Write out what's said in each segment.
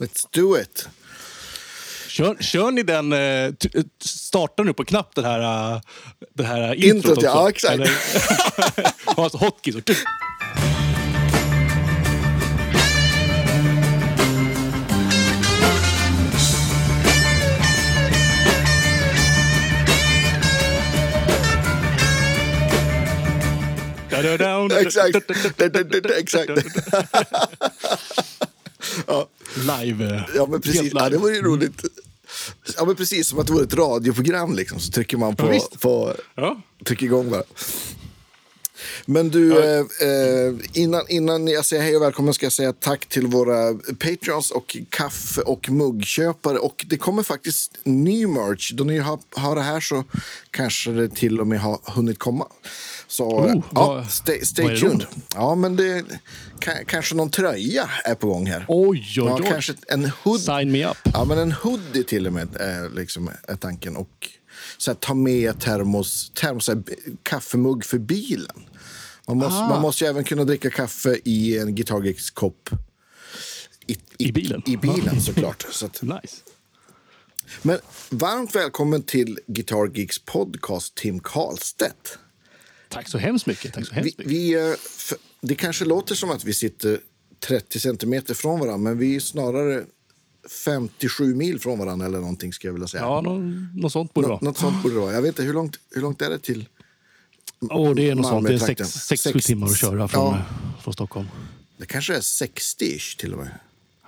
Let's do it! Kör, kör ni den, eh, eh, startar nu på knapp den här, eh, det här Introt, introt också? ja, exakt. Alltså hotkey så. Exakt. Exakt. Live. eh, Ja, men precis. helt Ja, live. det var ju roligt. Ja, men precis som att det vore ett radioprogram liksom. Så trycker man Ja, på, visst. på Ja. trycker igång bara. Men du, eh, eh, innan, innan jag säger hej och välkommen ska jag säga tack till våra Patreons och kaffe och muggköpare. Och det kommer faktiskt ny merch. Då ni har, har det här så kanske det till och med har hunnit komma. Så Oh, ja, stay, stay tuned. Ja, men det ka- kanske någon tröja är på gång här. Oj, oj, Ja, oj. kanske en hood. Sign me up. Ja, men en hoodie till och med är, liksom, är tanken. Och så här, ta med termos, termos här, kaffemugg för bilen. Man måste, Ah. man måste ju även kunna dricka kaffe i en Guitar Geeks-kopp. I, I bilen? I bilen såklart. Så att, Nice. men varmt välkommen till Guitar Geeks podcast, Tim Karlstedt. Tack så hemskt mycket. Tack så hemskt Vi, mycket. vi, eh, f- det kanske låter som att vi sitter 30 centimeter från varandra, men vi är snarare 57 mil från varandra eller någonting skulle jag vilja säga. Ja, något, sånt borde det vara. något sånt borde det vara. Jag vet inte, hur långt, hur långt är det till? Och det är något sånt. Det är Malmötrakten. sex, sex, sju Sex- timmar att köra från, Ja. eh, från Stockholm. Det kanske är 60-ish till och med.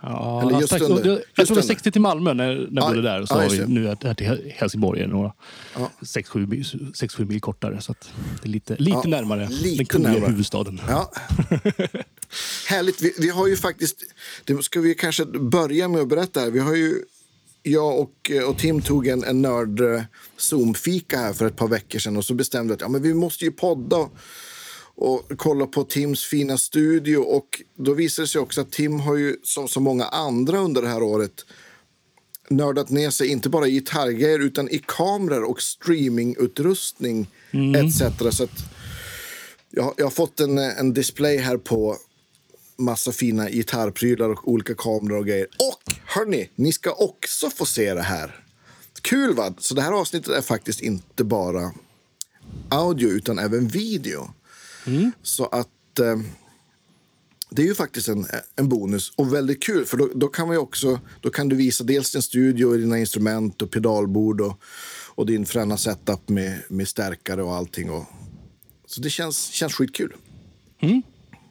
Ja, Eller just strax- under. jag, jag Just tror det var under. 60 till Malmö när, när Ja, jag bodde där. Så just vi det. nu här till Helsingborg är några Ja. 6-7 mil, kortare. Så det är lite, lite Ja, närmare lite den kungliga närmare. huvudstaden. Ja. Härligt. Vi, vi har ju faktiskt... Det ska vi kanske börja med att berätta. Här. Vi har ju... Jag och, och Tim tog en, en nörd eh, Zoom-fika här för ett par veckor sedan och så bestämde vi att ja, men vi måste ju podda och, och kolla på Tims fina studio. Och då visade det sig också att Tim har ju, som så många andra under det här året nördat ner sig inte bara i gitarrgrejer utan i kameror och streamingutrustning etc. Så att jag, jag har fått en, en display här på massa fina gitarrprylar och olika kameror och grejer. Och hörni, ni ska också få se det här. Kul va? Så det här avsnittet är faktiskt inte bara audio utan även video. Så att eh, det är ju faktiskt en, en bonus och väldigt kul för då, då kan ju också då kan du visa dels din studio och dina instrument och pedalbord och, och din fräna setup med, med stärkare och allting. Och, så det känns, känns skitkul.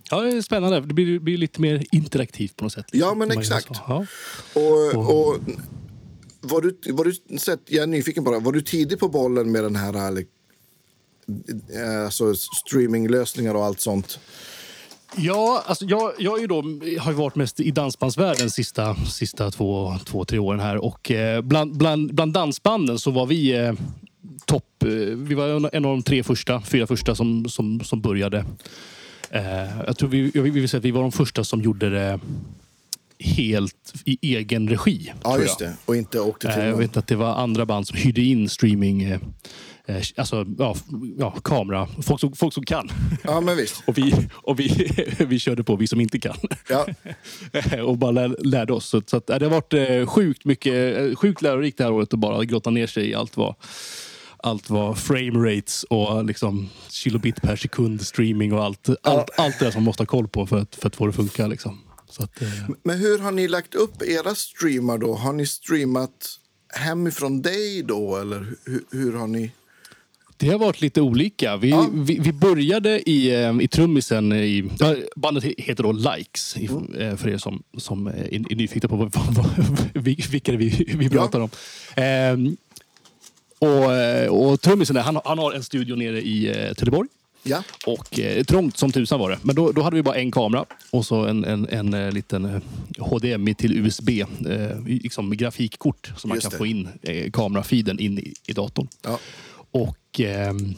Ja, det är spännande. Det blir, blir lite mer interaktivt på något sätt. Ja, men exakt. Ja. Och, och var du, var du, jag är nyfiken bara, var du tidig på bollen med den här alltså, streaminglösningar och allt sånt? Ja, alltså jag, jag är ju då, har ju varit mest i dansbandsvärlden sista, sista två, två, tre åren här. Och eh, bland, bland, bland dansbanden så var vi eh, topp... Eh, vi var en, av de tre första, fyra första som, som, som började. Eh, jag tror vi, jag vill säga att vi var de första som gjorde det helt i egen regi. Ja, just jag. det. Och inte åkte till Eh, Jag vet att det var andra band som hyrde in streaming, eh, eh, alltså ja, ja, kamera. Folk som, folk som kan. Ja, men visst. Och vi, och vi, vi körde på, vi som inte kan. Ja. och bara lär, lärde oss. Så, så att, eh, det har varit eh, sjukt, mycket, eh, sjukt lärorikt det här året att bara grotta ner sig i allt vad allt var frame rates och liksom kilobit per sekund streaming och allt, allt, allt det där som man måste ha koll på för att, för att få det att funka. Liksom. Så att, eh, Men hur har ni lagt upp era streamar då? Har ni streamat hemifrån dig då eller hur, hur har ni? Det har varit lite olika. Vi, Ja. vi, vi började i, eh, i trummisen. I, ja, bandet he- heter då Likes, i, eh, för er som, som är, är nyfikna på vad, vad, vilka vi, vi pratar om. Ehm, och, eh, och trummisen han, han har en studio nere i eh, Trelleborg. Ja, Och eh, trångt som tusan var det. Men då, då hade vi bara en kamera och så en, en, en, eh, liten eh, HDMI till USB. Eh, liksom grafikkort så man Just kan det. få in eh, kamerafeeden in i, i datorn. ja. Och, ehm,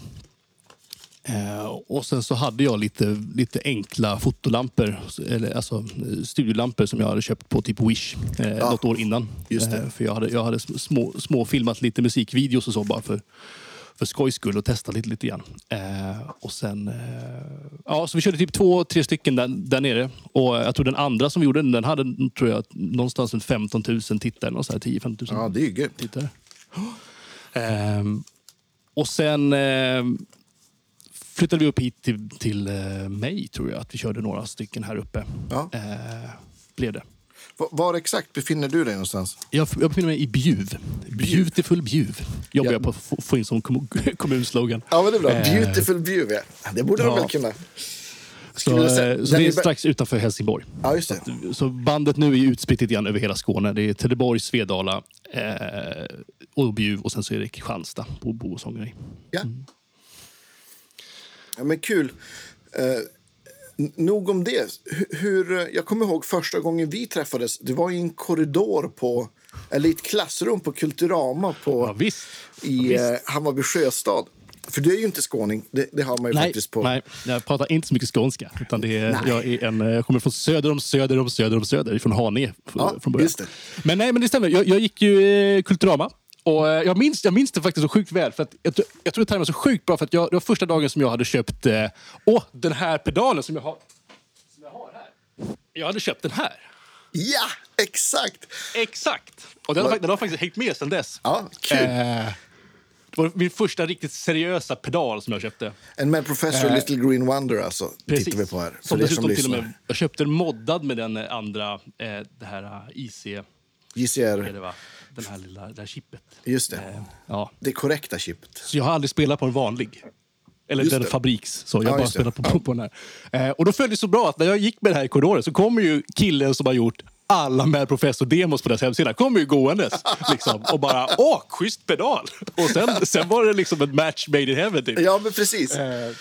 eh, och sen så hade jag lite, lite enkla fotolampor, eller alltså eh, studiolampor som jag hade köpt på typ Wish eh, Ja, något år innan. just det. Eh, för jag hade, jag hade små, små filmat lite musikvideos och så bara för, för skojs skull och testa lite, lite grann. Eh, och sen, eh, ja, så vi körde typ två, tre stycken där, där nere. Och jag tror den andra som vi gjorde, den hade tror jag, någonstans runt 15 000 tittare. 10-15 000 Ja, det är ju tittare. Ehm, och sen ehm, flyttade vi upp hit till, till eh, mig, tror jag. Att vi körde några stycken här uppe. Ja. Eh, blev det. Var, var exakt befinner du dig någonstans? Jag, jag befinner mig i Bjuv. Beautiful Bjuv. Jobbar Ja. jag på att få, in som kommun, kommunslogan. Ja, men det är bra. Eh, Beautiful Bjuv, ja. Det borde de ja. väl kunna. Så, säga- eh, så det är strax utanför Helsingborg. Ja, just det. Så bandet nu är utspritt lite grann över hela Skåne. Det är Trelleborg, Svedala eh, och Bjuv och sen så är det Kristianstad på Bo och sångeri. Ja. ja men kul. Eh, nog om det. Hur, hur, eh, jag kommer ihåg första gången vi träffades. Det var i en korridor på, eller i ett klassrum på Kulturama på, Ja, visst. i eh, Hammarby sjöstad. För du är ju inte skåning. Det, det har man ju Nej, faktiskt på. nej, jag pratar inte så mycket skånska. Utan det är, Nej. jag, är en, jag kommer från söder om söder om söder om söder, från Haninge. Ja, från början. Men nej, men det stämmer. Jag, jag gick ju eh, Kulturama. Och eh, jag, minns, jag minns det faktiskt så sjukt väl. För att jag, jag tror det tajmade så sjukt bra. För att jag, det var första dagen som jag hade köpt eh, åh, den här pedalen som jag, har, som jag har här. Jag hade köpt den här. Ja, exakt! Exakt! Och den har, den har faktiskt hängt med sedan dess. Ja, kul. Eh, det var min första riktigt seriösa pedal som jag köpte. En Mad Professor Eh, Little Green Wonder alltså, tittar vi på här. För Som er som dessutom till med, jag köpte den moddad med den eh, andra, eh, det här eh, IC, JCR, det va? Den här lilla, det här chippet. just det. Eh, ja. Det korrekta chippet. Så jag har aldrig spelat på en vanlig. Eller Just den det. fabriks. Så jag Ja, bara spelat på, på, på den här. Eh, och då följde det så bra att när jag gick med det här i korridoren så kommer ju killen som har gjort alla Mad Professor-demos på deras hemsida kommer ju gåendes. Liksom, och bara åh, schysst pedal! Och sen, sen var det liksom en match made in heaven. Typ. Ja, men precis. Eh,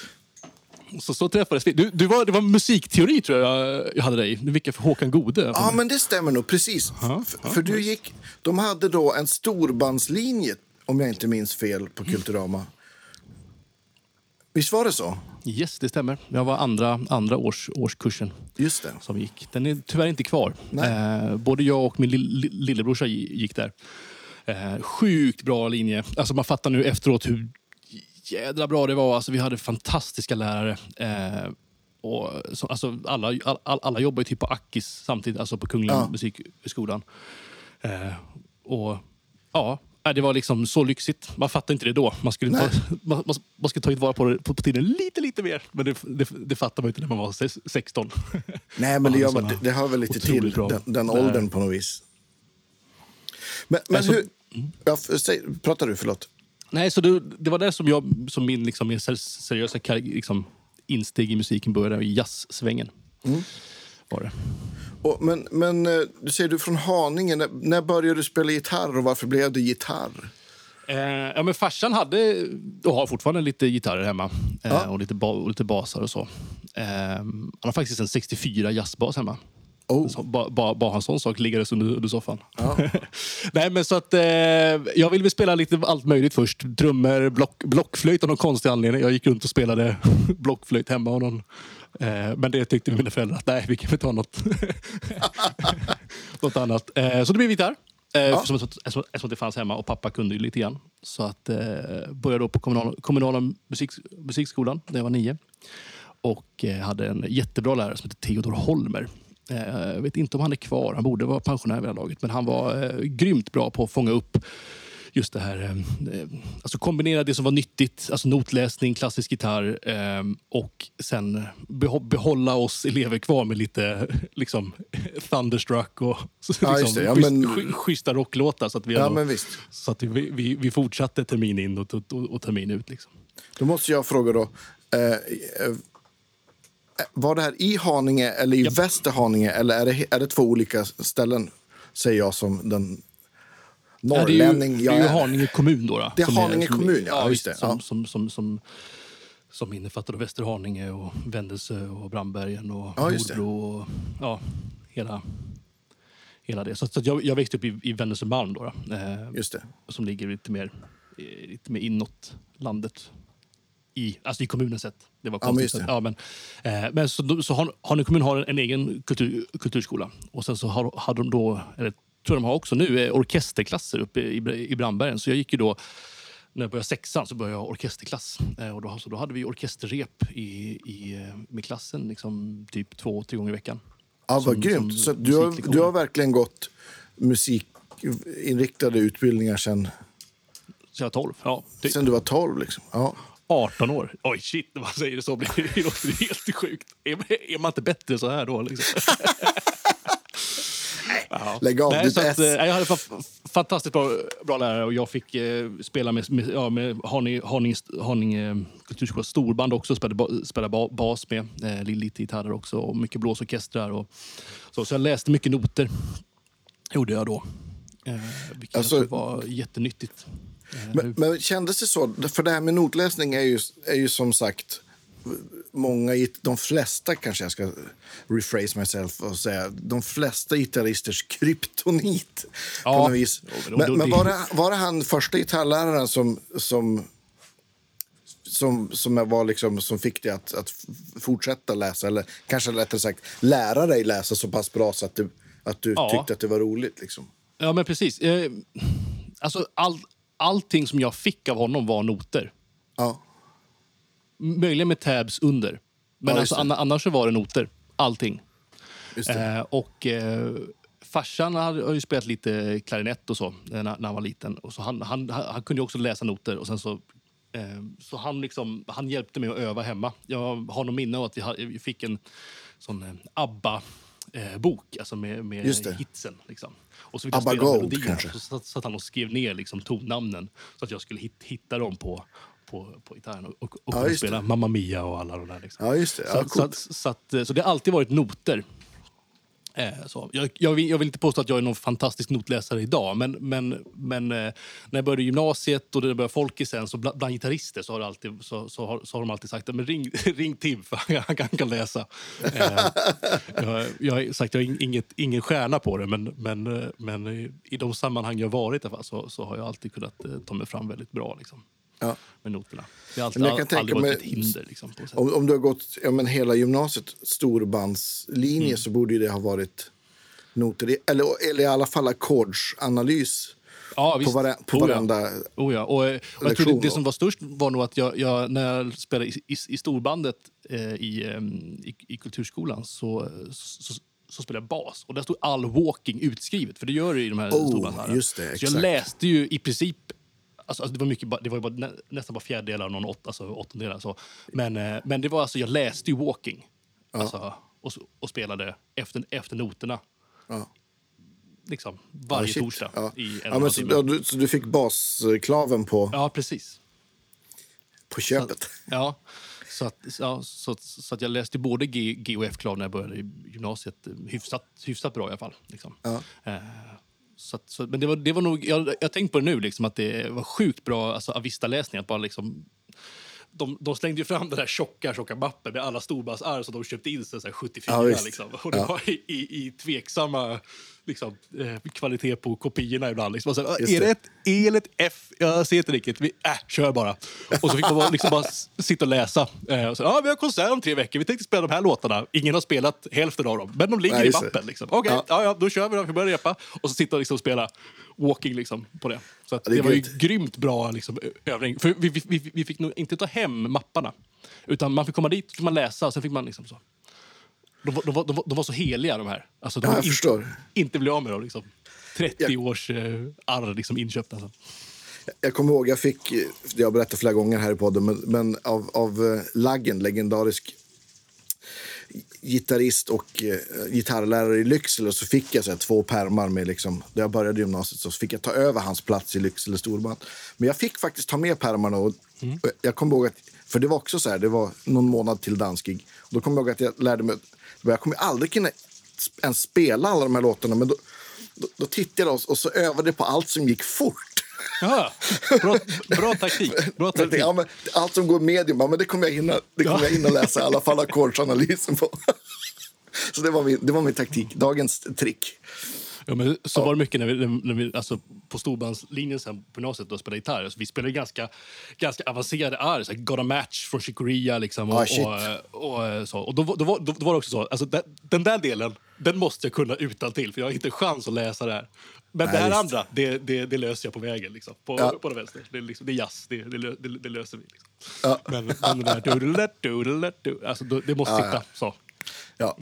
Så, så träffades vi. Du, du var, det var musikteori tror jag jag hade dig. Du vilka för Håkan Gode. Ja, men det stämmer nog. Precis. Ja, ja, för du gick, de hade då en storbandslinje, om jag inte minns fel, på Kulturama. Visst var det så? Yes, det stämmer. Jag var andra, andra års, årskursen Just det. som gick. Den är tyvärr inte kvar. Eh, både jag och min lill- lillebrorsa gi- gick där. Eh, sjukt bra linje. Alltså man fattar nu efteråt hur jädra bra det var. Alltså vi hade fantastiska lärare. Eh, och så, alltså alla, all, all, alla jobbar ju typ på Akis samtidigt, alltså på Kungliga Ja. Musikhögskolan. Eh, och ja, nej, det var liksom så lyxigt. Man fattade inte det då. Man skulle, ta, man, man, man skulle tagit vara på det på, på tiden lite, lite mer. Men det, det, det fattar man inte när man var ses- 16. Nej, men det, Ja, gör man, det, det hör väl lite till, bra. den, den åldern på något vis. Men, men Alltså- hur... Ja, f- säg, pratar du? Förlåt. Nej, så det, det var det som, jag, som min, liksom, min ser- seriösa liksom, insteg i musiken började, i jazzsvängen. Var det. Och, men, men eh, du säger du från Haninge. När, när började du spela gitarr och varför blev det gitarr? Eh, ja, men farsan hade och har fortfarande lite gitarrer hemma. Eh, Ja. och, lite ba, och lite basar och så. Eh, han har faktiskt en 64 jazzbas hemma. Oh. Bara, bara en sån sak liggandes under, under soffan. Ja. Nej, men så att, eh, jag ville väl spela lite allt möjligt först. Trummor, block, blockflöjt av någon konstig anledning. Jag gick runt och spelade blockflöjt hemma. Och någon, men det tyckte mina föräldrar att nej, vi kan väl ta något, något annat. Eh, så det blev gitarr. Eh, som, eftersom, det fanns hemma och pappa kunde ju lite grann. Så att, eh, började då på kommunala, kommunala musik, musikskolan när jag var nio. Och eh, hade en jättebra lärare som hette Theodor Holmer. Eh, jag vet inte om han är kvar, han borde vara pensionär vid det laget. Men han var eh, grymt bra på att fånga upp just det här, eh, eh, alltså kombinera det som var nyttigt, alltså notläsning, klassisk gitarr eh, och sen behålla oss elever kvar med lite liksom, Thunderstruck och Ja, liksom. Ja, men- schyssta rocklåtar. Så att vi, Ja, ändå- så att vi, vi, vi fortsatte termin in och, och, och, termin ut. Liksom. Då måste jag fråga då. Eh, eh, var det här i Haninge eller i Japp. Västerhaninge? Eller är det, är det två olika ställen? Säger jag som den Ja, det är ju, norrlänning det är ju är. Haninge kommun då. då Det är som Haninge som, kommun, ja, just det, ja. Som, som, som, som, som innefattar Västerhaninge och Vändelsö och Brandbergen och Ja. Nordbro och ja, hela, hela det. Så, så jag, jag växte upp i, i Vändelsömalm då, då eh, Just det. som ligger lite mer, lite mer inåt landet. I, alltså i kommunen sett. Det var Ja, men konstigt. just det. Ja, men, eh, men så, så har, Haninge kommun har en, en egen kultur, kulturskola. Och sen så har, hade de då, eller tror de har också nu, eh, orkesterklasser uppe i, i Brandbergen. Så jag gick ju då när jag började sexan så började jag orkesterklass. Eh, och då, så då hade vi orkesterrep i, i, eh, med klassen liksom, typ två, tre gånger i veckan. Ja, vad Som- grymt. som Så du, har, du har verkligen gått musikinriktade utbildningar sen, Så jag är 12. Ja, typ. sen du var 12. Liksom. Ja. 18 år. Oj, shit, när man säger det så blir det helt sjukt. Är, är man inte bättre så här då? Liksom? Lägg av Nej, ditt att, S. eh, jag hade fa- fantastiskt bra, bra lärare och jag fick eh, spela med, med, ja, med Haninge, Haninge, Haninge eh, kulturskolas storband också. Spelade, spelade ba, bas med. Eh, lite gitarrer också och mycket blåsorkestrar. Och, så, så jag läste mycket noter. Gjorde jag då. Eh, vilket Alltså- var jättenyttigt. Eh, Men, men kändes det så? För det här med notläsning är ju, är ju som sagt många, de flesta kanske jag ska rephrase myself och säga, de flesta gitarristers kryptonit. Ja. På vis. Men Men, var, det, var det han första gitarrläraren som, som, som, som, jag var liksom, som fick dig att, att fortsätta läsa? Eller kanske rättare sagt lära dig läsa så pass bra så att du, att du Ja. tyckte att det var roligt? Liksom. Ja, men precis. Eh, alltså, all, allting som jag fick av honom var noter. Ja. Möjligen med tabs under. Men Ja, alltså, anna- annars så var det noter. Allting. Eh, och eh, farsan hade, har ju spelat lite klarinett och så eh, när, när han var liten. Och så han, han, han, han kunde också läsa noter. Och sen så, eh, så han, liksom, han hjälpte mig att öva hemma. Jag har någon minne av att vi, fick en sån eh, ABBA-bok alltså med, med hitsen. Liksom. Och så fick ABBA Gold, kanske? Så satt, han och skrev ner liksom, tonnamnen så att jag skulle hit, hitta dem på, på, på gitarren och, och, och Ja, spela Mamma Mia och alla de där. Liksom. Ja, just det. Ja, Så, att- så, så, att, så det har alltid varit noter. Eh, så. Jag, jag, vill, jag vill inte påstå att jag är någon fantastisk notläsare idag, men, men, men eh, när jag började gymnasiet och det började folkisen så bland, bland gitarrister så har, alltid, så, så, har, så har de alltid sagt men ring, ring Tim för han, han kan läsa. Eh, jag, jag, har sagt, jag är inget, ingen stjärna på det, men, men, eh, men i- de sammanhang jag varit i så, så har jag alltid kunnat eh, ta mig fram väldigt bra liksom, Ja. med noterna. Det har alltid, jag kan tänka aldrig varit mig- ett hinder. Liksom. Om, om du har gått ja, men hela gymnasiet storbandslinje Mm. så borde ju det ha varit noter, eller, eller i alla fall ackordsanalys Ja, på, vare, på Oh, ja. varenda... Oh ja. och, eh, och jag tror det, det som var störst var nog att jag, jag när jag spelade i, i, i storbandet eh, i, ehm, i, i kulturskolan så, så, så spelade jag bas. Och där stod all walking utskrivet, för det gör det i de här Oh, storbanden. just det, så exakt. jag läste ju i princip Alltså, alltså det var, mycket, det var bara, nä, nästan bara fjärdedelar och någon åt, alltså åttondelar. Så. Men, eh, men det var alltså, jag läste ju walking. Alltså, och, så- och spelade efter, efter noterna. Ja. Liksom, varje Ja, torsdag Ja. i en ja, men så, ja, du, så du fick basklaven på, Ja, precis. på köpet? Ja, så att, ja, så, så att jag läste både G, G och F-klav när jag började i gymnasiet. Hyfsat, hyfsat bra i alla fall. Liksom. Ja. Eh, så att, så, men det var, det var nog, jag, jag tänkt på det nu, liksom, att det var sjukt bra alltså, Avista-läsning. Att bara liksom, de, de slängde ju fram den där tjocka, tjocka mappen med alla storbandsarr som de köpte in sig så här 74. Ja, liksom. Och det Ja. var i, i, i tveksamma liksom, eh, kvalitet på kopiorna ibland. Liksom. Så, Just är det ett E eller ett F? Jag ser inte riktigt. Vi, äh, kör bara. Och så fick man bara, liksom bara sitta och läsa. Eh, och så, ah, vi har konsert om tre veckor. Vi tänkte spela de här låtarna. Ingen har spelat hälften av dem, men de ligger Nej, i mappen. Liksom. Okej, Ja. ja. Ja, då kör vi. Då. Vi börjar repa. Och så sitta och liksom spela walking liksom, på det. Så att det det, var ju grymt. grymt bra liksom, övning. För vi, vi, vi, vi fick nog inte ta hem mapparna. Utan man fick komma dit, fick man läsa och sen fick man liksom så. De, var- de, de, de var så heliga de här. Alltså, de Ja, jag inte, förstår. inte bli av med dem. Liksom. 30 Ja. års eh, arr liksom, inköpt. Alltså. Jag kommer ihåg, jag fick, eh, det har jag berättat flera gånger här i podden, men, men av, av eh, Laggen, legendarisk gitarrist och eh, gitarrlärare i Lycksele så fick jag så här, två pärmar med liksom, där jag började gymnasiet så fick jag ta över hans plats i Lycksele storband. Men jag fick faktiskt ta med pärmarna och och jag kommer ihåg att, för det var också så här, det var någon månad till danskig. Då kommer jag ihåg att jag lärde mig, jag kommer aldrig kunna ens spela alla de här låtarna, men då, då, då tittade jag och, så övade jag på allt som gick fort. Ja, bra, bra taktik. Bra taktik. ja, allt som går medium, men det kommer jag hinna, det kommer Ja. jag hinna läsa i alla fall ackordsanalysen på. Så det var min, det var min taktik, dagens trick. Ja, men så var det mycket när vi, när vi, alltså, på storbandslinjen sen på gymnasiet och spelade gitarr. Alltså, vi spelade ganska, ganska avancerade arr. Så här, Got a match från Chicoria. Liksom, och, Ah, och, och, och, så. och då, var- då, var- då, då var det också så, alltså, den, den där delen den måste jag kunna utan till för jag har inte chans att läsa det här. Men Nej, det här visst. andra, det, det, det löser jag på vägen. Liksom, på, Ja. på den vänster. Det är, liksom, det är jazz, det, det, det, det löser vi. Liksom. Ja. Men, men den där... doodle, doodle, doodle, Alltså, det måste Ja, sitta ja. så. Ja.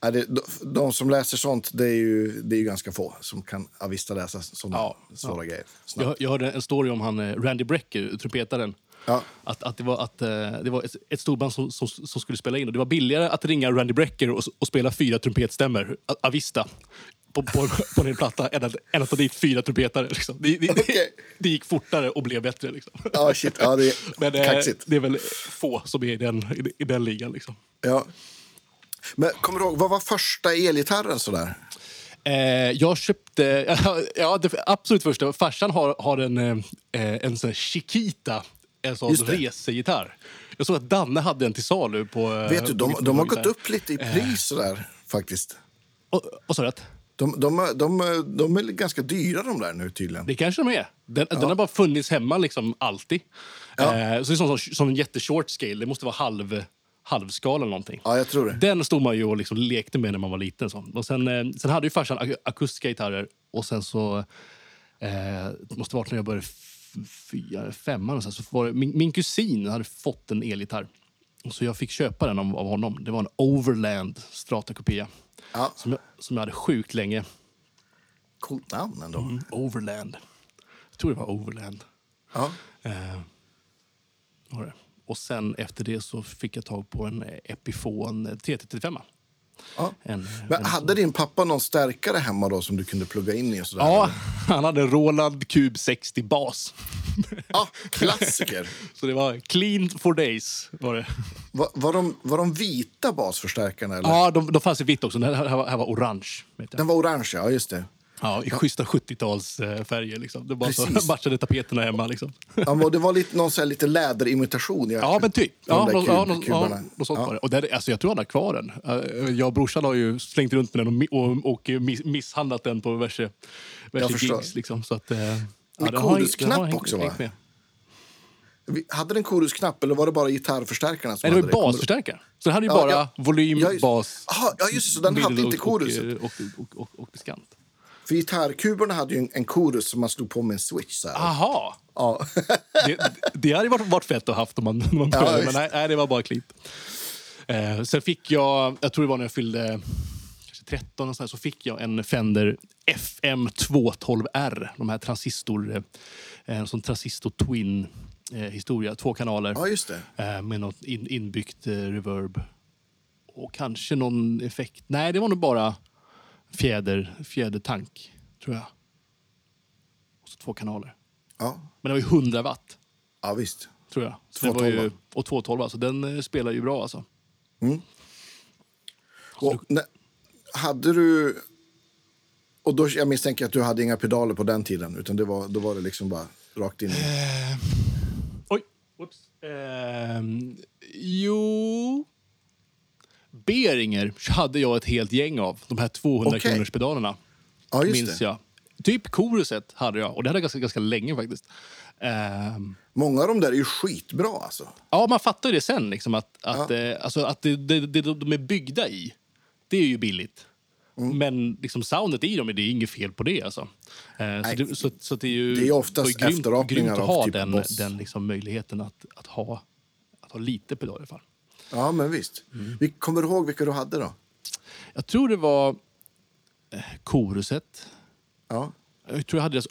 Ja, det, de, de som läser sånt, det är, ju, det är ju ganska få som kan avista läsa såna Ja, svåra grejer. snabbt. Jag, jag hörde en story om han eh, Randy Brecker, trumpetaren. Ja. Att, att det var, att, eh, det var ett, ett storband som, som, som skulle spela in. Och det var billigare att ringa Randy Brecker och, och spela fyra trumpetstämmor, A- Avista, på, på, på en platta än att, än att ta dit fyra trumpetare. Liksom. Det, det, Okej. det gick fortare och blev bättre. Liksom. Ja, shit. Ja, det är Men eh, kaxigt. det är väl få som är i den, i, i den ligan. Liksom. Ja. Men kommer du ihåg, vad var första elgitarren sådär? Eh, jag köpte... Ja, det absolut första. Farsan har, har en, eh, en sån Chiquita, en sån resegitarr. Jag såg att Danne hade en till salu på... eh, Vet du, de, de har gått upp lite i pris sådär faktiskt. Och, och så rätt. De, de, de, de är ganska dyra de där nu tydligen. Det kanske de är. Den, den har bara funnits hemma liksom alltid. Ja. Eh, så det är som, som, som en jätteshort scale. Det måste vara halv, halvskala eller någonting. Ja, jag tror det. Den stod man ju och liksom lekte med när man var liten. Så. Och sen, eh, sen hade ju farsan ak- akustiska gitarrer och sen så... Eh, måste varit när jag började fyra, femman. Sen, så var det, min, min kusin hade fått en elgitarr. Så jag fick köpa den av, av honom. Det var en Overland Strata-kopia. Ja, Som jag, som jag hade sjukt länge. coolt namn ändå. Mm. Overland. Jag tror det var Overland. Ja. Eh, var det. Och sen efter det så fick jag tag på en Epiphone 335. Ja. En, en, hade din pappa någon stärkare hemma då som du kunde plugga in i? Sådär? ja, han hade en Roland Cube 60 bas. ja, klassiker. Så det var clean for days. Var det. Var, var, de, var de vita basförstärkarna? Eller? Ja, de, de fanns i vitt också. Den här, här, var, här var orange. Den var orange, ja. Just det. Ja, I schyssta 70-talsfärger. Liksom. Det bara så Precis. matchade tapeterna hemma. Liksom. Ja, men det var lite, någon här lite läderimitation. Jag, Ja, men typ. Ja, någon, kub- ja, någon, ja, något sånt Ja. var det. Och där, alltså, jag tror han har kvar den. Eh, Jag och brorsan har ju slängt runt med den och, och, och miss, misshandlat den på diverse, gigs. Liksom, så att, eh, ja, Med korusknapp också, va? med. Hade den korusknapp eller var det bara gitarrförstärkarna som Nej, det var basförstärkare. Så den hade ju bara ja. volym, Ja, just- bas, Aha, ja, just. Så den hade inte koruset. Och, och, och, och, och diskant. För gitarrkuberna hade ju en, en korus som man slog på med en switch. Så här. Aha! Ja. Det, det hade varit, varit fett att ha haft om man, när man Ja, började, men visst. nej, nej, det var bara klint. Eh, sen fick jag, jag tror det var när jag fyllde kanske 13, och så, här, så fick jag en Fender FM 212R. De här transistor, eh, en sån transistor twin eh, historia, två kanaler ja, just det. eh, med något in, inbyggt eh, reverb. Och kanske någon effekt. Nej, det var nog bara fjäder, fjädertank, tror jag. Och så två kanaler. Ja, Men det var ju 100 watt ja visst. tror jag. Så det var ju, 212. och 212, alltså den eh, spelar ju bra alltså. Och, när, hade du... Och då, jag misstänker att du hade inga pedaler på den tiden, utan det var, då var det liksom bara rakt in i... Oj! Whoops. Ehm, jo... Beringer hade jag ett helt gäng av. De här 200 Okej. kronors pedalerna. Ja, minns det. jag. Typ koruset hade jag. Och det hade jag ganska, ganska länge faktiskt. Ehm, Många av de där är ju skitbra alltså. ja, man fattar ju det sen. Liksom, att att, eh, alltså, att det, det, det de är byggda i, det är ju billigt. Mm. Men liksom soundet i dem, det är inget fel på det. Alltså. Eh, så, det, så, så det är ju Det är oftast grymt, grymt att ha typ den, Boss. den liksom möjligheten att, att, ha, att ha lite pedal i alla fall. Ja, men visst. Mm. Vi kommer du ihåg vilka du hade då? Jag tror det var eh, koruset. Ja. Jag tror jag hade deras,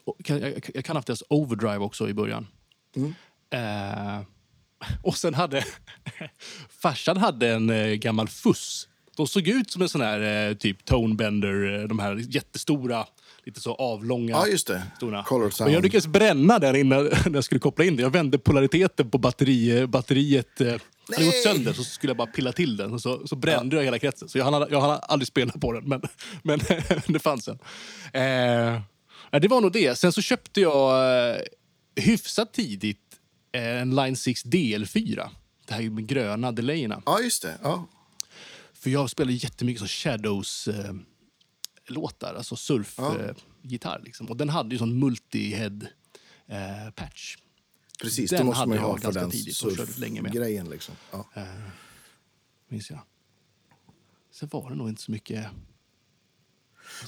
jag, kan ha haft deras overdrive också i början. Mm. Eh, och sen hade farsan hade en eh, gammal fuss. De såg ut som en sån här eh, typ tonebender, de här jättestora, lite så avlånga. Ja, just det. Stora. Color Men sound. jag lyckades bränna den innan när jag skulle koppla in det. Jag vände polariteten på batteri, batteriet. Eh, hade gått sönder så skulle jag bara pilla till den och så, så brände jag hela kretsen. Så jag hann, jag hann aldrig spela på den, men, men det fanns en. Eh, ja, det var nog det. Sen så köpte jag eh, hyfsat tidigt eh, en Line 6 DL4. Det här med gröna delayerna. Ja, just det. Ja. För jag spelade jättemycket som Shadows... Eh, surflåtar, alltså surfgitarr. liksom. Och den hade ju sån multi-head eh, patch. Precis, Den det måste man ju ha för den tidigt och körde länge med. grejen. Liksom. Ja. Minns jag. Sen var det nog inte så mycket...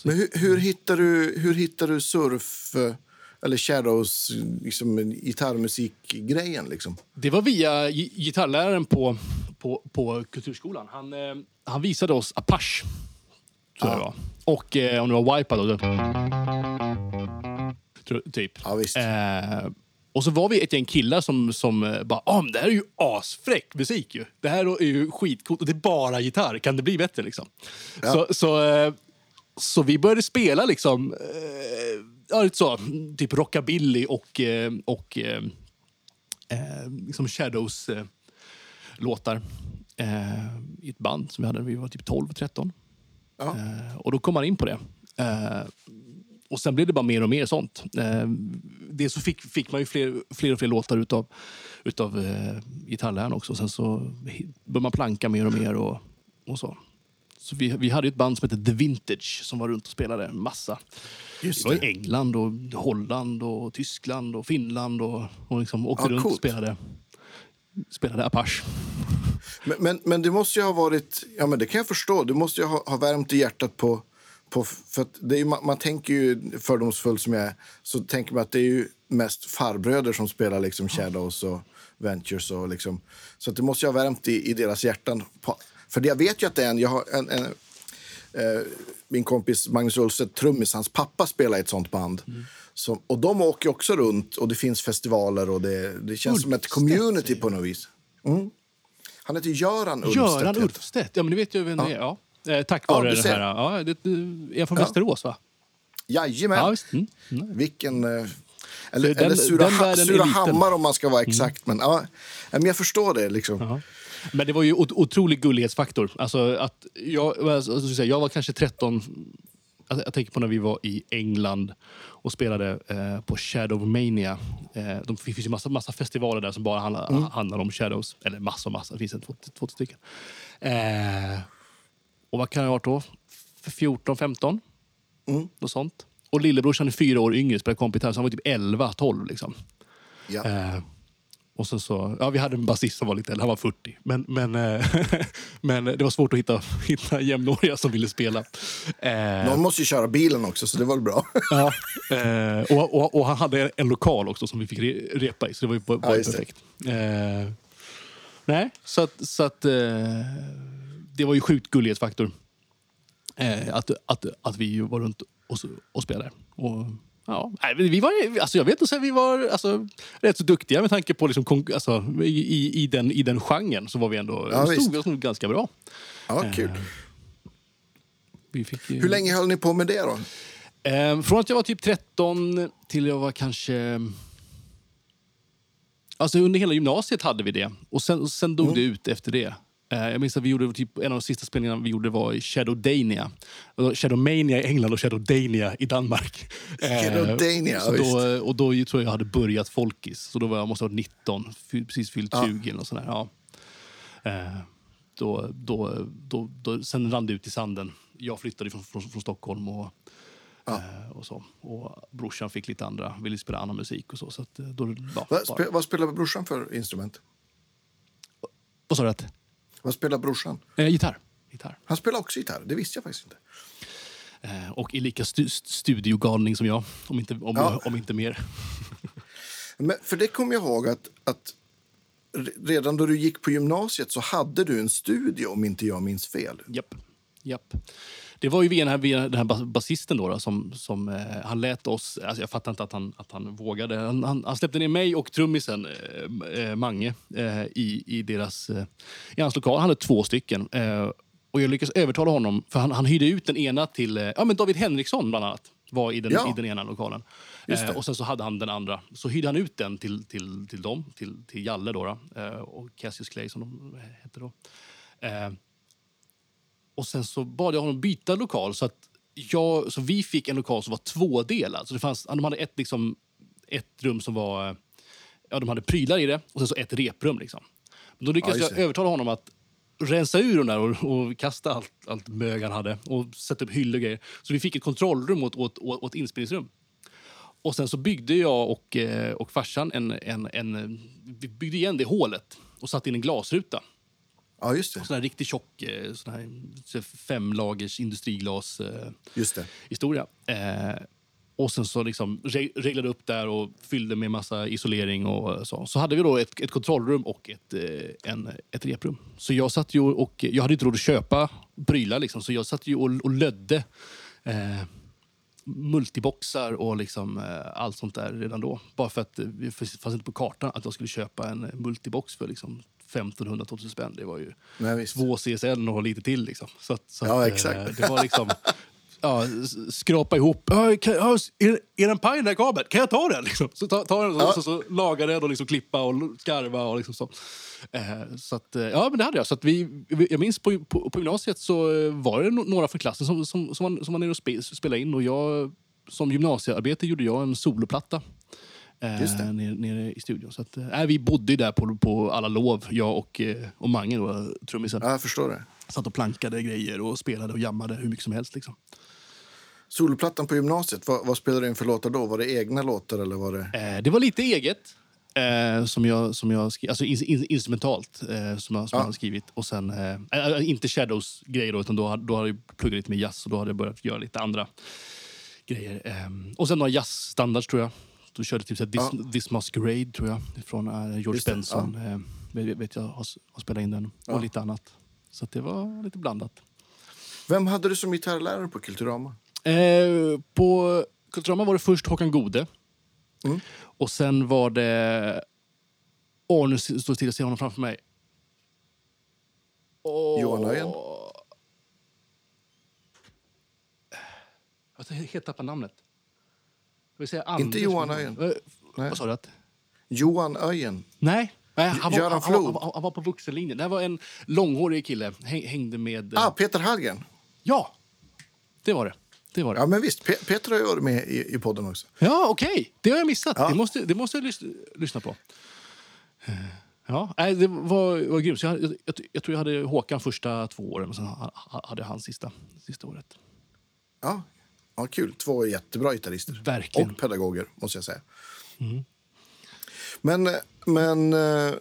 Men hur, hur, hittar du, hur hittar du surf eh, eller shadows, liksom, gitarrmusikgrejen? Liksom? Det var via gi- gitarrläraren på, på, på Kulturskolan. Han, eh, han visade oss Apache. Tror jag det var. Och eh, om det var Wipeout. då, Tror- Typ. Ja, visst. Eh, och så var vi ett gäng killar som, som eh, bara ah, men det här är ju asfräck musik ju. Det här är ju skitcoolt och det är bara gitarr. Kan det bli bättre liksom? Så, så, eh, så vi började spela liksom, eh, ja, lite så, typ rockabilly och, eh, och eh, eh, liksom Shadows-låtar eh, i ett band som vi hade när vi var typ 12-13. Ja. Eh, och då kom man in på det. Eh, och sen blev det bara mer och mer sånt. Eh, dels så fick, fick man ju fler, fler och fler låtar utav, utav eh, gitarrläraren också. Sen så började man planka mer och mer och, och så. Så vi, vi hade ett band som hette The Vintage som var runt och spelade massa. Just det var i det. England och Holland och Tyskland och Finland och, och liksom åkte Ja, runt och coolt. spelade, spelade Apache. Men, men, men det måste ju ha varit, ja men det kan jag förstå, du måste ju ha, ha värmt i hjärtat på, på för det är, man, man tänker ju fördomsfull som jag är, så tänker man att det är ju mest farbröder som spelar liksom Shadows och Ventures och liksom, så det måste ju ha värmt i, i deras hjärtan. På, för jag vet ju att det är en, jag har en, en eh, min kompis Magnus Ulfstedt, trummis, hans pappa spelar i ett sånt band. Som, och de åker också runt och det finns festivaler och det, det känns som ett Ulfstedt, community på något vis. Mm. Han heter Göran Ulfstedt. Göran Ulfstedt, ja men det vet jag vem det är. Ja. Eh, tack Ja, vare den ser. här. Ja, det, det är från Ja. Västerås va? Jajamän. Ja, visst. Mm. Mm. Vilken... eh, Eller, den- eller Sura, den världen är liten. Surahammar om man ska vara exakt. Men, ja, men jag förstår det. Liksom. Ja. Men det var ju ot- otrolig gullighetsfaktor. Alltså att jag, alltså, jag var kanske 13... Jag, jag tänker på när vi var i England och spelade eh, på Shadowmania. Eh, de, det finns ju massa, massa festivaler där som bara handlar, Mm. handlar om Shadows. Eller massa, massa. Det finns en två, två stycken. Eh, och vad kan jag ha varit då? För 14, 15? Mm. Något sånt. Och lillebrorsan är fyra år yngre, spelar kompgitarr, så han var typ 11, 12 liksom. Ja. Eh, och sen så, ja, vi hade en basist som var lite äldre, han var 40. Men, men, eh, men det var svårt att hitta, hitta jämnåriga som ville spela. Eh, Någon måste ju köra bilen också, så det var väl bra. ja, eh, och, och, och han hade en lokal också som vi fick re, repa i, så det var ju bara, bara just det. perfekt. Nej, så att, så att det var ju sjukt gullighetsfaktor. Att, att, att vi var runt och, så- och spelade. Och, ja, nej, vi var, alltså jag vet inte, vi var alltså, rätt så duktiga med tanke på liksom, alltså, i, i, den, i den genren så var vi ändå, Ja, stod vi oss nog ganska bra. Ja, kul. Vi fick, Hur länge höll ni på med det då? Eh, från att jag var typ 13 till jag var kanske... Alltså under hela gymnasiet hade vi det. Och sen, sen dog det ut efter det. Eh, jag minns att vi gjorde typ, en av de sista spelningarna vi gjorde var i Shadowdania. Shadowmania i England och Shadowdania i Danmark. Eh, Shadowdania, så ja, då, och då tror jag jag hade börjat folkis. Så då var jag måste ha varit 19, fy- precis fyllt 20 eller något sånt där. Ja. Eh, då, då, då, då, sen rann det ut i sanden. Jag flyttade från, från, från Stockholm och, eh, och så. Och brorsan fick lite andra, ville spela annan musik och så. så att, då, ja, Vad, spe, vad spelar brorsan för instrument? Vad sa du? att- Vad spelar brorsan? Eh, gitarr. gitarr. Han spelar också gitarr, det visste jag faktiskt inte. Eh, och är lika stu, studiogalning som jag, om inte, om, Ja. om inte mer. Men, för det kommer jag ihåg att, att re- redan då du gick på gymnasiet så hade du en studio, om inte jag minns fel. Japp. Japp. Det var ju via den här, via den här bas- basisten då, då, som, som eh, han lät oss... Alltså jag fattar inte att han, att han vågade. Han, han, han släppte ner mig och trummisen eh, eh, Mange eh, i, i, deras, eh, i hans lokal. Han hade två stycken. Eh, och jag lyckades övertala honom, för han, han hyrde ut den ena till ja, men David Henriksson bland annat. Var i den, Ja. i den ena lokalen. Eh, och sen så hade han den andra. Så hyrde han ut den till, till, till dem, till, till Jalle då, då eh, och Cassius Clay som de hette då. Eh, och sen så bad jag honom byta lokal så att jag, så vi fick en lokal som var tvådelad. Så det fanns, de hade ett, liksom, ett rum som var... Ja, de hade prylar i det och sen så ett reprum. Liksom. Men då lyckades Ja, jag övertala honom att rensa ur dem där och, och kasta allt, allt mög han hade och sätta upp hyllor och grejer. Så vi fick ett kontrollrum åt, åt, åt, åt inspelningsrum. Och sen så byggde jag och, eh, och farsan en, en, en... Vi byggde igen det hålet och satte in en glasruta. Ja, just det. Sån här riktigt tjock eh, sån här femlagers industriglas eh, Just det. historia. Eh, och sen så liksom re- reglade upp där och fyllde med massa isolering och så. Så hade vi då ett, ett kontrollrum och ett, en, ett reprum. Så jag satt ju och jag hade inte råd att köpa prylar liksom, så jag satt ju och, och lödde eh, multiboxar och liksom, eh, allt sånt där redan då. Bara för att det fanns inte på kartan att jag skulle köpa en multibox för liksom 1500-2000 spänn. Det var ju Nej, två CSN och lite till. Liksom. Så, så Ja, att, exakt. eh, Det var liksom... Ja, skrapa ihop. Kan, är, är det en paj den här kabeln? Kan jag ta den? Liksom. Så ta, ta den och Ja. så, så laga den och liksom klippa och skarva. Och liksom så. Eh, så att, eh, ja, men det hade jag. Så vi, jag minns på, på, på gymnasiet så eh, var det några från klassen som, som, som, var, som var nere och spe, spelade in. Och jag, som gymnasiearbete gjorde jag en soloplatta. Eh, Just det. nere, nere i studion. Så att, eh, vi bodde där på, på alla lov, jag och, eh, och Mange, då, trummisen. Ja, jag förstår det. Satt och plankade grejer och spelade och jammade hur mycket som helst. Liksom. Soloplattan på gymnasiet, vad, vad spelade du in för låtar då? Var det egna låtar eller var det... Eh, det var lite eget. Eh, som jag, som jag skri- alltså in, in, instrumentalt eh, som jag, som Ja. jag skrivit. Och sen, eh, eh, inte Shadows-grejer då, utan då, då hade jag pluggat lite med jazz och då hade jag börjat göra lite andra grejer. Eh, och sen några jazzstandards tror jag. Då körde typ så This, Ja. This Masquerade tror jag, från eh, George Just Benson. Eh, vet, vet jag har, har spelat in den. Ja. Och lite annat. Så det var lite blandat. Vem hade du som gitarrlärare på Kulturama? Eh, på Kulturama var det först Håkan Gode. Mm. Och sen var det... Åh, nu står det still. Jag ser honom framför mig. Åh. Johan Öjen? Jag har helt tappat namnet. Vill säga Inte Anders. Johan Öjen. Nej. Vad sa du? Att? Johan Öjen. Nej. Nej, han, var, han, han, han, var på vuxenlinjen. Det var en långhårig kille. Häng, hängde med... eh, Ah, Peter Hallgren. Ja! Det var det. Det var det. Ja, men visst. Pe- Peter har ju varit med i, i podden också. Ja, okej. Det har jag missat. Ja. Det, måste, det måste jag lys- lyssna på. Eh, Ja, det var, var grymt. Så jag, jag, jag, jag tror jag hade Håkan första två åren och sen ha- ha- hade jag han sista, sista året. Ja. Ja, kul. Två jättebra gitarrister. Verkligen. Och pedagoger, måste jag säga. Men, eh, men... eh,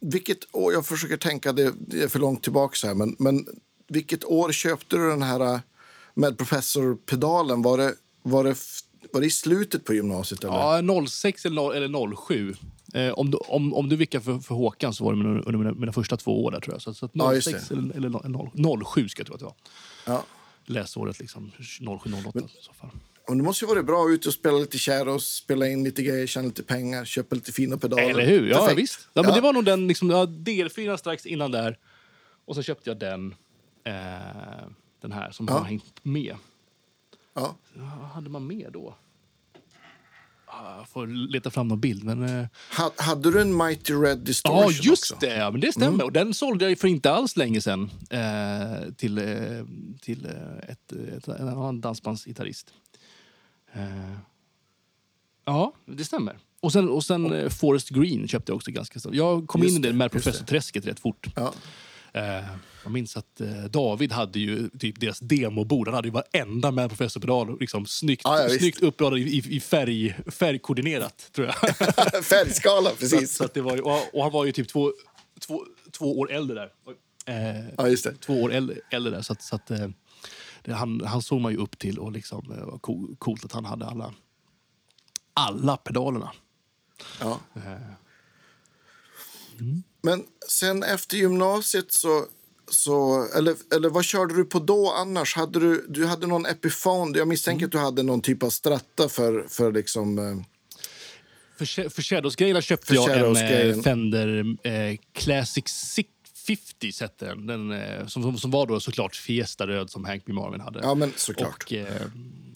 Vilket år... Jag försöker tänka, det, är för långt tillbaka här, men, men vilket år köpte du den här eh, med professorpedalen? Var det, var, det, var det i slutet på gymnasiet? Eller? Ja, 06 eller, eller 07. Eh, om, du, om, om du vickar för, för Håkan så var det under, mina, mina första två år där tror jag. Så, så att Ja, just 06 det. eller, eller noll- 0, 07 ska jag tro att det var. Ja. Läsåret liksom 07-08 i så fall. Och det måste ju vara bra ut och spela lite Shadows, spela in lite grejer, tjäna lite pengar, köpa lite fina pedaler. Eller hur? Ja, Perfekt. visst. Ja, men Ja. Det var nog den liksom, ja, delfyran strax innan där. Och så köpte jag den. Eh, den här som Ja. har hängt med. Ja. Ja, vad hade man med då? Ah, Jag får leta fram någon bild. Men, eh, Ha- Hade du en Mighty Red Distortion ja, just också? det! Men det stämmer. Och den sålde jag för inte alls länge sedan eh, till, eh, till eh, ett, ett, en annan dansbandsgitarrist. Eh, ja, det stämmer. Och sen, och sen eh, Forest Green köpte jag också ganska snabbt. Jag kom Just in i det med professorträsket rätt fort. Ja. Eh, jag minns att eh, David hade ju typ deras demobord. Han hade ju varenda med professorpedal liksom snyggt, Ja, ja, snyggt uppradat i, i, färg, färgkoordinerat, tror jag. Färgskala, så, precis. så att det var, ju- och han var ju typ två, två, två år äldre där. Eh, Ja, just det. två år äldre, äldre där. Så att, så att, eh, det, han, han såg man ju upp till och liksom, eh, var cool, coolt att han hade alla, alla pedalerna. Ja. Eh, Men sen efter gymnasiet så... så eller, eller vad körde du på då annars? Hade du, du hade någon Epiphone? Jag misstänker att du hade någon typ av stratta för, för liksom... eh, För, för Shadows-grejerna köpte För jag en eh, Fender eh, Classic 650 hette den. den eh, som, som, var då såklart Fiesta-röd som Hank B. Marvin hade. Ja, men såklart. Och, eh,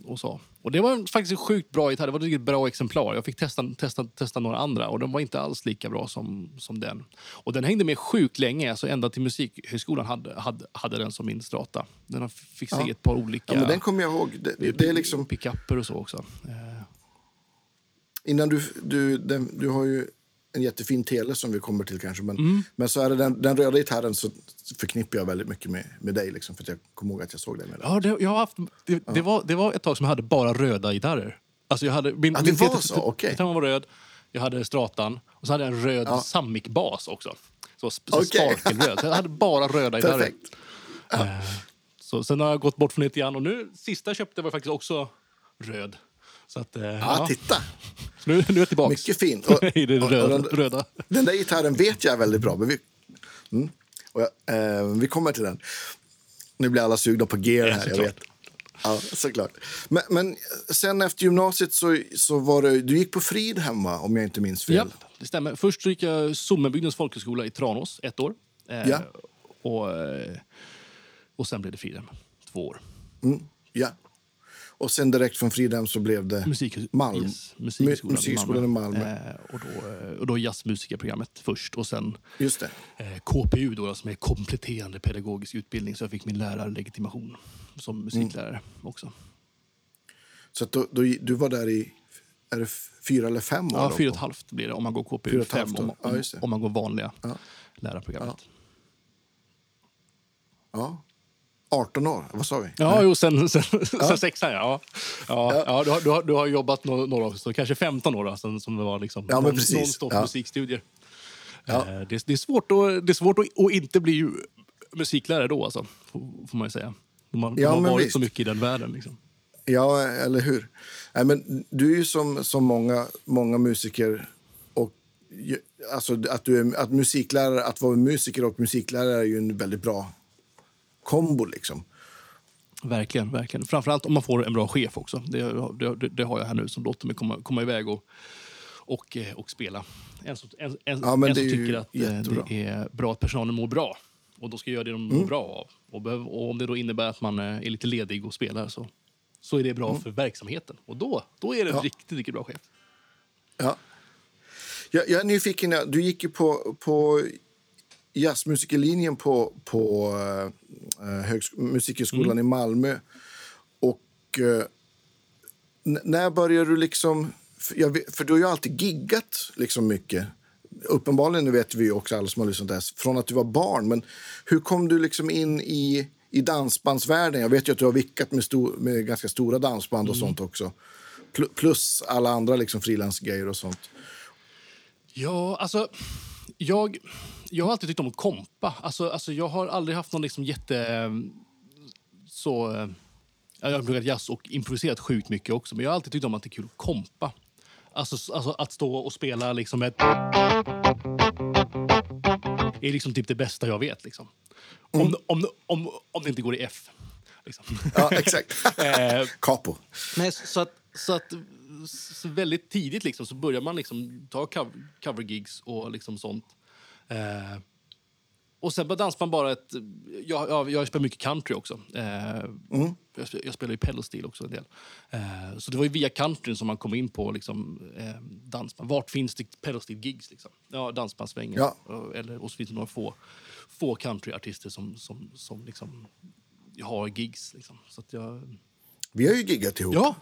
och, så. Och det var faktiskt en sjukt bra gitarr. Det var ett riktigt bra exemplar. Jag fick testa, testa, testa några andra och de var inte alls lika bra som, som den. Och den hängde med sjukt länge, alltså ända till Musikhögskolan hade, hade, hade den som min strata. Den fick se Ja. ett par olika Ja, men den kommer jag ihåg. Det, det är liksom... pickuper och så också. Eh, Innan du... Du, den, du har ju en jättefin tele som vi kommer till kanske. Men, Mm. men så är det den, den röda gitarren så förknippar jag väldigt mycket med, med dig. Liksom, för att jag kommer ihåg att jag såg dig med den. Ja, det, jag har haft, det, det, var, det var ett tag som jag hade bara röda gitarrer. Alltså jag hade, min, Ja, det min var TT så? Okej. gitarren var röd, jag hade stratan och så hade jag en röd Ja. Samic-bas också. Så, så Okej. sparkelröd. Så jag hade bara röda gitarrer. Perfekt. Eh, Så, sen har jag gått bort från det lite grann och nu, sista jag köpte var faktiskt också röd. Så att, eh, Ja, ja, titta. Nu, nu är jag tillbaka. Mycket fint. Och, I det och- och röda. den, röda. den där gitarren vet jag väldigt bra. Men vi, mm, jag, eh, vi kommer till den. Nu blir alla sugna på gear Ja, här, jag såklart. vet. Ja, såklart. Men, men sen efter gymnasiet så, så var det, du gick på Fridhem, va? om jag inte minns fel. Ja, det stämmer. Först gick jag Sommenbygdens folkhögskola i Tranås ett år. Eh, Ja. och, eh, och sen blev det Fridhem, två år. Mm, ja. Och sen direkt från Fridhem så blev det Musik, Malm. Yes, musikhögskolan, Mu- musikhögskolan i Malmö. Eh, och, då, eh, och då jazzmusikerprogrammet först och sen Just det. eh, KPU då, som är kompletterande pedagogisk utbildning. Så jag fick min lärarlegitimation som musiklärare också. Så då, då, du var där i är det fyra eller fem år? Ja, fyra och ett halvt blir det om man går KPU. Fyra Fem halvt år. om, Ja, om, om man går vanliga Ja. lärarprogrammet. Ja. 18 år, vad sa vi? Ja, jo, sen, sen, sen sexan, ja. Ja, ja. du, har, du, har, du har jobbat några, några år, så kanske 15 år då, sen, som det var liksom Ja, men precis. nonstop Ja. musikstudier. Ja. Eh, Det, det är svårt, att, det är svårt att, att inte bli musiklärare då, alltså, får, man ju säga. Har, de Ja, har men varit visst. så mycket i den världen. Liksom. Ja, eller hur? Nej, men du är ju som, som många, många musiker. Och, alltså, att, du är, att, musiklärare, att vara musiker och musiklärare är ju en väldigt bra kombo. Liksom. Verkligen, verkligen. Framförallt om man får en bra chef också. Det, det, det har jag här nu som låter mig komma, komma iväg och, och, eh, och spela. En som, en, en, Ja, en som tycker att eh, jättebra. det är bra att personalen mår bra. Och då ska jag göra det de Mm. mår bra av. Och, behöv, och om det då innebär att man eh, är lite ledig och spelar så, så är det bra för verksamheten. Och då, då är det en Mm. Ja. riktigt, riktigt bra chef. Ja. Jag, jag är nyfiken. Du gick ju på, på jazzmusikerlinjen på, på uh, högsk- Musikhögskolan i Malmö. Och eh, n- när började du liksom... För, jag vet, för du har ju alltid giggat liksom mycket. Uppenbarligen, nu vet vi också alla som har lyssnat där, från att du var barn. Men hur kom du liksom in i, i dansbandsvärlden? Jag vet ju att du har vickat med, stor, med ganska stora dansband och sånt också. Pl- Plus alla andra liksom frilansgrejer och sånt. Ja, alltså... Jag, jag har alltid tyckt om att kompa. Alltså, alltså, jag har aldrig haft någon liksom jätte... eh, Så... eh, Jag har pluggat jazz och improviserat sjukt mycket också, men jag har alltid tyckt om att det är kul att kompa. Alltså, alltså att stå och spela liksom ett... är liksom typ det bästa jag vet. Liksom. Om, om, om, om det inte går i F. Liksom. Ja, exakt. Eh, Capo. Nej, så att, så att så väldigt tidigt liksom, så börjar man liksom ta cover, covergigs och liksom sånt. Eh, och sen på dansband bara ett... Jag, jag, jag spelar mycket country också. Eh, jag, spelar, jag spelar ju pedalstil också en del. Eh, så det var ju via countryn som man kom in på liksom, eh, dansband. Vart finns det pedalstil-gigs? Liksom? Ja, dansbandssvängen. Ja. Och- Eller, och så finns det några få, få countryartister som, som, som liksom har gigs. Liksom. Så jag... Vi har ju giggat ihop. Ja,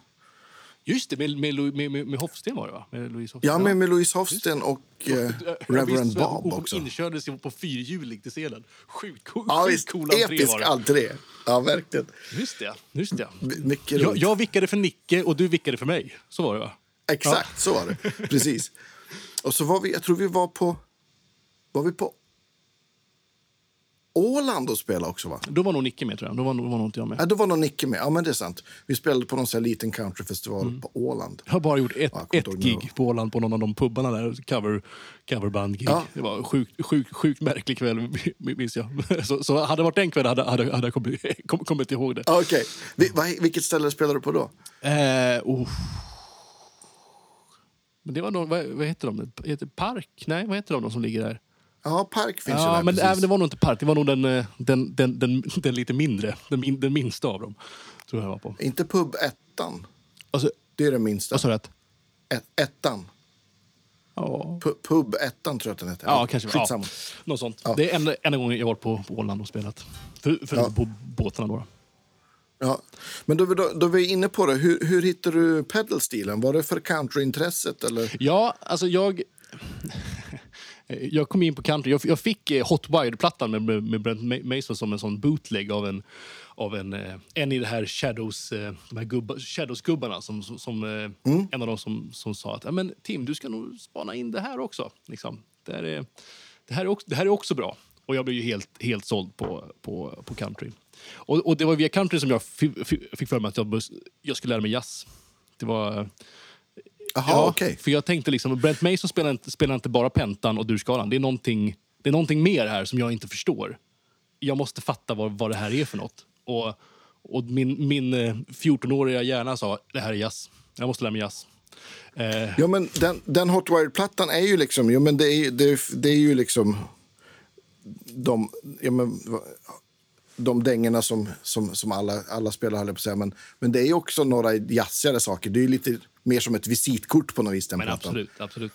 just det. Med, med, med, med, med Hofsten var det, va? Med Louise Hofsten. Ja, men med Louise Hofsten och eh, Reverend Bob hon också. inkördes ju på fyrhjuling till scenen. Sjukt cool, Ja, visst. cool entré Episk var det. entré. Ja, verkligen. Just det, just det. Mycket Jag, jag vickade för Nicke och du vickade för mig. Så var det, va? Exakt, så var det. Precis. Och så var vi, jag tror vi var på... Var vi på Åland och spelade också, va? Då var nog Nicke med, tror jag. Då var, då var nog inte jag med. Ja, då var nog Nicke med. Ja, men det är sant. Vi spelade på någon sån liten countryfestival Mm. på Åland. Jag har bara gjort ett, Ja, ett gig på Åland på någon av de pubbarna där. Cover, coverband-gig. Ja. Det var en sjukt sjuk, sjuk märklig kväll, minns jag. Så, så hade det varit den kvällen hade, hade, hade jag kommit, kom, kommit ihåg det. Okej. Vi, vad- vilket ställe spelade du på då? Eh, oh. Men det var någon, vad, vad heter de? Heter Park? Nej, vad heter de, de som ligger där? Ja, Park finns ju Ja, där. men precis. det var nog inte Park. Det var nog den, eh, den, den, den, den lite mindre. Den, min, den minsta av dem. Tror jag var på. Inte pub ettan. Alltså, Det är den minsta. vad sa du? Ett, ettan. Ja, Pu- Pub ettan tror jag att den heter. ja kanske. Skitsamma. Ja, något sånt. Ja. Det är enda, enda gången jag varit på, på Åland och spelat. För, för Ja. på båtarna då. Ja. Men då, då, då är vi inne på det. Hur, hur hittade du pedalstilen? Var det för countryintresset? Eller? Ja, alltså jag... Eh, Jag kom in på country. Jag, jag fick eh, Hot Wired-plattan med, med, Brent Ma- Mason som en sån bootleg av en, av en, eh, en i det här Shadows, de här gubba, Shadows-gubbarna. Som, som, som, eh, En av dem som, som sa att men, Tim, du ska nog spana in det här också. Liksom. Det, här är, det, här är också, det här är också bra. Och jag blev ju helt, helt såld på, på, på country. Och, och det var via country som jag fi- fi- fick för mig att jag, jag skulle lära mig jazz. Det var... Jaha, Ja, okej. För jag tänkte liksom, Brent Mason spelar inte, spelar inte bara pentan och durskalan. Det är, någonting, det är någonting mer här som jag inte förstår. Jag måste fatta vad, vad det här är för något. Och, och min, min eh, 14-åriga hjärna sa, det här är jazz. Jag måste lära mig jazz. Eh, Ja, men den, den Hot Wired-plattan är ju liksom... Ja, men det, är, det, det är ju liksom de, ja, men, de dängorna som, som, som alla, alla spelar, höll jag på att säga. Men, men det är också några jazzigare saker. Det är lite mer som ett visitkort på något vis, den men plattan. absolut, absolut.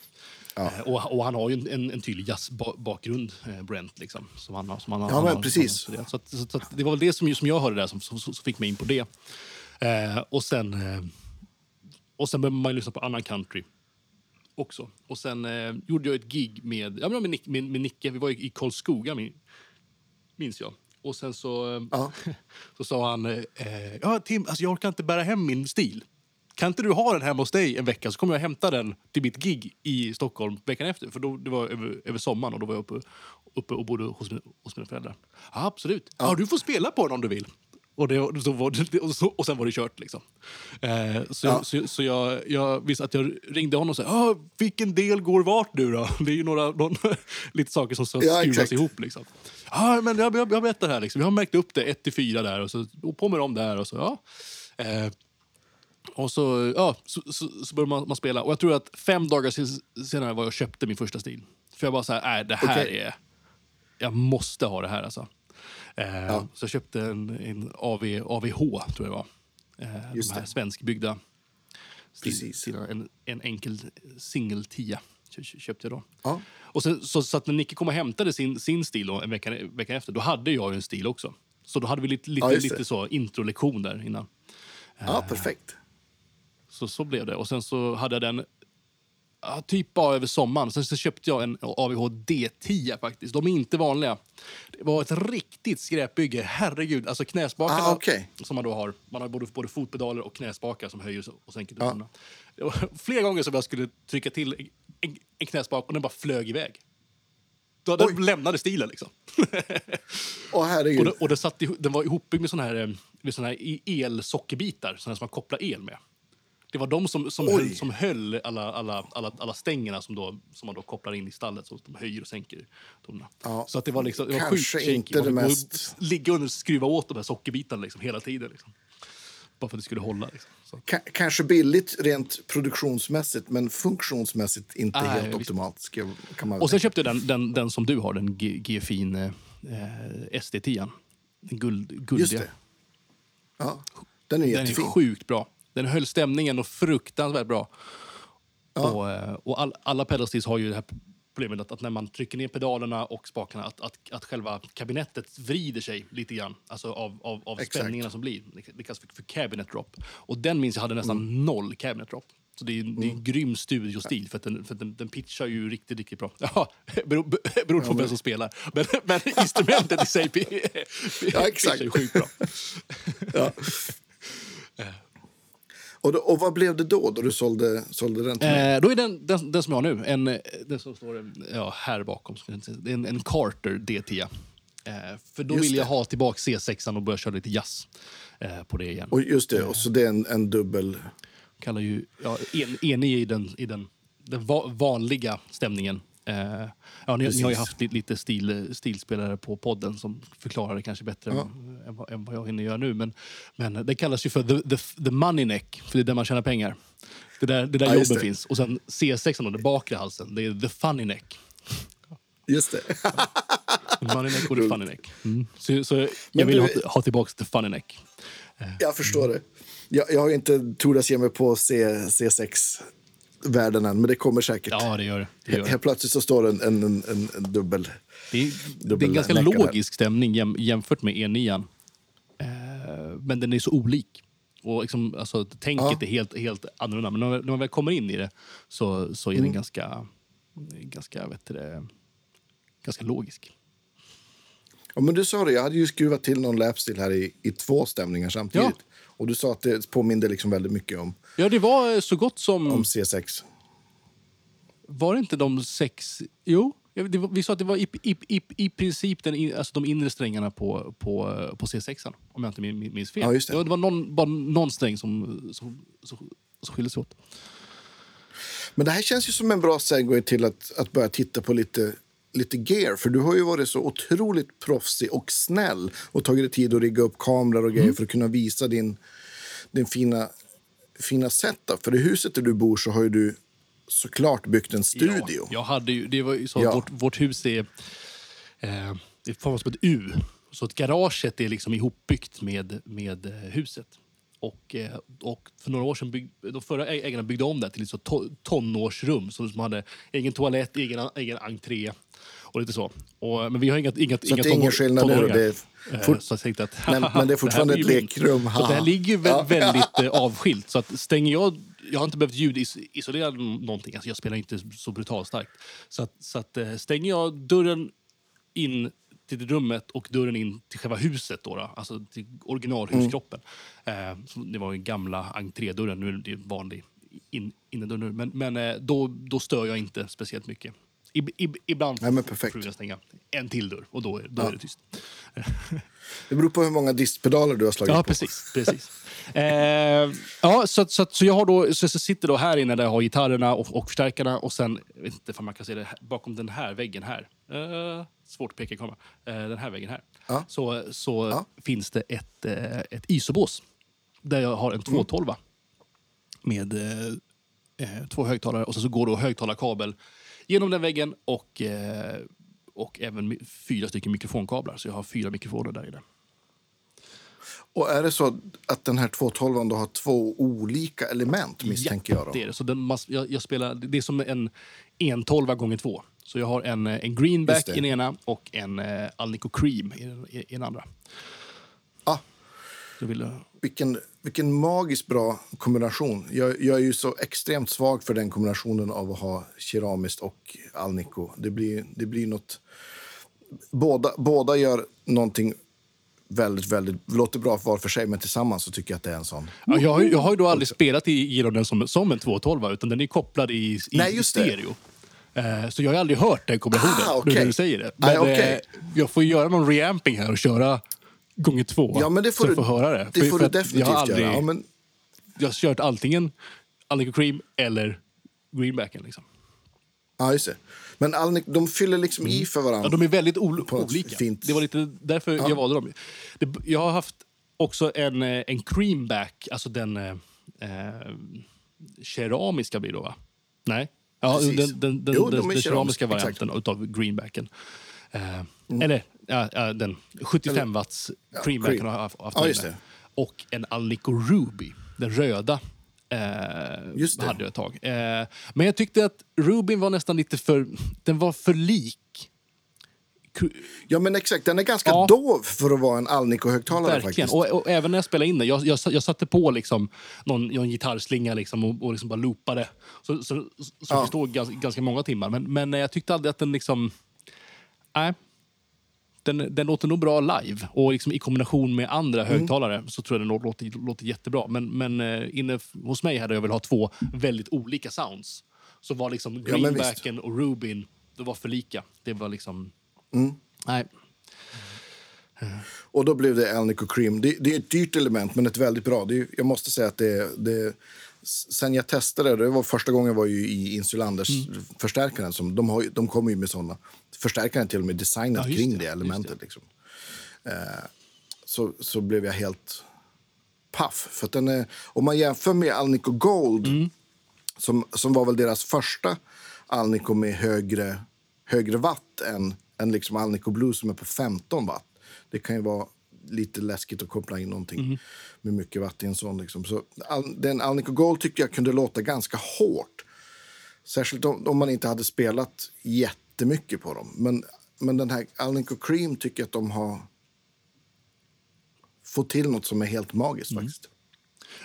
Eh, och, och han har ju en, en, tydlig jazzbakgrund, eh, Brent. Liksom, som han, har- som han, har- Ja, han men har- precis. han har studerat. Så, att, så, att- så att det var väl det som, som jag hörde där som, som, som fick mig in på det. Eh, och sen... Eh, och sen började man lyssna på annan country också. Och sen eh, gjorde jag ett gig med, ja, med, Nick, med, med Nicke. Vi var i, i Karlskoga, min, minns jag. Och sen så, Ja. så sa han... Eh, ja, Tim, alltså jag orkar inte bära hem min stil. Kan inte du ha den hemma hos dig en vecka så kommer jag hämta den till mitt gig i Stockholm veckan efter. För då, det var över, över sommaren och då var jag uppe, uppe och bodde hos, hos mina föräldrar. Ja, absolut. Ja. du får spela på den om du vill. Och, det, och, så var det, och, så, och sen var det kört. Liksom. Eh, så Ja. så, så jag, jag visste att jag ringde honom och sa ah, vilken del går vart nu då? Det är ju några, någon, lite saker som ska Ja, skruvas exakt. ihop. Liksom. Ja, men jag, jag, jag berättar här. Liksom. Jag har märkt upp det 1 till 4 där och, så, och på med dem där. Och så, ja. Eh, och så, ja, så, så, så började man, man spela. Och jag tror att fem dagar sen- senare var jag köpte min första stil. För jag bara så här, nej det här Okej. är... Jag måste ha det här alltså. Eh, Ja. Så jag köpte en, en AV, AVH, tror jag var. Eh, Just de här det. svenskbyggda stil, Precis. stilarna. En, en enkel singel 10 kö- kö- köpte jag då. Ja. Och sen, så, så att när Nicke kom och hämtade sin, sin stil då, en vecka, vecka efter, då hade jag en stil också. Så då hade vi lite, lite, Ja, lite så introlektion där innan. ja, perfekt. Så, så blev det. Och sen så hade jag den ja, typ bara över sommaren. Sen så köpte jag en AVH D10 faktiskt. De är inte vanliga. Det var ett riktigt skräpbygge. Herregud. Alltså knäspakarna Ah, okej. som man då har. Man har både, både fotpedaler och knäspakar som höjer och sänker tonerna. Det var flera gånger som jag skulle trycka till en, en knäspak och den bara flög iväg. Då den Oj. lämnade stilen liksom. Åh, herregud. Och, det, och det satt den var ihopbyggd med såna här, eh, med såna här i- elsockerbiter såna här som man kopplar el med. Det var de som, som, Oj. höll, som höll alla, alla, alla, alla stängerna som, då, som man då kopplar in i stallet så de höjer och sänker tonerna. Ja, Så att det var, liksom, det var kanske sjukt inte det mest- Ligga under och skruva åt de här sockerbitarna liksom, hela tiden. Liksom. Bara för att det skulle hålla. Liksom. Ka- kanske billigt rent produktionsmässigt, men funktionsmässigt inte Nej, helt optimalt. Ska, kan man Och sen köpte jag den, den, den som du har, den G- GFIN eh, SD10. Den guld, guldiga. Just det. Ja, den är Den jättefin. är sjukt bra. Den höll stämningen och fruktansvärt bra. Och, eh, och all, alla pedalstills har ju det här problemet att, att när man trycker ner pedalerna och spakarna att, att, att själva kabinettet vrider sig lite grann. Alltså av, av, av Exakt. spänningarna som blir. Det det kallas för, för cabinet drop. Och den minns jag hade nästan Mm. noll cabinet drop. Så det är, det är en grym studiostil för, den, för den, den pitchar ju riktigt, riktigt bra. Ja, beror, beror på vem som spelar. Men, men instrumentet i sig Ja, exakt. pitchar ju sjukt bra. Ja. Och, då, och vad blev det då, då du sålde, sålde den till mig? Eh, då är den, den, den som jag har nu, en, eh, den som står eh, ja, här bakom, jag en, en Carter D10. Eh, för då Just vill jag det. ha tillbaka C6 och börja köra lite jazz eh, på det igen. Och just det, och så det är en, en dubbel... Kallar ju, ja, en, enig i den, i den, den va, vanliga stämningen. Eh, ja, ni, ni har ju haft lite, stil, stilspelare på podden som förklarar det kanske bättre Ja. än, än, vad- än vad jag hinner göra nu. Men, men det kallas ju för the, the, the money neck, för det är där man tjänar pengar. Det där, det där Ja, jobben det. finns. Och sen C6, då, den bakre halsen, det är the funny neck. Just det. Money neck och the funny neck. Mm. Så, så jag Men vill du- ha, ha tillbaka the funny neck. Jag förstår det. Jag, jag har inte tordas ge mig på C, C6-världen än, men det kommer säkert. Ja, det gör det. det, gör det. Helt plötsligt så står en, en, en, en, dubbel... Det är, det är Dubbel en ganska logisk stämning jäm, jämfört med E9. Eh, men den är så olik. Och liksom, alltså, tänket Ja. är helt, helt annorlunda. Men när man, väl kommer in i det så, så är Mm. den ganska, ganska vet du det, ganska logisk. Ja, men du sa det, jag hade ju skruvat till någon lapstil här i, i två stämningar samtidigt. Och du sa att det påminde liksom väldigt mycket om, Ja, det var så gott som... om C6. Var det inte de sex... Jo, var, vi sa att det var i, i, i, i princip den, alltså de inre strängarna på, på, på C6, om jag inte min- minns fel. Ja, just det. det var någon, bara någon sträng som, som, som, som skilde sig åt. Men det här känns ju som en bra segway till att, att börja titta på lite, lite gear. För du har ju varit så otroligt proffsig och snäll och tagit dig tid att rigga upp kameror och grejer för att kunna visa din, din fina, fina setup. För i huset där du bor så har ju du såklart byggt en studio. Ja, jag hade ju, det var ju så Ja. vårt, vårt hus är, eh, det formas som ett U. Så att garaget är liksom ihopbyggt med, med eh, huset. Och, eh, och för några år sedan bygg, de förra ägarna byggde om det till ett så to, tonårsrum. Så som hade egen toalett, egen, egen entré och lite så. Och, men vi har inga, inga, Så inga det är ingen skillnad nu. Det är Eh, fort, Så jag tänkte att, Men- men det är fortfarande blir ett lekrum, Så det här ligger vä- Ja. väldigt eh, avskilt. Så att stänger jag... Jag har inte behövt ljudisolera någonting. Alltså jag spelar inte så brutalt starkt. Så, att, så att, eh, stänger jag dörren in till det rummet och dörren in till själva huset, då, då, alltså till originalhuskroppen. Eh, så det var den gamla entrédörren, nu är det en vanlig in, innerdörr. nu. Men, men eh, då, då stör jag inte speciellt mycket. Ib, ib, ibland Nej, men perfekt. får jag stänga en till dörr och då, är- då är det tyst. det beror på hur många distpedaler du har slagit Ja, på. precis. precis. eh, ja, så, så, så jag har då, så jag sitter då här inne där jag har gitarrerna och, och förstärkarna och sen, jag vet inte om man kan se det, här, bakom den här väggen här. Eh, svårt att peka i kameran. Eh, den här väggen här. Ja. Så, så Ja. finns det ett, eh, ett isobås där jag har en 212 med eh, eh, två högtalare och så, så går då högtalarkabel genom den väggen och, eh, och även fyra stycken mikrofonkablar. Så jag har fyra mikrofoner där inne. Och är det så att den här 212 då har två olika element misstänker jag då? Det är det. Så den, jag, jag spelar, det är som en 112 gånger två. Så jag har en, eh, en greenback i den ena och en eh, Alnico Cream i den, i, i den andra. Ah, Jag vill, eh, vilken, vilken magiskt bra kombination. Jag, jag är ju så extremt svag för den kombinationen av att ha keramiskt och Alnico. Det blir, det blir något... Båda, båda gör någonting väldigt, väldigt... Låter bra var för sig, men tillsammans så tycker jag att det är en sån... ja, jag, har, jag har ju då aldrig spelat i- genom den som, som en 212 utan den är kopplad i, i, Nej, just det. stereo. Eh, så jag har aldrig hört den kombinationen, Ah, nu när du säger det. Men okej. eh, jag får göra någon reamping här och köra gånger två. Ja, men det får så du, får höra det. det För- får för du definitivt jag har aldrig, göra. Ja, men, Jag har kört antingen Alnico Cream eller greenbacken. Liksom. ja, just det. Men Alnico, de fyller liksom i för varandra. Ja, de är väldigt olika. fint- Det var lite därför jag valde dem. Det, jag har haft också en, eh, en creamback, alltså den eh, eh, keramiska blir det då, va? Nej? Ja, Precis. den, den, den, Jo, de den, är den keramiska, exakt. varianten av greenbacken. Eh, Eller ja, ja, den 75 watts creambacken cream. har haft. haft Ja, just det. Och en Alnico Ruby, den röda. Eh, Just det. hade jag ett tag. Eh, men jag tyckte att Rubin var nästan lite för... Den var för lik Ja, men exakt. Den är ganska Ja. dov för att vara en Alnico-högtalare faktiskt. Och, och även när jag spelade in det. Jag, jag, jag satte på liksom någon, någon gitarrslinga liksom och, och liksom bara loopade. Så, så, så Ja. det stod ganska, ganska många timmar. Men, men jag tyckte aldrig att den liksom... Nej. Den, den låter nog bra live. Och liksom i kombination med andra Mm. högtalare så tror jag den låter, låter jättebra. Men, men eh, inne hos mig där jag vill ha två väldigt olika sounds. Så var liksom Ja, greenbacken och Rubin, det var för lika. Det var liksom... Mm. Nej. Och då blev det Alnico Cream. Det, det är ett dyrt element, men ett väldigt bra. Det jag måste säga att det, det... Sen jag testade, det var första gången jag var ju i Insulanders Mm. förstärkaren. Som, de, har, de kommer ju med såna. Förstärkaren är till och med designat Ja, kring det, det, elementet. Liksom. Eh, så, så blev jag helt paff. För den är, om man jämför med Alnico Gold, Mm. som, som var väl deras första Alnico med högre, högre watt än, än liksom Alnico Blue som är på 15 watt. Det kan ju vara lite läskigt att koppla in någonting Mm. med mycket watt i en sån. Liksom. Så Al- den Alnico Gold tyckte jag kunde låta ganska hårt. Särskilt om, om man inte hade spelat jättemycket på dem. Men, men den här Alnico Cream tycker jag att de har fått till något som är helt magiskt Mm. faktiskt.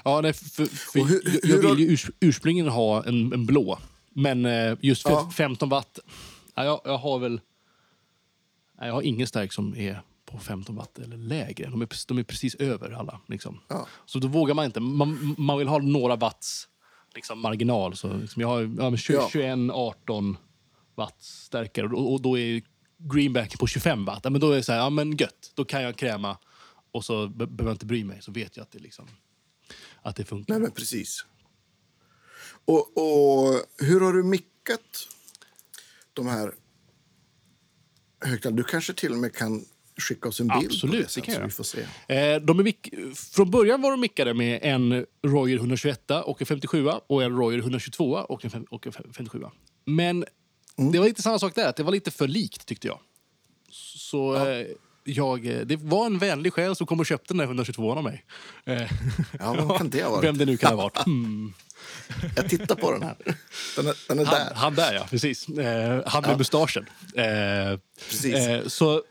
Ja, nej, för, för hur- hur jag vill ju urs, ursprungligen ha en, en blå. Men eh, just för Ja. 15 watt... Ja, jag, jag har väl... Jag har ingen stärk som är på 15 watt eller lägre. De är, de är precis över alla. Liksom. Ja. Så då vågar man inte. Man, man vill ha några watts liksom, marginal. Så liksom jag har ja, men 20, Ja. 21, 18 watt stärkare och, och då är greenbacken på 25 watt. Ja, men då är det så här, ja men gött. Då kan jag kräma och så be- behöver jag inte bry mig. Så vet jag att det, liksom, att det funkar. Nej, men precis. Och, och hur har du mickat de här högtalarna? Du kanske till och med kan skicka oss en bild Absolut, det, det kan så jag. vi får se. Eh, de är från början var de mickade med en Royer 121 och en 57 och en Royer 122 och en, och en 57. Men Mm. det var lite samma sak där, att det var lite för likt tyckte jag. Så eh, jag, eh, det var en vänlig själ som kom och köpte den där 122 av mig. Eh, Ja, vem kan det ha varit? Vem det nu kan ha varit. Mm. Jag tittar på den här. Den är, den är Han, där. han där ja, precis. Eh, han med mustaschen. Eh, Precis. eh, så,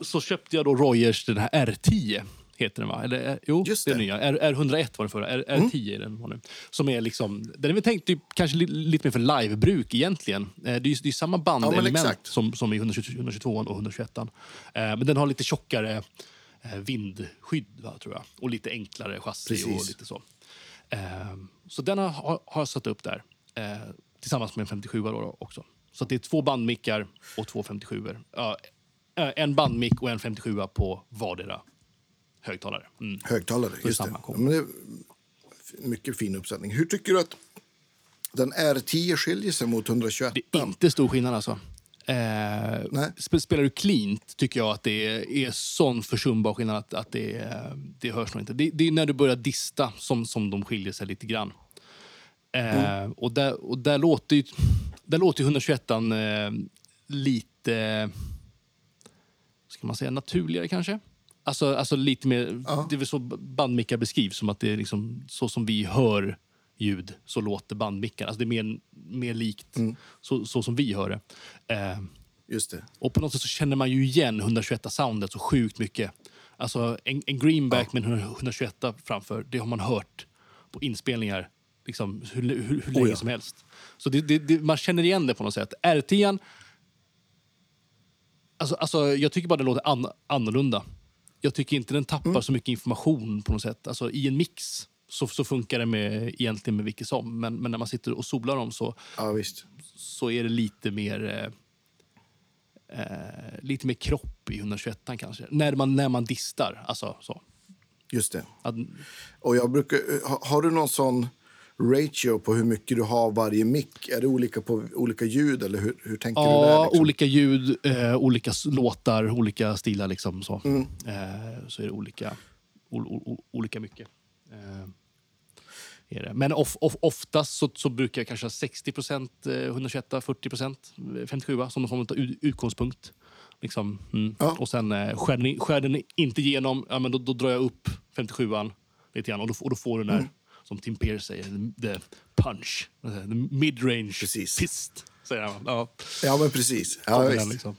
så köpte jag då Royers, den här R10. Heter den va? Eller, eh, jo, Just det är det. nya. R, R101 var den förra. R, R10 är den var nu. Som är liksom, den är väl tänkt typ, kanske li, lite mer för livebruk egentligen. Eh, det är det är samma bandelement exakt. som, som i 122, 122 och 121. Eh, men den har lite tjockare vindskydd va, tror jag. Och lite enklare chassi och lite så. Så den har, jag satt upp där. Tillsammans med en 57 då, då också. Så det är två bandmickar och två 57 ja, eh, En bandmick och en 57 på vardera högtalare. Mm. Högtalare, just det. Ja, men det är mycket fin uppsättning. Hur tycker du att den R10 skiljer sig mot 121? Det är inte stor skillnad alltså. Eh, sp- spelar du cleant tycker jag att det är, är sån försumbar skillnad att, att det, är- det hörs nog inte. Det, det är när du börjar dista som, som de skiljer sig lite grann. Eh, och, där, och där låter ju, där låter ju 121 eh, lite, ska man säga, naturligare kanske. Alltså, alltså lite mer, Ja. det är väl så bandmickar beskrivs, som att det är liksom så som vi hör ljud, så låter bandmickar. Alltså det är mer, mer likt så, så som vi hör det. Eh, Just det. och på något sätt så känner man ju igen 121-soundet så sjukt mycket. Alltså en, en greenback med en 121 framför, det har man hört på inspelningar liksom, hur, hur, hur länge ja. som helst. Så det, det, det, man känner igen det på något sätt. R10 Alltså, alltså, jag tycker bara det låter an, annorlunda. Jag tycker inte den tappar så mycket information på något sätt. Alltså, I en mix så, så funkar det med, egentligen med vilket som. Men, men när man sitter och solar dem så, Ja, så är det lite mer eh, eh, lite mer kropp i 121 kanske. När man, när man distar. Alltså, så. Just det. Att, Och jag brukar, ha- har du någon sån ratio på hur mycket du har varje mick? Är det olika på olika ljud eller hur, hur tänker du där? ja, Liksom? olika ljud, eh, olika låtar, olika stilar. Liksom, så. Mm. Eh, så är det olika, ol, ol, olika mycket. Eh, är det. Men of, of, oftast så, så brukar jag kanske ha 60 procent eh, 121, 40 procent 57 som ut- utgångspunkt. Liksom, mm. Ja. Och sen eh, skär, den, skär den inte igenom, ja, men då, då drar jag upp 57an lite grann och då, och då får du den där, som Tim Pierce säger, the punch. The mid-range Precis. fist. Säger han. Ja, Ja, men precis. Ja, visst. liksom.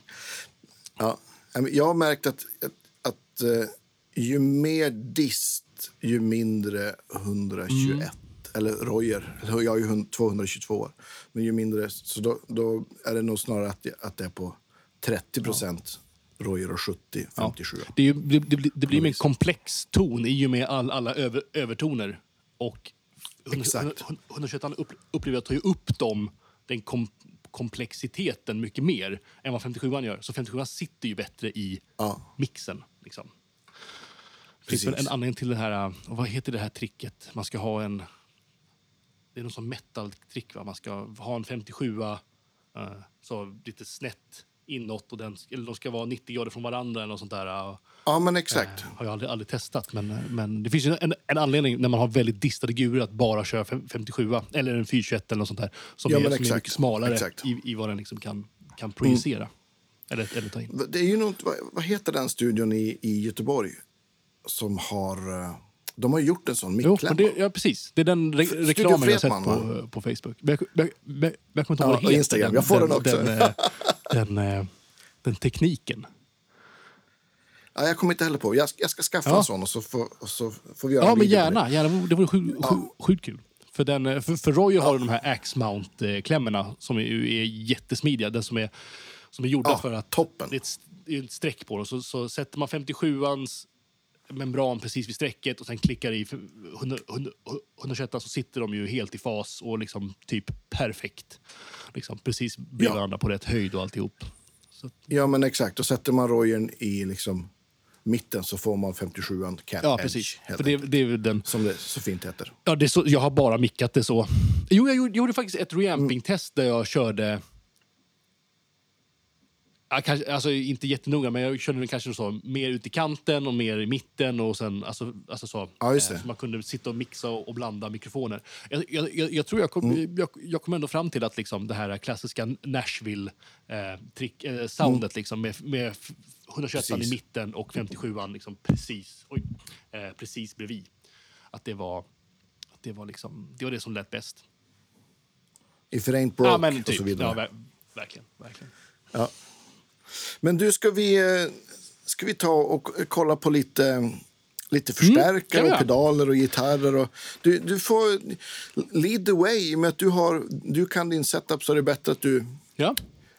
Ja. Ja, Jag har märkt att, att, att eh, ju dist, ju mindre 121. Mm. Eller Royer. Jag har ju hund- 222. Men ju mindre, så då, då är det nog snarare att, det- att det är på 30 procent Royer och 70, 57. Det, är ju, det, det, blir- det blir mer en komplex ton i och med all, alla över, övertoner. Och Exakt. 121 upp, upplever jag tar ju upp dem, den kom, komplexiteten mycket mer än vad 57 gör. Så 57 sitter ju bättre i Ja. mixen. Liksom. Det finns Precis. en anledning till det här, och vad heter det här tricket? Man ska ha en... Det är någon sån metal-trick? Man ska ha en 57 uh, så lite snett inåt och den, eller de ska vara 90 grader från varandra eller något sånt där. Ja, men exakt. har jag aldrig, aldrig testat. Men, men det finns ju en, en anledning när man har väldigt distade gurer att bara köra fem- 57 eller en 421 eller något sånt där. Som, Ja, är, som är mycket smalare Exakt. i, i vad den liksom kan, kan projicera. Eller, eller ta in. Det är ju något, vad, vad heter den studion i, i Göteborg som har... eh, De har gjort en sån det, ja, precis. Det är den re Studio reklamen jag har sett Fredman, på, på Facebook. Men jag, men, men, jag kommer inte ihåg Ja, vad. Instagram. Jag får den också. Den, eh, den, eh, den tekniken. Ja, jag kommer inte heller på. Jag, ska- jag ska skaffa Ja. en sån och så får, och så får vi göra Ja, en men gärna. gärna. Det vore sjukt sju, sjukt kul. För, den, eh, för, för Roy har ju de här Axe Mount-klämmorna som är, är jättesmidiga. Den som är, som är gjorda Ja, för att... toppen. Det är ett, ett streck på dem. Så, så sätter man 57ans membran precis vid strecket och sen klickar i för 100 100 121 så sitter de ju helt i fas och liksom typ perfekt. Liksom precis bredvid Ja. varandra på rätt höjd och alltihop. Så, Ja, men exakt. Och sätter man rojen i liksom mitten så får man 57an cat ja, edge. precis. För det, det är den... Som det så fint heter. Ja, det så, jag har bara mickat det så. Jo, jag gjorde, gjorde faktiskt ett reamping-test där jag körde... Ja, kanske, alltså inte jättenoga, men jag körde den kanske så, mer ut i kanten och mer i mitten. och sen, alltså, alltså så, Ja, eh, så man kunde sitta och mixa och, och blanda mikrofoner. Jag, jag, jag, tror jag kom, jag, jag kom ändå fram till att liksom, det här klassiska Nashville-soundet eh, soundet liksom, med, med f- 121 i mitten och 57an liksom, precis, oj, eh, precis bredvid. Att det var, att det var, liksom, det var det som lät bäst. If it ain't broke Ja, men och typ. så vidare. Ja, ver verkligen. verkligen. Ja. Men du, ska vi, eh, ska vi ta och kolla på lite, lite förstärkare och göra. pedaler och gitarrer? Och, du, du får lead the way. I och med att du, har, du kan din setup så är det bättre att du, Ja.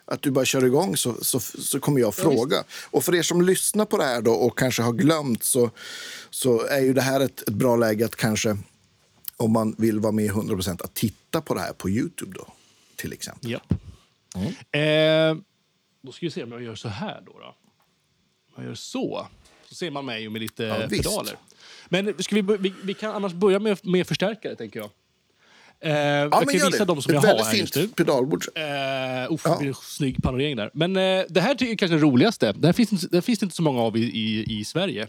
att du bara kör igång så, så, så kommer jag fråga. och för er som lyssnar på det här då och kanske har glömt så, så är ju det här ett, ett bra läge att kanske om man vill vara med 100% att titta på det här på Youtube då till exempel. Japp. Eh, då ska vi se om jag gör så här. Då, då. Jag gör så, så ser man mig med lite Ja, pedaler. Men ska vi, vi, vi kan annars börja med, med förstärkare, tänker jag. Eh, jag Ja, kan ju gör visa det. de som Ett jag har här just nu. pedalbord. Uh, uff, Ja. en snygg panorering där. Men eh, det här tycker jag kanske är det roligaste. Det här finns, det finns inte så många av i, i, i Sverige.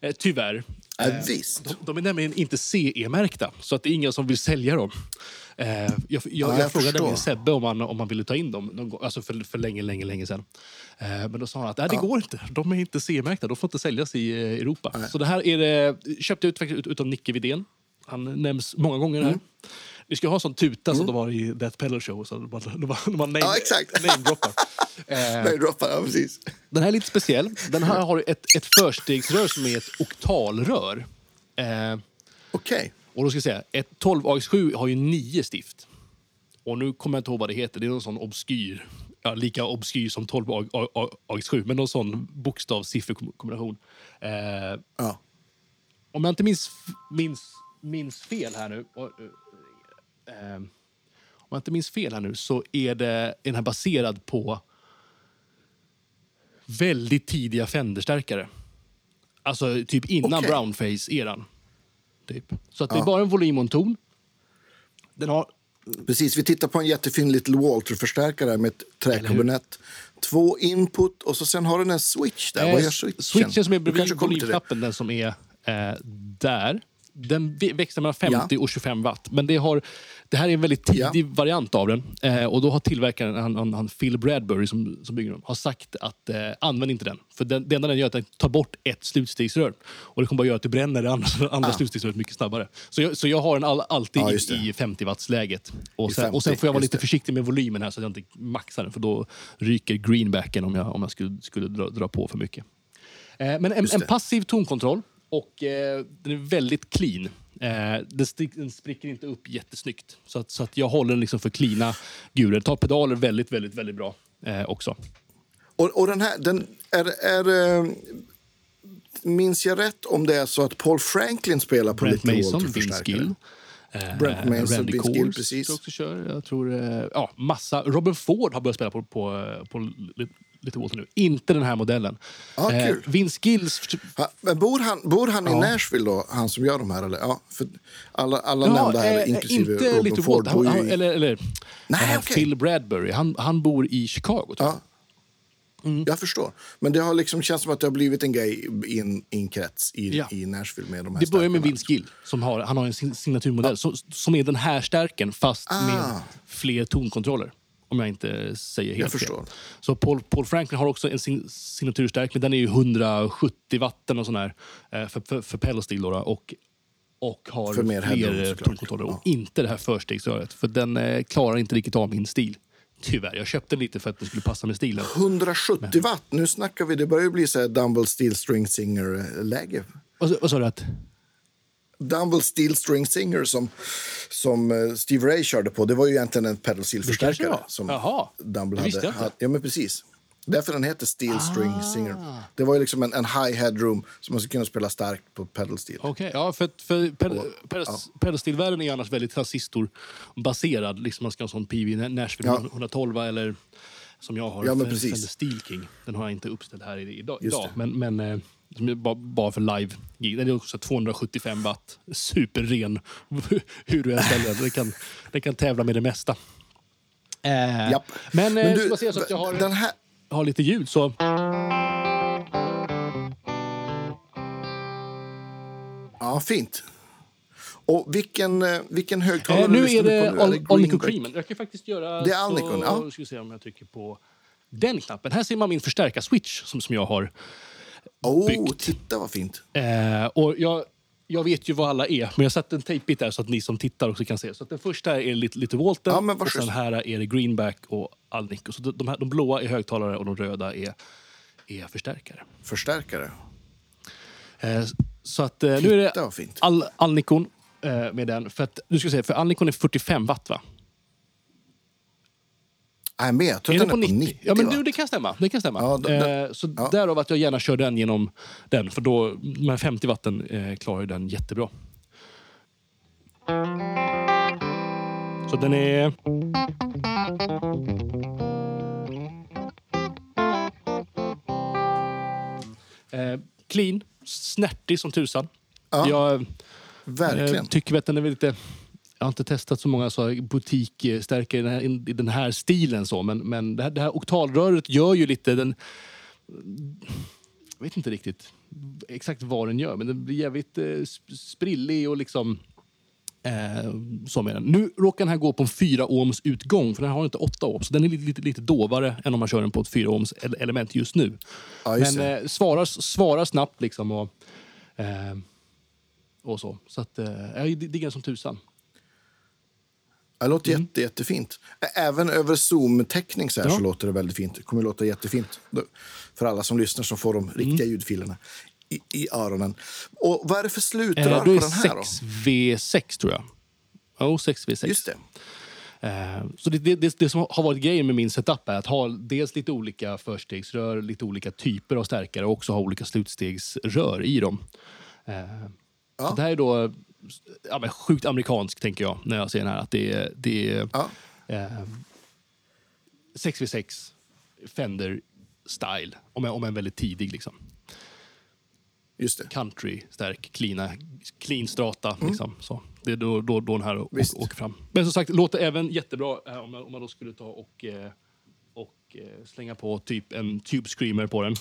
Eh, tyvärr. Ja, Eh, visst. De, de är nämligen inte CE-märkta, så att det är ingen som vill sälja dem. Eh, jag jag, jag, jag frågade nämligen Sebbe om han, om han ville ta in dem, alltså för, för länge, länge, länge sedan. Eh, men då sa han att Nej, det går inte. De är inte CE-märkta. De får inte säljas i eh, Europa. Så det här är det, köpte jag ut ut, utav Nicke Widén. Han nämns många gånger Mm. här. Vi ska ha sån tuta som de var i Death Pedal Show. Så de de de bara name, Ja, exakt. namedroppar. Nej, droppa, ja, precis. den här är lite speciell. Den här har ett, ett förstegsrör som är ett oktalrör. Eh, Okej. Och då ska jag säga, ett 12 AX7 har ju nio stift. Och nu kommer jag inte ihåg vad det heter. Det är någon sån obskyr. Ja, lika obskyr som 12 A- A- A- AX7, men någon sån bokstav-sifferkombination. Eh, Ja. om jag inte minns, minns, minns fel här nu... och, eh, om jag inte minns fel här nu så är, det, är den här baserad på väldigt tidiga Fender-stärkare. Alltså typ innan Okej. brownface-eran. Typ. Så att det är bara en volym och en ton. Den har... Precis, vi tittar på en jättefin Little Walter-förstärkare med ett träkabinett. Två input och så sen har den en switch där. Vad gör switchen? switchen som är bredvid volymknappen, den som är eh, där. Den växlar mellan 50 och 25 watt. Men det, har, det här är en väldigt tidig Ja. variant av den. Eh, och då har tillverkaren, han, han, han Phil Bradbury som, som bygger den, har sagt att eh, använd inte den. För den, det enda den gör är att den tar bort ett slutstegsrör. Och det kommer bara göra att det bränner det andra, andra slutstegsröret mycket snabbare. Så jag, så jag har den all, alltid Ja, i, just det. i 50 wattsläget. Och sen, och sen 50, får jag vara lite försiktig med volymen här så att jag inte maxar den. För då ryker greenbacken om jag, om jag skulle, skulle dra, dra på för mycket. Eh, men en, en passiv tonkontroll och eh, den är väldigt clean. Eh, den, den spricker inte upp jättesnyggt. Så att, så att jag håller den liksom för cleana gurer. Tar pedaler väldigt, väldigt, väldigt bra eh, också. Och, och den här, den är, är, eh, minns jag rätt om det är så att Paul Franklin spelar på Brent Little Mason? Gill. Eh, Brent Mason, Randy Kors precis. tror också kör. Jag tror, eh, ja, massa. Robin Ford har börjat spela på, på, på Li- Little Walter nu. Inte den här modellen. Ja, Eh, kul. Vince Gills... Ha, men bor han, bor han i Ja. Nashville då, han som gör de här? Eller? Ja, för alla alla nämnda här, eh, inklusive inte Robin Little Ford, Walter. Han, han, i... eller, eller Nej, eh, okej. Phil Bradbury. Han, han bor i Chicago, tror jag. Ja. Jag förstår. Men det har liksom känts som att det har blivit en grej i en, i en krets i, Ja. i Nashville med de här Det börjar med. Vince Gill. Som har, han har en signaturmodell som, som är den här stärken fast Ah. med fler tonkontroller. Om jag inte säger helt förstår. fel. Så Paul, Paul Franklin har också en sin, signaturstärk, men den är ju 170 watt och sån här, eh, för, för, för då, och, och har För mer fler eh, tonkontroller. Och inte det här förstegsröret, för den eh, klarar inte riktigt av min stil. Tyvärr. Jag köpte den lite för att den skulle passa med stilen. 170 watt, nu snackar vi. Det börjar ju bli så här Dumble Steel String Singer-läge. Sa- vad sa du? Att, Dumble Steel String Singer som, som eh, Steve Ray körde på, det var ju egentligen en pedal steel kanske förstärkare det var. som Jaha, Dumble visste hade. jag inte. hade- Ja, men precis. Därför den heter Steel String Ah. Singer. Det var ju liksom en, en high headroom som man skulle kunna spela starkt på pedal steel. Okej, ja, för, för pedal, ja. pedalstillvärlden är annars väldigt transistorbaserad. Liksom man ska ha en sån PV Nashville Ja. 112 eller som jag har, Ja. Fender Steel King. Den har jag inte uppställd här idag. Men, men eh, som är bara, bara för live -gig. Den är också 275 watt. Superren. Hur du än ställer den. Kan, den kan tävla med det mesta. Eh, Japp. Men, eh, Men ska man säga så att jag har, den här... har lite ljud så... Ja, fint. Och vilken, eh, vilken högtalare Eh, nu lyssnar är du det på nu? Al- Alnico? Creamen. Jag kan faktiskt göra... Det är Alnicon, så, ja. Ska se om jag trycker på den knappen. Här ser man min förstärkarswitch som, som jag har. Oh, byggt. titta vad fint. Eh, och jag, jag vet ju vad alla är, men jag satte en tejpbit där så att ni som tittar också kan se. Så den första är lite, lite Walton Ja, och sen här är det Greenback och Alnico. Så de, här, de blåa är högtalare och de röda är, är förstärkare. Förstärkare. Eh, så att eh, nu är det Titta vad fint. Al, Alnicon eh, med den. För, att, du ska säga, för Alnicon är 45 watt va? Nej, men jag tror Är den på 90. Ja, men du, det kan stämma. Det kan stämma. Ja, då- eh, så ja. därav att jag gärna kör den genom den. För då, de här 50 watten eh, klarar ju den jättebra. Så den är... Eh, clean, snärtig som tusan. Ja, Jag Verkligen. eh, tycker att den är lite... Jag har inte testat så många så butikstärkare i den här, i den här stilen. Så, men men det, här, det här oktalröret gör ju lite... Den, jag vet inte riktigt exakt vad den gör, men den blir jävligt eh, sp- sprillig och liksom... Eh, så med den. Nu råkar den här gå på en 4 ohms utgång, för den har inte 8 ohms. Den är lite, lite, lite dovare än om man kör den på ett 4 ohms ele- element just nu. Ja, just men eh, svarar, svarar snabbt liksom och, eh, och så. Så att, eh, jag diggar den som tusan. Det låter Mm. jätte, jättefint. Även över Zoom-täckning så, här Ja. så låter det väldigt fint. Det kommer att låta jättefint för alla som lyssnar som får de Mm. riktiga ljudfilerna i, i öronen. Och vad är det för slutrör Eh, på är den här då? 6V6 tror jag. Jo, 6V6. Just det. Eh, så det, det, det, det som har varit grejen med min setup är att ha dels lite olika förstegsrör, lite olika typer av stärkare och också ha olika slutstegsrör i dem. Eh, Ja. Så det här är då ja, men sjukt amerikanskt, tänker jag, när jag ser den här. Att det är, det Ja. eh, 6v6 Fender style, om om en väldigt tidig. Liksom. Just det. Country, stark, cleana, clean strata. Liksom, så. Det är då, då, då den här Visst. åker fram. Men som sagt, låter även jättebra eh, om, man, om man då skulle ta och, eh, och eh, slänga på typ en Tube Screamer på den.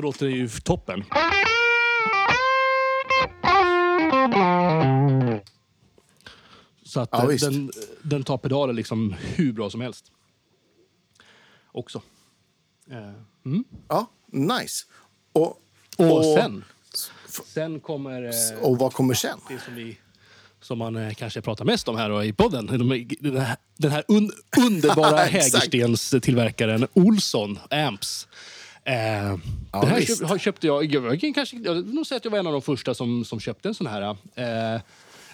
Så låter det ju toppen. Så att Ja, eh, den, den tar pedaler liksom hur bra som helst. Också. Eh, mm. Ja, nice. Och, Och, sen, sen kommer eh, och vad kommer sen? det som, vi, som man kanske pratar mest om här då, i podden. De, den här, den här un, underbara. Hägerstens-tillverkaren Olsson Amps. Eh, Ja, den här köpte jag, jag, kan kanske, jag vill nog säga att jag var en av de första som, som köpte en sån här. Eh,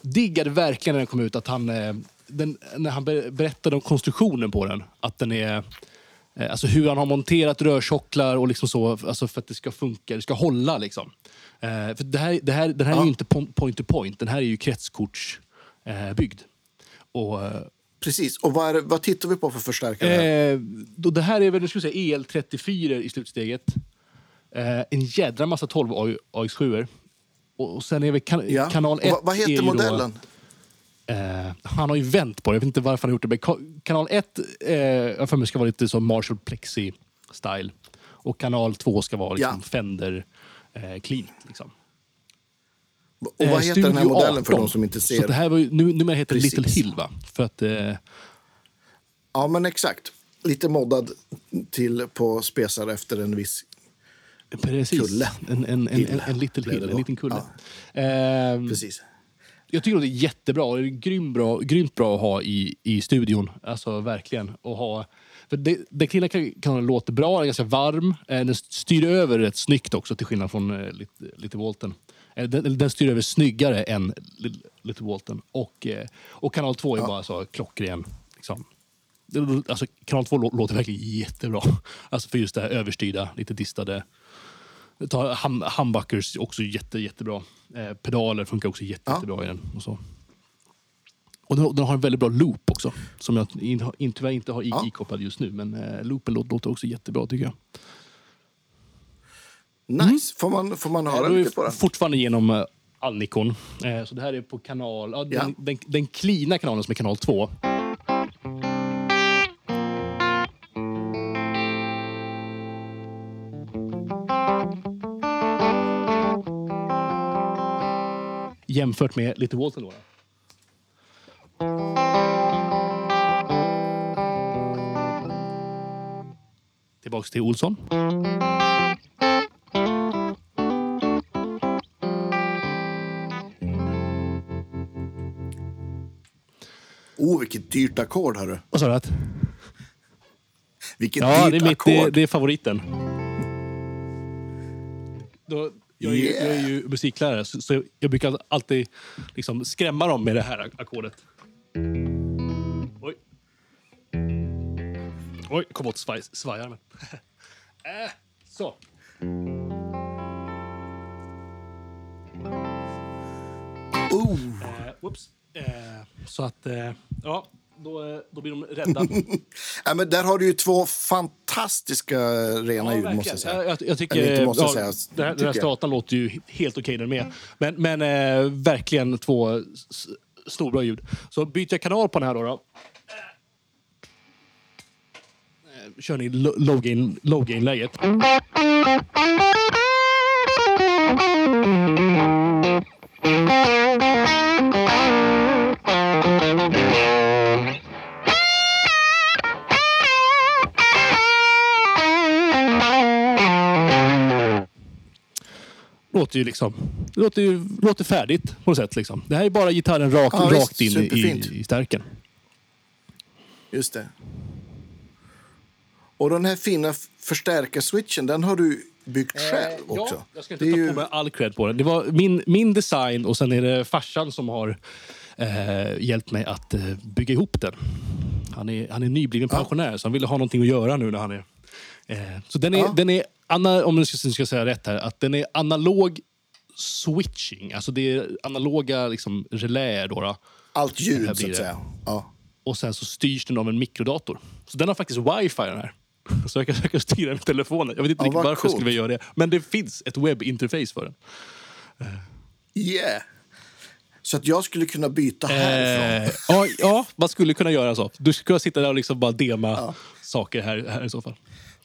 diggade verkligen när den kom ut att han, eh, den, när han ber- berättade om konstruktionen på den. Att den är, eh, alltså hur han har monterat rörtjocklar och liksom så, alltså för att det ska funka, det ska hålla. Liksom. Eh, för det här, det här, den här är Ja. ju inte pon- point to point, den här är ju kretskortsbyggd. Eh, och, eh, Precis. Och vad, är vad tittar vi på för förstärkare? Eh, då det här är väl, vi säga, EL34 i slutsteget. Eh, en jädra massa 12 AX7. Och, och sen är väl kan, ja. kanal Och 1 vad, heter modellen? Då, eh, han har ju vänt på det, jag vet inte varför han har gjort det. Men ka- kanal 1 eh, jag har för mig ska vara lite som Marshall Plexi-style. Och kanal 2 ska vara liksom Ja. Fender eh, clean. Liksom. Och vad Eh, heter den här modellen för 18. de som inte Så ser? det här var ju, nu, numera heter det. Little Hill va? För att... Eh, Ja, men exakt. Lite moddad till på spesar efter en viss... Precis. Kulle. En, en, en, en, en little hill, en liten kulle. Ja. Ehm, Precis. jag tycker det är jättebra. Det är grym bra, grymt bra att ha i, i studion. Alltså verkligen. Och ha För det, den kan- kanalen låter bra, den är ganska varm. Eh, Den styr över rätt snyggt också till skillnad från eh, lite, lite Walton. Eh, Den, den styr över snyggare än Li- lite Walton. Och, eh, och kanal 2 är bara så klockren. Liksom. Alltså, kanal 2 lå- låter verkligen jättebra. Alltså för just det här överstyrda, lite distade. Ta hum, humbuckers också jätte, jättebra. Eh, pedaler funkar också jätte, Ja. jättebra i den. Och, så. och den, den har en väldigt bra loop också. Som jag in, in, tyvärr inte har Ja. ikopplad just nu. Men eh, loopen låter också jättebra tycker jag. Nice. Får, man, får man höra lite på den? fortfarande genom eh, all Nikon. Eh, så det här är på kanal... Ja, den, Ja. den, den cleana kanalen som är kanal 2. Jämfört med lite Walton då. Tillbaks till Olsson. Oh, vilket dyrt ackord, hörru. Vad sa du? Vilket Ja, dyrt det är, mitt, det, ackord. det är favoriten. Då, jag, är ju, Yeah. jag är ju musiklärare, så, så jag brukar alltid liksom skrämma dem med det här ackordet. Oj. Oj, kom åt svaj, svajarmen. äh, så. Oh. Eh, whoops. Eh, så att, eh, ja, då, eh, då blir de rädda. Ja, men där har du ju två fantastiska rena ljud, måste jag säga. Jag, jag, jag tycker, Eller måste ja, säga, Den här, den här stratan låter ju helt okej den med. Men, men eh, verkligen två s- storbra ljud. Så byter jag kanal på den här då. då. Kör ni lo- low låter ju liksom det låter, ju, låter färdigt på något sätt. Liksom. Det här är bara gitarren rak, Ja, rakt in i, i stärken. Just det. Och den här fina förstärkarswitchen, den har du byggt själv också. Ja, jag ska inte Det är ta ju- på mig all cred på den. Det var min, min design och sen är det farsan som har eh, hjälpt mig att eh, bygga ihop den. Han är, han är nybliven pensionär så han ville ha någonting att göra nu när han är... Eh, så den är, Ja. den är om jag ska, ska säga rätt här, att den är analog switching. Alltså det är analoga liksom, reläer då. då. Allt ljud, så att säga. Ja. Och sen så styrs den av en mikrodator. Så den har faktiskt wifi den här. Så jag kan, jag kan styra med telefonen. Jag vet inte Ja, varför jag skulle coolt. göra det. Men det finns ett webbinterface för den. Yeah! Så att jag skulle kunna byta härifrån. Eh, ja, ja, man skulle kunna göra så. Du skulle kunna sitta där och liksom bara dema saker här, här i så fall.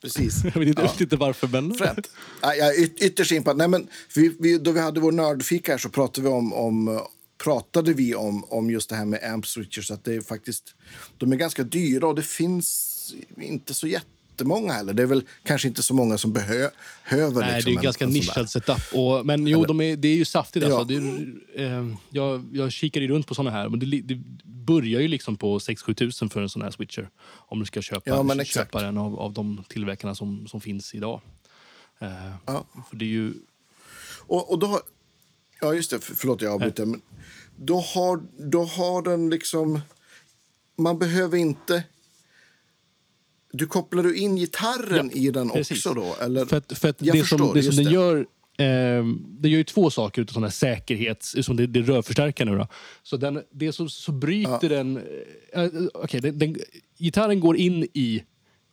Precis. Jag vet inte, Ja. inte varför, men... Fränt. Ja, jag är yt- ytterst impad. Nej, men vi, vi, då vi hade vår nördfika här så pratade vi om, om, pratade vi om, om just det här med amp switchers. Att det är faktiskt, de är ganska dyra och det finns inte så jättemånga heller. Det är väl kanske inte så många som behö, behöver Nej, liksom det är en- ganska en nischad setup. Och, men jo, de är, det är ju saftigt. Ja. Alltså. Är, eh, jag, jag kikar ju runt på såna här. Men det, det börjar ju liksom på 6-7 tusen för en sån här switcher. Om du ska köpa, Ja, exakt. köpa den av, av de tillverkarna som, som finns idag. Eh, Ja. För det är ju... Och, och då har, ja, just det. För, förlåt, jag avbryter. Men då, har, då har den liksom... Man behöver inte... Du kopplar du in gitarren i den precis. också då? Eller? För att, för att det som, förstår, det som den det. gör... Eh, det gör ju två saker här säkerhets... Som det, det rörförstärkar nu då. Så den, det som så bryter den... Eh, okej, den, den... Gitarren går in i,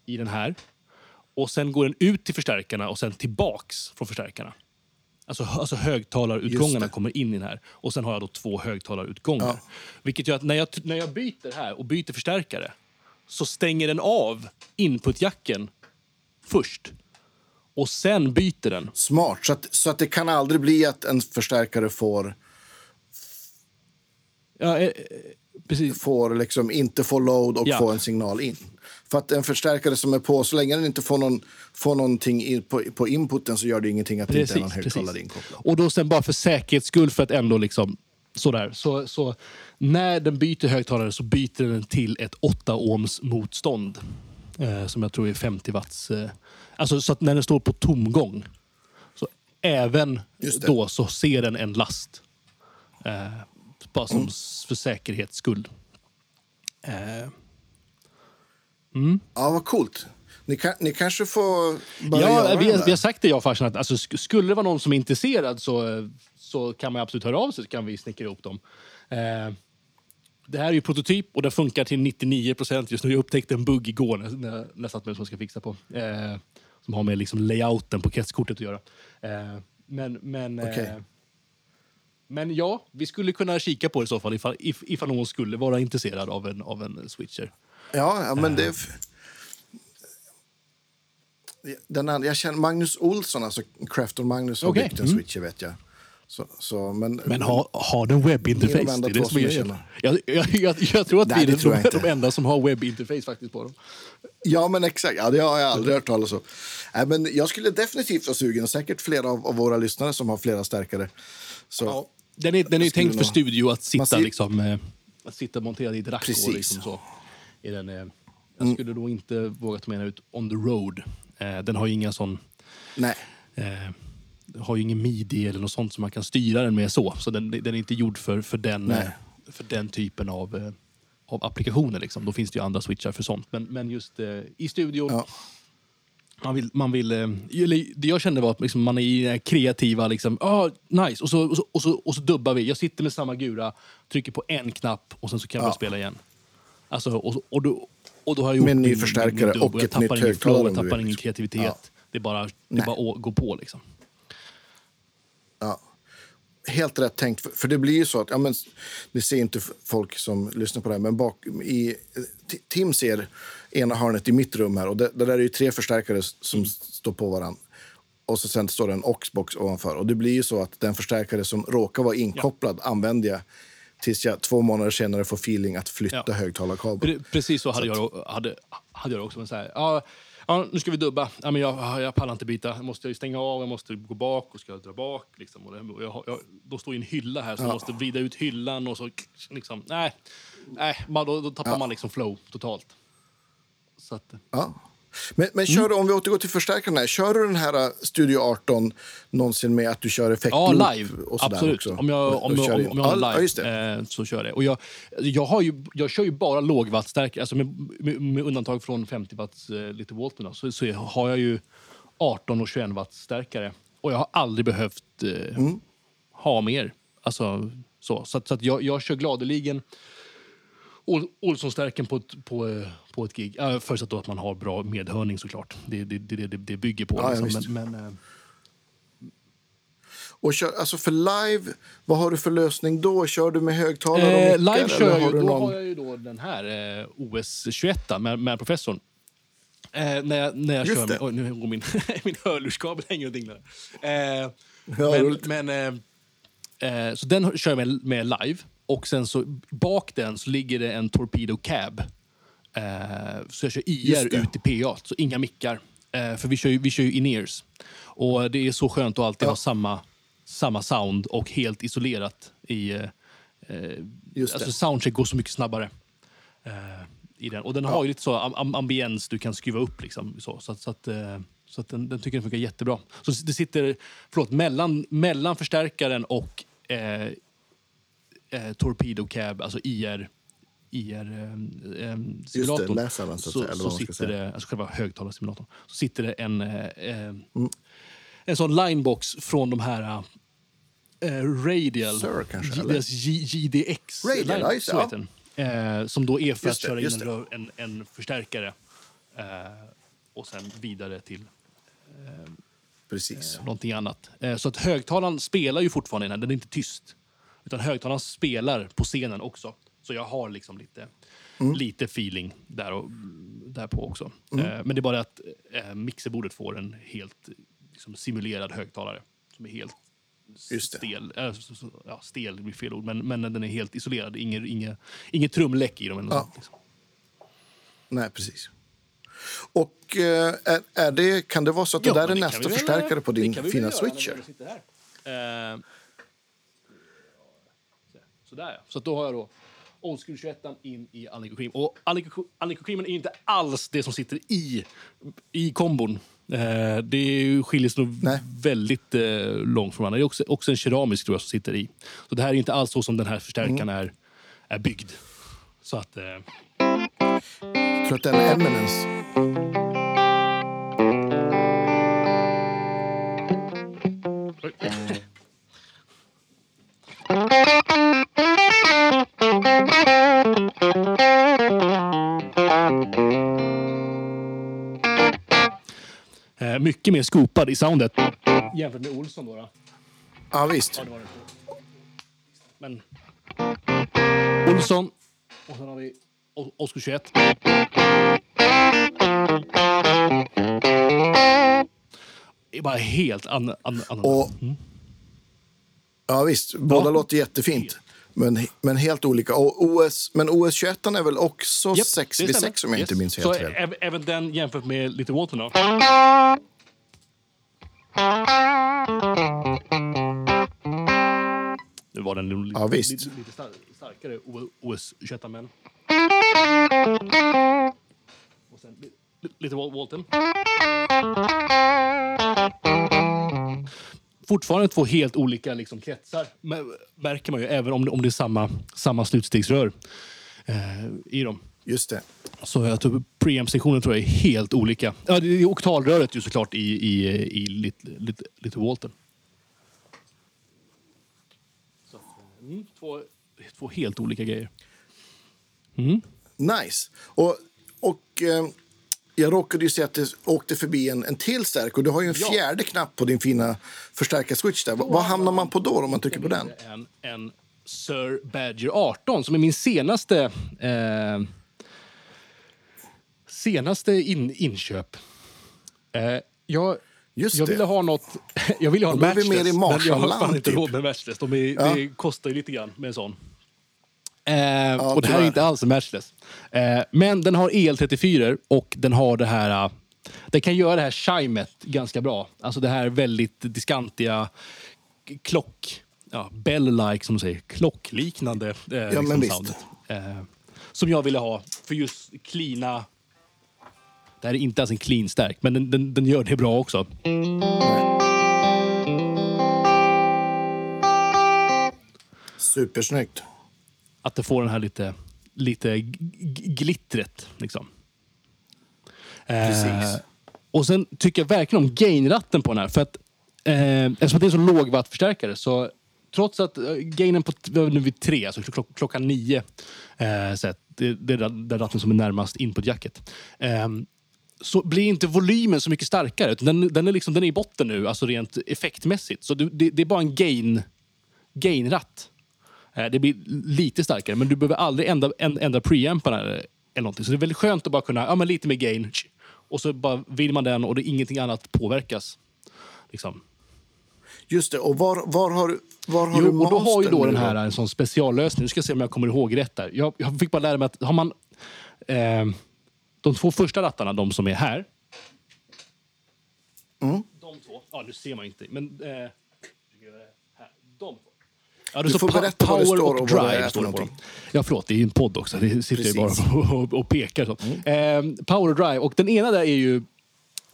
i den här. Och sen går den ut till förstärkarna och sen tillbaks från förstärkarna. Alltså, alltså högtalarutgångarna kommer in i den här. Och sen har jag då två högtalarutgångar. Ja. Vilket gör att när jag, när jag byter här och byter förstärkare så stänger den av inputjacken först. Och sen byter den. Smart. Så att, så att det kan aldrig bli att en förstärkare får, Ja, eh, precis. får liksom inte få load och Ja. få en signal in. För att en förstärkare som är på, så länge den inte får, någon, får någonting in, på, på inputen så gör det ingenting att det inte är någon Precis, högtalare precis. inkopplad. Och då sen bara för säkerhets skull, för att ändå liksom sådär. Så, så när den byter högtalare så byter den till ett 8 ohms motstånd. Eh, som jag tror är 50 watts. Eh, alltså så att när den står på tomgång, så även då så ser den en last. Eh, bara som s- för säkerhets skull. Eh, Ja, vad coolt. Ni, kan, ni kanske får börja Ja, göra vi, har- vi har sagt det jag och farsan att alltså, sk- skulle det vara någon som är intresserad så, så kan man absolut höra av sig så kan vi snickra ihop dem. Eh, det här är ju prototyp och det funkar till 99 procent just nu. Jag upptäckte en bugg igår när, när, när jag satt med som jag ska fixa på. Eh, som har med liksom layouten på kretskortet att göra. Eh, men, men, Okej. eh, men ja, vi skulle kunna kika på det i så fall ifall, if, ifall någon skulle vara intresserad av en, av en switcher. Ja, ja men det... Eh. Den andra, jag känner Magnus Olsson, alltså Crafton Magnus, har Okej, byggt en mm. switcher vet jag. Så, så, men, Men har, har den webbinterface? De Det är det som är jag grejen. jag, jag, jag, jag tror att Nej, vi är de, inte. de enda som har webbinterface faktiskt på dem. Ja, men exakt. Ja, det har jag aldrig hört talas om. Nej, men jag skulle definitivt vara sugen, och säkert flera av, av våra lyssnare som har flera stärkare. Så, Den är, den är tänkt för studio att sitta, ser- liksom, eh, att sitta monterad i ett rack. Precis. Liksom så. I den, eh, jag skulle då inte våga ta med den ut on the road. Eh, den har ju inga sån... Nej. Eh, har ju ingen midi eller något sånt som man kan styra den med så. Så den, den är inte gjord för, för, den, Nej. eh, för den typen av, eh, av applikationer. Liksom. Då finns det ju andra switchar för sånt. Men, men just eh, i studio, Ja. man vill, man vill, eh, eller det jag kände var att liksom, man är i den kreativa, liksom, ah, nice, och så, och, så, och, så, och så dubbar vi. Jag sitter med samma gura, trycker på en knapp och sen så kan jag Ja. börja spela igen. Alltså, och, och, då, och då har jag gjort Med en ny min- förstärkare min dubb och jag ett tappar nytt högtalare jag tappar ingen kreativitet. Ja. Det är bara, det är bara att gå på liksom. Ja. Helt rätt tänkt. För, för det blir ju så att, ja, men, det ser inte folk som lyssnar på det här, men bak, i, Ti- Tim ser ena hörnet i mitt rum här och det, det där är ju tre förstärkare som s- står på varandra. Och så sen står det en Oxbox ovanför. Och det blir ju så att den förstärkare som råkar vara inkopplad använder jag tills jag två månader senare får feeling att flytta Ja. högtalarkabeln. Pre- Precis så hade, jag, hade, hade jag också. Men så här, ja, ja, nu ska vi dubba. Ja, men jag, ja, jag pallar inte byta. Jag måste stänga av, jag måste gå bak och ska jag dra bak. Liksom. Och det, och jag, jag, då står ju en hylla här så jag måste vrida ut hyllan och så... Liksom, nej, nej då, då tappar man liksom flow totalt. Så att, Ja. Men, men kör du, om vi återgår till förstärkarna, här, kör du den här uh, Studio 18 någonsin med att du kör Ja, effektloop live. och sådär Absolut. också? Om jag, om, om, in- om jag har ja, live ja, eh, så kör jag det. Och jag, jag, har ju, jag kör ju bara lågwattstärkare, alltså med, med, med undantag från 50 watts eh, lite då, så, så har jag ju 18 och 21 watts stärkare. Och jag har aldrig behövt eh, Mm. ha mer. Alltså, så så, att, så att jag, jag kör gladeligen Ol- Olsson-stärken på ett, på, eh, på ett gig. Äh, förutsatt då att man har bra medhörning såklart. Det är det, det, det, det bygger på. Ja, ja, liksom. visst. men, men, eh, Och kör, alltså för live, vad har du för lösning då? Kör du med högtalare Eh, och mickar? live kör jag ju, har då någon... har jag ju då den här eh, OS 21 med, med professorn. Eh, när jag, när jag Just kör med, oj, nu går min, min hörlurskabel hänger och dinglar. Eh, Ja, men men eh, eh, så den kör jag med, med live. Och sen så bak den så ligger det en Torpedo Cab. Eh, så jag kör IR ut i PA, så inga mickar. Eh, för vi kör ju, vi kör ju in-ears. Och det är så skönt att alltid Ja. ha samma, samma sound och helt isolerat i... Eh, eh, Just alltså soundcheck går så mycket snabbare. Eh, i den. Och den har ju lite så am- am- ambiens du kan skruva upp. Liksom, så, så, så, att, eh, så att den, den tycker den funkar jättebra. Så det sitter förlåt, mellan, mellan förstärkaren och eh, eh, Torpedo Cab, alltså IR, IR eh, eh, så att så, säga, så sitter det, alltså själva högtalarsimulatorn, så sitter det en, eh, eh, Mm. en sån linebox från de här eh, Radial, Sir, kanske, deras GDX Radial, line, så heter den. Eh, som då är för Just att köra in en, en, en förstärkare eh, och sen vidare till Precis. någonting annat. Eh, Så att högtalaren spelar ju fortfarande den är inte tyst. Utan högtalaren spelar på scenen också. Så jag har liksom lite, Mm. lite feeling där, och, där på också. Eh, Men det är bara att eh, mixerbordet får en helt liksom, simulerad högtalare. Som är helt det. stel. Äh, ja, stel blir fel ord, men, men den är helt isolerad. Inget, inget, inget trumläck i dem. Ja. sånt, liksom. Nej, precis. Och eh, är, är det, kan det vara så att det Ja, där är det nästa förstärkare på det din fina göra switcher? ändå sitter här. Eh, sådär. Så då har jag då Old School 21 in i Alnico Cream. Och Alnico Creamen är inte alls det som sitter i, i kombon. Eh, det skiljer sig nog Nej. väldigt eh, långt från varandra. Det är också, också en keramisk tror jag, som sitter i. Så det här är inte alls så som den här förstärkaren är, är byggd. Så att... Eh, Jag tror att den är Eminence. Eh, mycket mer scoopad i soundet. Jämfört med Olsson då. då. Ja, visst. Ja, det var det inte. Men... Olsson. Och sen har vi O- Oscar 21. Det är bara helt an, an, annorlunda. Och, ja, visst. Båda Ja. låter jättefint. Men, men helt olika. Och OS, men OS 21 är väl också Japp, 6 det vid stämmer. 6 om jag inte Yes. minns Så helt fel. äv- även den jämfört med Little Walton då? Nu var den lite, Ja, visst. lite, lite star starkare OS 21 men... Och sen li- li- lite Wal- Walton. Fortfarande två helt olika liksom, kretsar, men- märker man ju, även om det, om det är samma, samma slutstegsrör eh, i dem. Just det. Så jag tror preamp-sektionen tror jag är helt olika. Ja, det är oktalröret ju såklart i, i, i Little, Little Walton. Så, mm, två, två helt olika grejer. Nice. Och, och eh, jag råkade ju se att det åkte förbi en, en till stärk och du har ju en Ja. fjärde knapp på din fina förstärkarswitch där. Vad, vad hamnar man på då om man trycker på den? En, en Sir Badger 18 som är min senaste eh, senaste in, inköp. Eh, jag, jag ville ha något... Jag ville ha en matchless, mer i men jag har fan inte typ. råd med matchless. De är, Ja. Det kostar ju lite grann med en sån. Eh, och det här är inte alls en matchless. Eh, men den har EL34 och den har det här... eh, Den kan göra det här chimet ganska bra. Alltså det här väldigt diskantiga klock... Ja, bell-like som de säger. Klockliknande eh, ja, visst. soundet. Eh, som jag ville ha för just cleana... Det här är inte alls en clean stärk, men den, den, den gör det bra också. Supersnyggt. Att det får den här lite, lite glittret. Liksom. Precis. Eh, och sen tycker jag verkligen om gainratten på den här. För att, eh, eftersom det är så lågwattförstärkare så trots att eh, gainen på nu vid tre, alltså klock, klockan nio, eh, så att det, det är den ratten som är närmast inputjacket. Eh, så blir inte volymen så mycket starkare. Den, den, är, liksom, den är i botten nu, alltså rent effektmässigt. Så du, det, det är bara en gain, gainratt. Eh, Det blir lite starkare, men du behöver aldrig ändra, änd- ändra preamparna eller, eller någonting. Så det är väldigt skönt att bara kunna, ja men lite mer gain. Och så bara vill man den och det, ingenting annat påverkas. Liksom. Just det. Och var, var har, var har du Jo, och då har ju då den här en sån speciallösning. Nu ska se om jag kommer ihåg rätt där. Jag, jag fick bara lära mig att har man eh, de två första rattarna, de som är här. Mm. De två. Ja, nu ser man inte. Men eh, här, de två. Ja, Du får berätta vad det power står och och vad det drive. är för någonting. Ja, förlåt, det är ju en podd också. Det sitter Precis. Mm. bara och, och pekar. Så. Eh, power och drive. Och den ena där är ju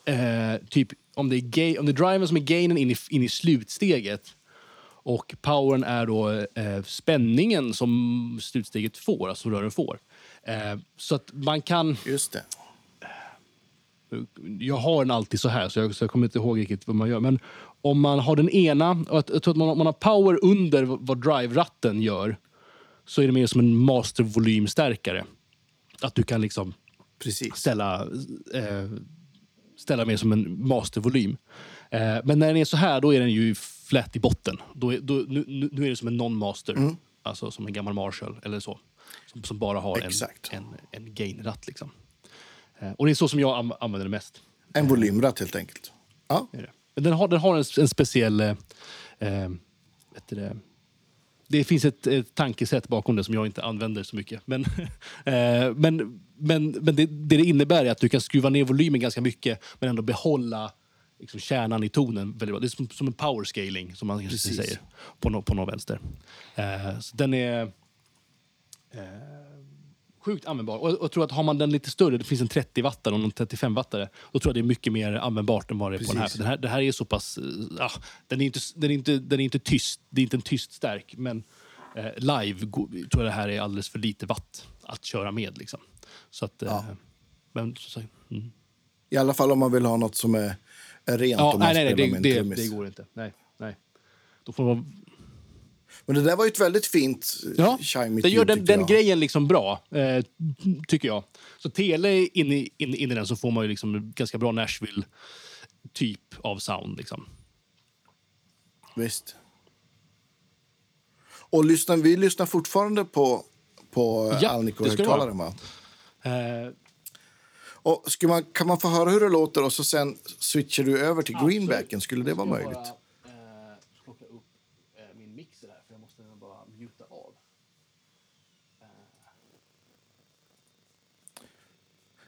eh, typ om det är, ga- om det är driven som är gainen in i, in i slutsteget och powern är då eh, spänningen som slutsteget får, alltså rören får. Eh, så att man kan... Just det. Jag har den alltid så här, så jag, så jag kommer inte ihåg riktigt vad man gör. Men om man har den ena, och jag tror att man, man har power under vad drive-ratten gör så är det mer som en mastervolymstärkare. Att du kan liksom Precis. ställa, eh, ställa mer som en mastervolym. Eh, men när den är så här, då är den ju flat i botten. Då är, då, nu, nu är det som en non-master. Alltså som en gammal Marshall eller så. Som, som bara har en, Exakt. en, en gain-ratt. Liksom. Eh, och det är så som jag använder det mest. En volymratt helt enkelt. Ja. Den har, den har en, en speciell... Eh, eh, vet du det, det finns ett, ett tankesätt bakom det som jag inte använder så mycket. Men, eh, men, men, men det, det det innebär är att du kan skruva ner volymen ganska mycket men ändå behålla liksom, kärnan i tonen väldigt bra. Det är som, som en power scaling som man Precis. säger på, no, på någon vänster. Eh, så den är... sjukt användbar. Och jag tror att har man den lite större, det finns en 30 wattare och en 35 wattare, då tror jag det är mycket mer användbart än vad det är på den här. För den här. Det här är så pass... eh, Ja, den, är inte, den, är inte, den är inte tyst, det är inte en tyst stärk, men eh, live go- tror jag det här är alldeles för lite watt att köra med. Liksom. Så att... Eh, men, så, mm. I alla fall om man vill ha något som är, är rent Ja, om man nej, spelar det, med en det, trummis. det går inte. Nej, nej. Då får man Men det där var ju ett väldigt fint Ja, chimigt det gör den, den grejen liksom bra, eh, tycker jag. Så tele in i, in, in i den så får man ju liksom ganska bra Nashville-typ av sound. Liksom. Visst. Och lyssnar, vi lyssnar fortfarande på, på Ja, Alnico det ska det högtalaren va? Eh, Och ska man, kan man få höra hur det låter och så sen switchar du över till greenbacken? Skulle det vara möjligt? Bara, eh, plocka upp eh, min mixer här, för jag måste bara muta av.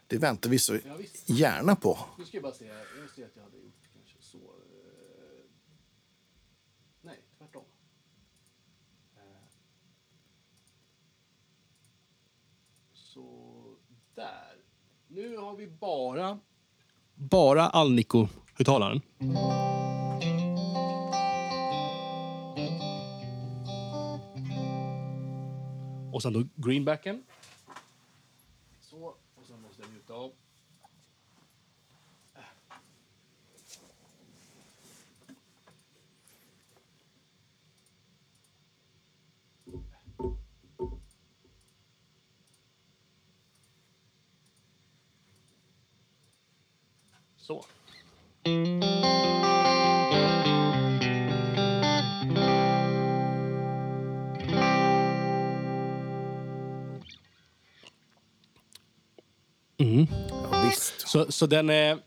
Det väntar vi så gärna på. Nu ska jag bara se. Jag ser att jag hade gjort kanske så. eh, Nej, tvärtom. Eh, Så där. Nu har vi bara... Bara Alnico-högtalaren. Och sen då greenbacken. Så, Så. Ja, visst. Så, så den är...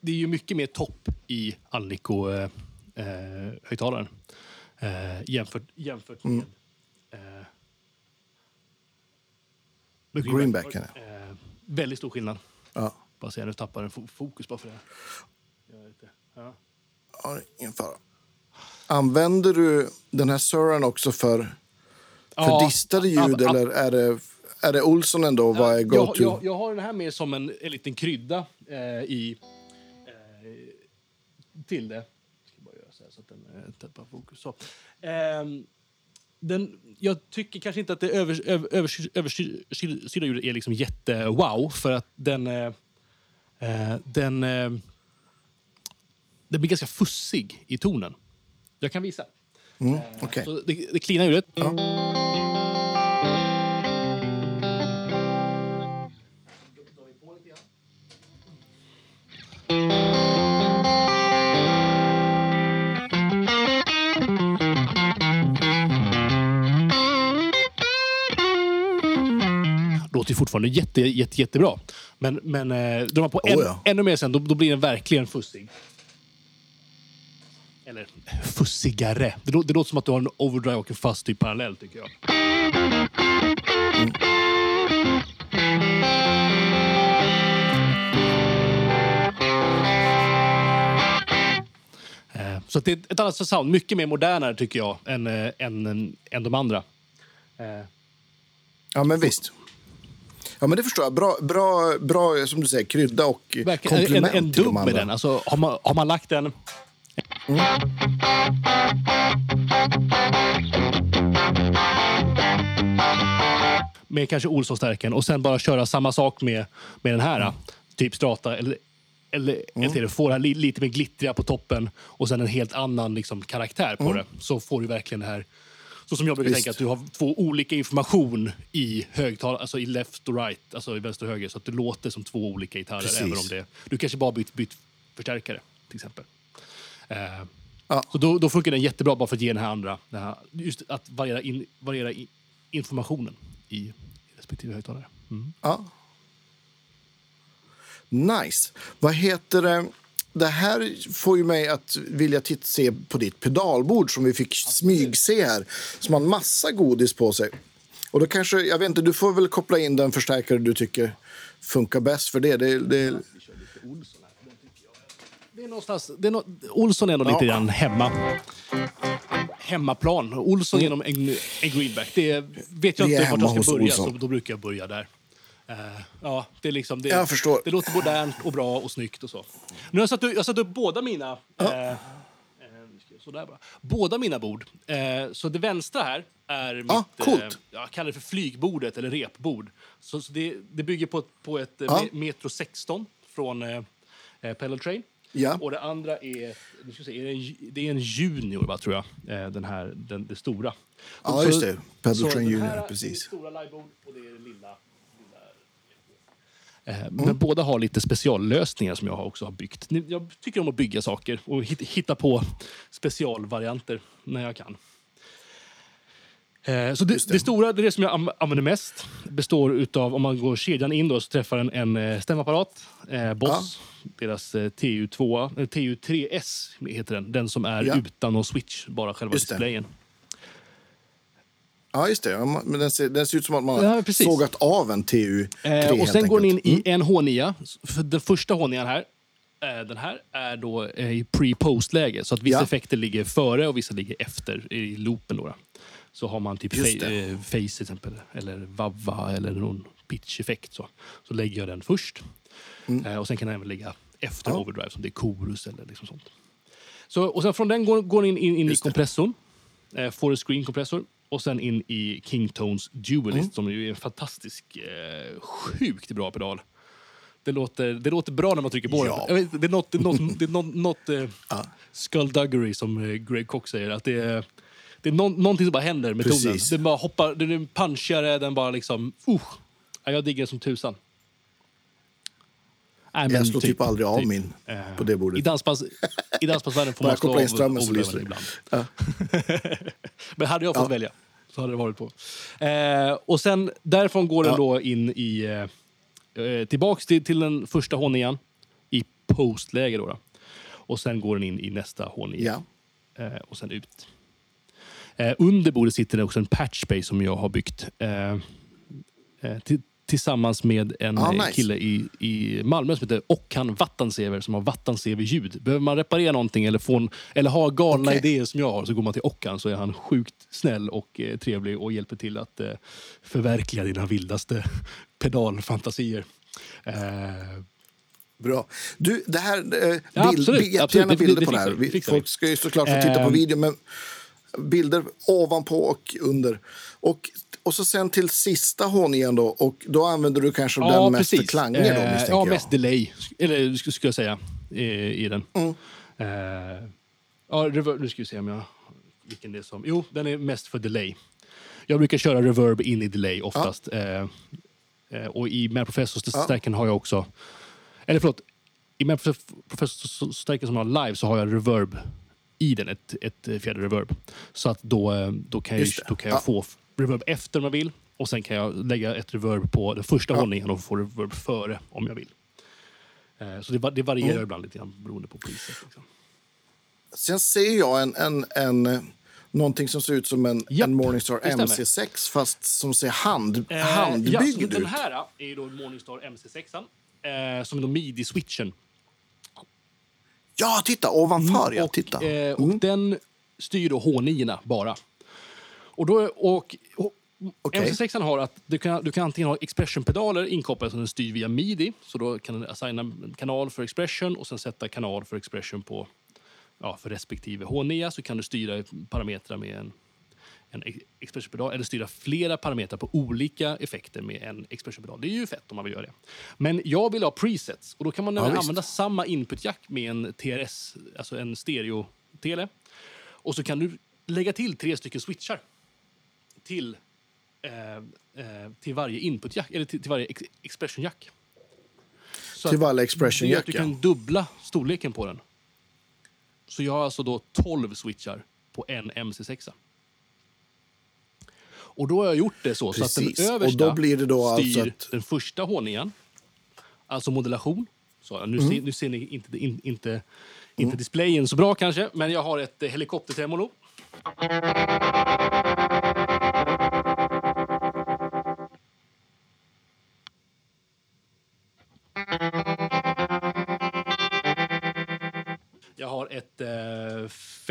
Det är ju mycket mer topp i Alnico-högtalaren eh, jämfört, jämfört med... Eh, med Greenbacken, Eh, väldigt stor skillnad. Ja. Bara säga, nu tappar den fo- fokus bara för det. Jag vet inte. Ja. Ja, ingen fara. Använder du den här Suran också för, för Ja, distade ljud ab- ab- eller är det, är det Olsson ändå? Vad är jag, jag, jag har den här med som en, en liten krydda eh, i, eh, till det. Jag ska bara göra så här så att den eh, tappar fokus. Så. Ehm, den, jag tycker kanske inte att det övers, över, övers, översida ljudet är liksom jätte-wow, för att den... Eh, eh, den, den blir ganska fussig i tonen. Jag kan visa. Mm. Så det, det cleana ljudet. Ja. Låter ju fortfarande jätte, jätte, jättebra. Men, men eh, drar man på Oh än, ja. ännu mer sen, då, då blir den verkligen fussig. Eller fussigare. Det, lå- det låter som att du har en overdrive och en fuzz typ parallell, tycker jag. Eh, Så det är ett annat sound. Mycket mer modernare, tycker jag, än, eh, än, än, än de andra. Eh, Ja, men visst. Ja, men det förstår jag. Bra, bra, bra som du säger, krydda och Verkligen, en, komplement en till de dubb med den. Alltså, har, man, har man lagt den... Med kanske Olsson-stärken och sen bara köra samma sak med, med den här. Typ strata eller, eller Mm. mm. det här li, lite mer glittriga på toppen och sen en helt annan liksom, karaktär på det. Så får du verkligen det här så som jag brukar. Visst. tänka, att du har två olika information i högtalare, alltså i left och right, alltså i vänster och höger, så att det låter som två olika gitarrer. Precis. Även om det, du kanske bara bytt, bytt förstärkare, till exempel. Eh, Ja. Så då, då funkar den jättebra bara för att ge den här andra, den här, just att variera, in, variera i, informationen i, i respektive högtalare. Mm. Ja. Nice. Vad heter det? Det här får ju mig att vilja titta, se på ditt pedalbord som vi fick smygse här. Som har en massa godis på sig. Och då kanske, jag vet inte, du får väl koppla in den förstärkare du tycker funkar bäst för det. det, det lite Det är någonstans, det är nå, Olsson är nog lite Ja. grann hemma. hemmaplan. Olsson genom en, en greenback. Det vet jag är inte vart jag ska börja, så då brukar jag börja där. Eh, ja, det, är liksom, det, Jag förstår. det låter modernt och bra och snyggt och så. Nu har jag satt, jag satt upp båda mina... Eh, eh, sådär bara. Båda mina bord. Eh, så det vänstra här är mitt... Ja, coolt. Eh, jag kallar det för flygbordet eller repbord. Så, så det, det bygger på, på ett Ja. me- Metro 16 från eh, Pedal Train. Ja. Och det andra är, nu ska se, är det, en, det är en Junior, va, tror jag. Eh, den här, den, det stora. Ja, Och just det. Pedal Train Junior, precis. mitt stora livebord och det är det lilla. Mm. Men båda har lite speciallösningar som jag också har byggt. Jag tycker om att bygga saker och hit- hitta på specialvarianter när jag kan. Eh, Så det, det. stora, det, är det som jag använder mest, består utav, om man går kedjan in då, så träffar en, en eh, stämapparat, eh, Boss, deras eh, TU2, eh, TU3S heter den, den som är Ja. utan någon switch, bara själva Just det. Ja, just det. Men den ser, den ser ut som att man har Ja, precis. sågat av en TU3. Eh, och sen går den in. Mm. i en H9. För den första H9 här, eh, den här är då eh, i pre-post-läge. Så att vissa Ja. effekter ligger före och vissa ligger efter i loopen. Då. Så har man typ fa- det. eh, face exempel, eller vavva eller någon pitch-effekt. Så. så lägger jag den först. Eh, och sen kan den även ligga efter Mm. Ja. overdrive, som det är chorus eller liksom sånt. Så, och sen från den går, går den in, in, in i det. kompressorn. Eh, Forest Screen kompressor. Och sen in i Kingtones Dualist Mm. som är en fantastisk, eh, sjukt bra pedal. Det låter, det låter bra när man trycker på Ja. den. Det är något, det är något, det är något, något eh, skullduggery som eh, Greg Cox säger. Att det är, det är nå- någonting som bara händer med tonen. Precis. Den bara hoppar, den är punchigare, den bara liksom... Uh, ja, jag diggar den som tusan. Nej, men Jag slår typ, aldrig av min Eh, på det I bordet. dansbands, i dansbandsvärlden får man slå in av strömmen så overdriven lyser ibland. Men hade jag fått Ja. välja så hade det varit på. Eh, och sen därifrån går den Ja. då in i... Eh, eh, tillbaks till, till den första H9 i postläge. Då, då. Och sen går den in i nästa H9 Ja. eh, och sen ut. Eh, under bordet sitter det också en patchbase som jag har byggt. Eh, till, tillsammans med en Ah, eh, nice. kille i, i Malmö som heter Ockan Vattensever som har Vattensever-ljud. Behöver man reparera någonting eller, få en, eller ha galna Okej. idéer som jag har så går man till Ockan så är han sjukt snäll och eh, trevlig och hjälper till att eh, förverkliga dina vildaste pedalfantasier. Eh, Bra. Du, det här... Eh, Ja, bild, absolut, bi- jättegärna absolut. Det- bilder det på det här. vi, fixar folk ska ju såklart få titta på Ehm. video, men bilder ovanpå och under. Och, och så sen till sista håningen då, och då använder du kanske den mest för klanger då, Eh, ja, jag. mest delay, eller sk- skulle jag säga, i, i den. Mm. Eh, ja, rever- nu ska vi se om jag... Vilken det är som... Jo, den är mest för delay. Jag brukar köra reverb in i delay oftast. Eh, eh, och i Mad Professor-stärken har jag också... Eller förlåt. I Mad Professor-stärken som jag har live så har jag reverb i den, ett, ett fjärde reverb. Så att då, eh, då kan jag, då kan jag Ja. få reverb efter om jag vill. Och sen kan jag lägga ett reverb på den första hållningen och få reverb före om jag vill. Eh, Så det, det varierar Mm. ibland lite grann beroende på priset. Liksom. Sen ser jag en, en, en, eh, någonting som ser ut som en, Japp, en Morningstar det stämmer. MC6 fast som ser hand, Eh, handbyggd ja, så den ut. här är då Morningstar MC6. Eh, som är då midi-switchen. Ja, titta! Ovanför, ja. och, Titta. Eh, och den styr då H9 bara. Och då, och, och Okej. MC6 har att du kan, du kan antingen ha expression-pedaler inkopplade som den styr via midi. Så då kan den assigna en kanal för expression och sen sätta kanal för expression på ja, för respektive H9 så kan du styra parametrar med en, en ex- expression-pedal eller styra flera parametrar på olika effekter med en expression-pedal. Det är ju fett om man vill göra det. Men jag vill ha presets och då kan man Ja, även visst. använda samma input-jack med en TRS, alltså en stereo-tele. Och så kan du lägga till tre stycken switchar till, eh, eh, till varje input-jack, eller till, till varje ex- expression-jack. Så Till varje det expression gör att du kan dubbla storleken på den. Så jag har alltså då 12 switchar på en MC6. Och då har jag gjort det så, så att Precis. den Och översta då blir det då styr alltså att- den första håningen, alltså modulation. Så, nu, Mm. ser, nu ser ni inte, in, inte, inte displayen så bra kanske, men jag har ett eh, helikoptertremolo.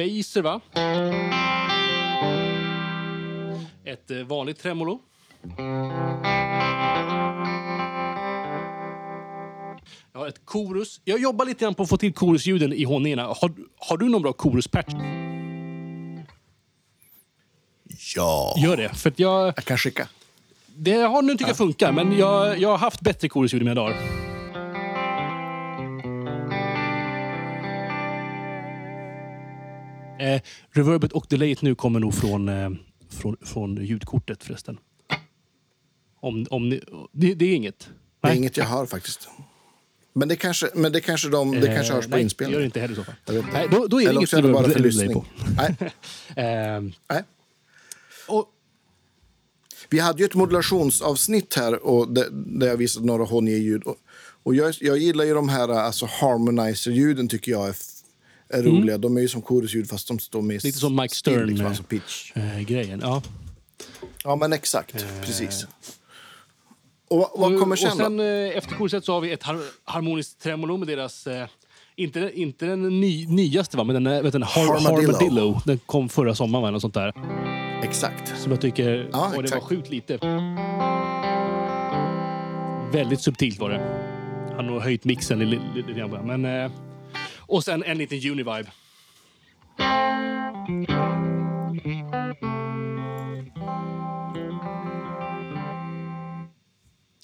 Phaser, va? ett eh, vanligt tremolo. Jag har ett chorus. Jag jobbar lite grann på att få till chorusljuden i hållningarna. Har, har du någon bra chorus-patch? Ja. Gör det. För jag, Jag kan skicka. det har nu tycker jag funkar, men jag, jag har haft bättre chorusljud i mina dagar. Eh, reverbet och delayet nu kommer nog från, eh, från, från ljudkortet förresten. Om, om ni, det, det är inget? Det är Nej. inget jag har faktiskt. Men det kanske, men det kanske, de, det kanske hörs på Eh, nej, det gör inspelningen. det inte heller så fall. Nej, då, då är det Eller inget är det bara för reverb lyssning. Nej, på. Eh, nej. och, Vi hade ju ett modulationsavsnitt här och där, där jag visade några Honje-ljud. Och, och jag, jag gillar ju de här alltså harmonizer-ljuden tycker jag är, är roliga. De är ju som chorusljud fast de står med Mm. Lite som Mike still, Stern, Liksom, eh, alltså pitch. eh, grejen. Ja. Ja, men exakt. Precis. Och vad- kommer sen, och sen då? eh, efter kurset så har vi ett har harmoniskt tremolo med deras... Eh, inte, inte den ny, nyaste, va? men den, vet den har, Harmadillo. Harmadillo. Den kom förra sommaren, va? Något sånt där. Exakt. Som jag tycker... Ja, och det var sjukt lite. Väldigt subtilt var det. Han har höjt mixen lite li, li, grann men eh, Och sen en liten Univibe.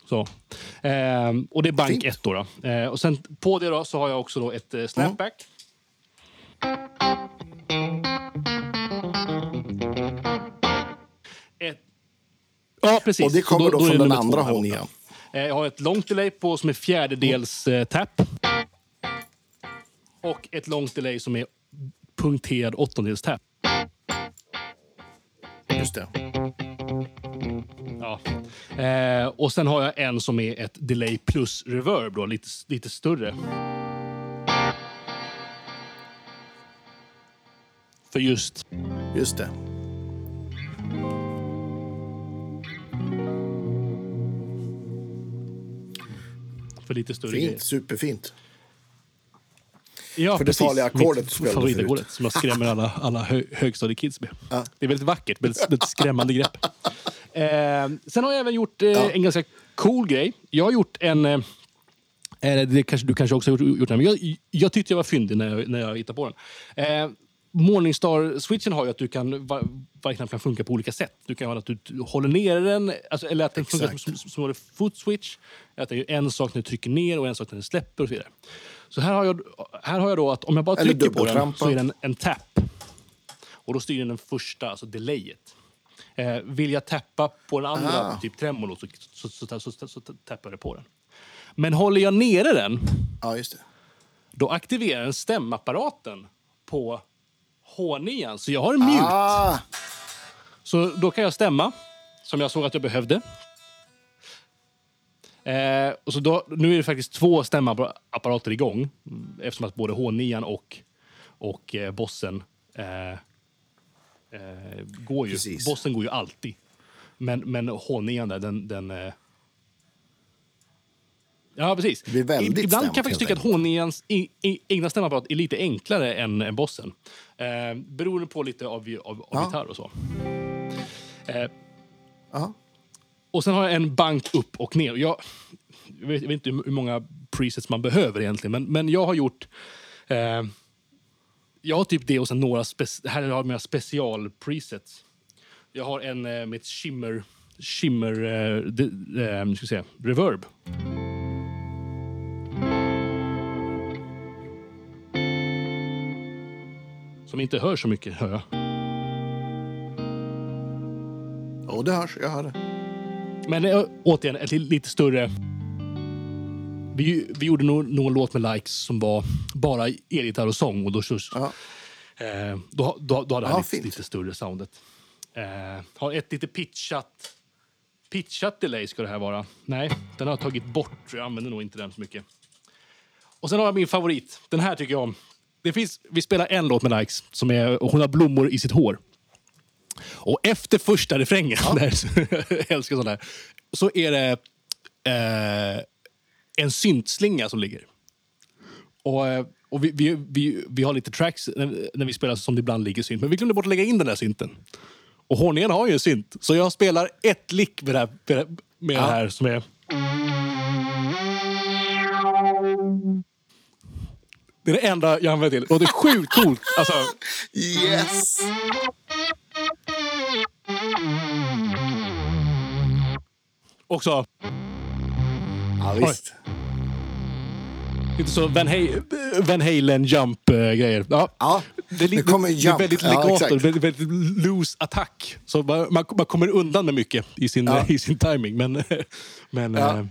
Så. Ehm, och det är bank Fint. 1 då. då. Eh, och sen på det då så har jag också då ett eh, snapback. Ett... Ja, precis. Och det kommer då, är det från den andra två här borta. Honjan. Eh, Jag har ett långt delay på som är fjärdedels eh, tap. Och ett långt delay som är punkterad åttondels tap. Just det. Ja. Eh, och sen har jag en som är ett delay plus reverb, då, lite, lite större. För just... Just det. För lite större grejer. Fint. Superfint. Ja, För det farliga ackordet spelade du Favoritakkordet som jag skrämmer alla, alla hö, högstadiekids med. Ja. Det är väldigt vackert, väldigt, väldigt skrämmande grepp. Eh, sen har jag även gjort eh, Ja. en ganska cool grej. Jag har gjort en... Eh, eh, det kanske, du kanske också har gjort, gjort den, men jag, jag tyckte jag var fyndig när jag, när jag hittade på den. Eh, Morningstar-switchen har ju att du kan, var, varje knapp kan funka på olika sätt. Du kan ha att du håller ner den, alltså, eller att den funkar som, som, som en foot switch. Att det är en sak när du trycker ner och en sak när du släpper och så vidare. Så här har jag, här har jag då att om jag bara trycker på den så är den en tap. Och då styr den den första, alltså delayet. Eh, vill jag tappa på den andra, Ah. typ tremolo, så, så, så, så, så, så tappar jag på den. Men håller jag nere den, Ja, just det. då aktiverar den stämapparaten på H9. Så jag har en mute. Ah, Så då kan jag stämma, som jag såg att jag behövde. Eh, och så då, nu är det faktiskt två stämapparater igång eftersom att både H9 och, och eh, bossen eh, eh, går ju. Precis. Bossen går ju alltid. Men, men H9 där, den... den eh, Ja, precis. Ibland kan jag stämt, faktiskt tycka att H9ans i- i- egna stämapparat är lite enklare än, än bossen. Eh, beroende på lite av, av, av Ja. gitarr och så. Eh, ja. och sen har jag en bank upp och ner. Jag, jag, vet, jag vet inte hur många presets man behöver egentligen, men, men jag har gjort... Eh, jag har typ det och sen några här har jag mina special-presets. Jag har en eh, med ett shimmer, shimmer eh, de, eh, ska se, reverb. Som inte hör så mycket, hör jag. Och det hörs. Jag hör det. Men äh, återigen, ett li- lite större... Vi, vi gjorde nog någon låt med likes som var bara elgitarr och sång. Och då, Ja. eh, då, då, då hade han Ja, lite, lite större soundet. Eh, har ett lite pitchat... Pitchat delay ska det här vara. Nej, den har jag tagit bort. Jag använder nog inte den så mycket. Och sen har jag min favorit. Den här tycker jag om. Det finns, vi spelar en låt med likes som är och hon har blommor i sitt hår. Och efter första refrängen, där, jag älskar sånt där, så är det eh, en syntslinga som ligger. Och, eh, och vi, vi, vi, vi har lite tracks när, när vi spelar som det ibland ligger synt, men vi glömde bort att lägga in den där synten. Och Horningen har ju en synt. Så jag spelar ett lick med det här, med med det här som är... Det är det enda jag använder till. Och det är sjukt coolt. Alltså, Yes! också Ja, visst. lite så Van, Hay- Van Halen jump-grejer. Ja. Ja, Det är, lite, kommer det är jump. väldigt Ja, legato, exakt. väldigt, väldigt loose attack. Så man, man, kommer undan med mycket i sin, Ja. i sin timing. Men, men Ja. eh,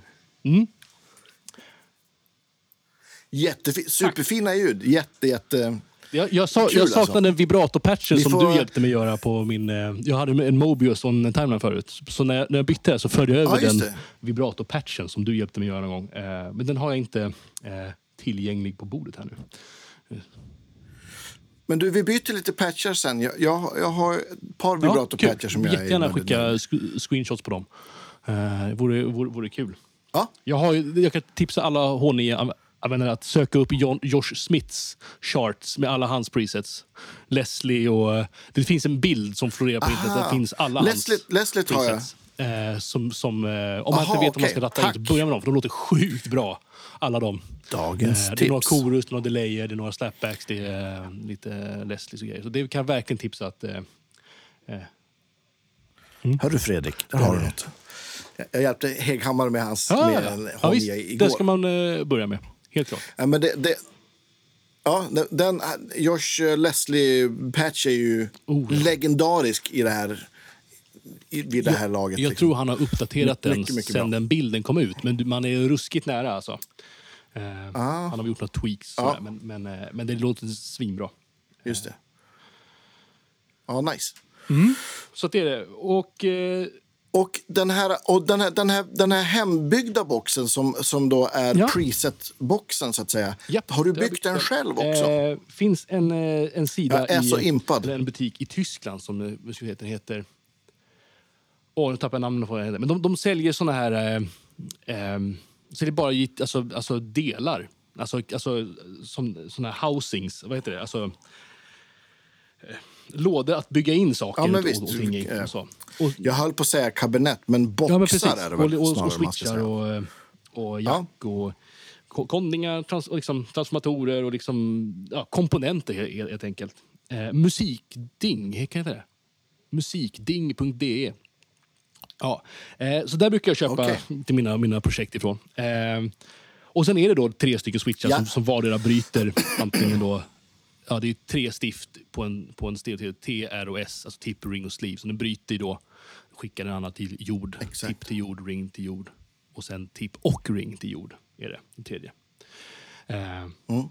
Jättefin, superfina ljud. Jätte, jätte... jag, jag, sa, Kul jag saknade alltså. en vibrato-patchen Vi som får- du hjälpte mig göra på min... eh, Jag hade en Mobius och en timeline förut. Så när jag, när jag bytte så förde jag över Ja, just den det. vibrato-patchen som du hjälpte mig göra någon gång. Eh, Men den har jag inte eh, tillgänglig på bordet här nu. Men du, vi byter lite patchar sen. Jag, jag, jag har ett par vibrato-patchar som jag är Jättegärna skicka sk- screenshots på dem. Eh, vore, vore, vore kul. Ja, Jag, har, jag kan tipsa alla H9-användare att söka upp John, Josh Smiths charts med alla hans presets. Leslie och... eh, Det finns en bild som florerar på internet. Aha. Där finns alla Leslie- hans Leslie jag. presets. Eh, som, som, eh, om man Aha, inte vet om man ska ratta Tack. ut, börja med dem. För de låter sjukt bra. Alla de. Dagens det är några tips. chorus, det är några delayer, det är några slapbacks, det är eh, lite Leslies och grejer. Så det kan jag verkligen tipsa att... Eh, Hör du Fredrik, där har du något. Jag, jag hjälpte Heghammar med hans ja, med ja, en ja, H9 visst, igår. det ska man eh, börja med. Helt klart. Ja, men det, det, ja, den, den, Josh eh, Leslie-patch är ju Oh, ja. legendarisk i det här, i, vid det här laget. Jag liksom. tror han har uppdaterat den Mycket, mycket sen bra. den bilden kom ut. Men man är ruskigt nära alltså. Eh, Han har gjort några tweaks, Ja. sådär, men, men, eh, men det låter svinbra. Just det. Ja, nice. Så att det är det. Och eh, Och den här, och den här, den här, den här hembyggda boxen som, som då är Ja. preset-boxen, så att säga. japp, har du det har byggt den själv också? Eh, finns en, eh, en sida i så impad. en butik i Tyskland som eh, den heter... Åh, nu tappar jag namnet på heter. Men de, de säljer såna här... Eh, eh, säljer bara alltså, alltså delar. Alltså, alltså som såna här housings. Vad heter det? Alltså, eh, lådor att bygga in saker Ja, och, visst. och, och ting i. Och så. Och, Jag höll på att säga kabinett, men boxar Ja, men precis. är det väl och, och, snarare och switchar säga. och, eh, och jack och ko- kondingar, trans, och liksom, transformatorer och liksom, ja, komponenter he- he- helt enkelt. Eh, musikding, kan jag det? Musikding.de. Ja, eh, så där brukar jag köpa Okej. till mina, mina projekt ifrån. Eh, och sen är det då tre stycken switchar Ja. som, som vardera bryter antingen då Ja, det är tre stift på en, på en stereo T, R och S, alltså tip, ring och sleeve. Så den bryter ju då, skickar den andra till jord. Exakt. Tip till jord, ring till jord. Och sen tip och ring till jord är det, den tredje. Eh, så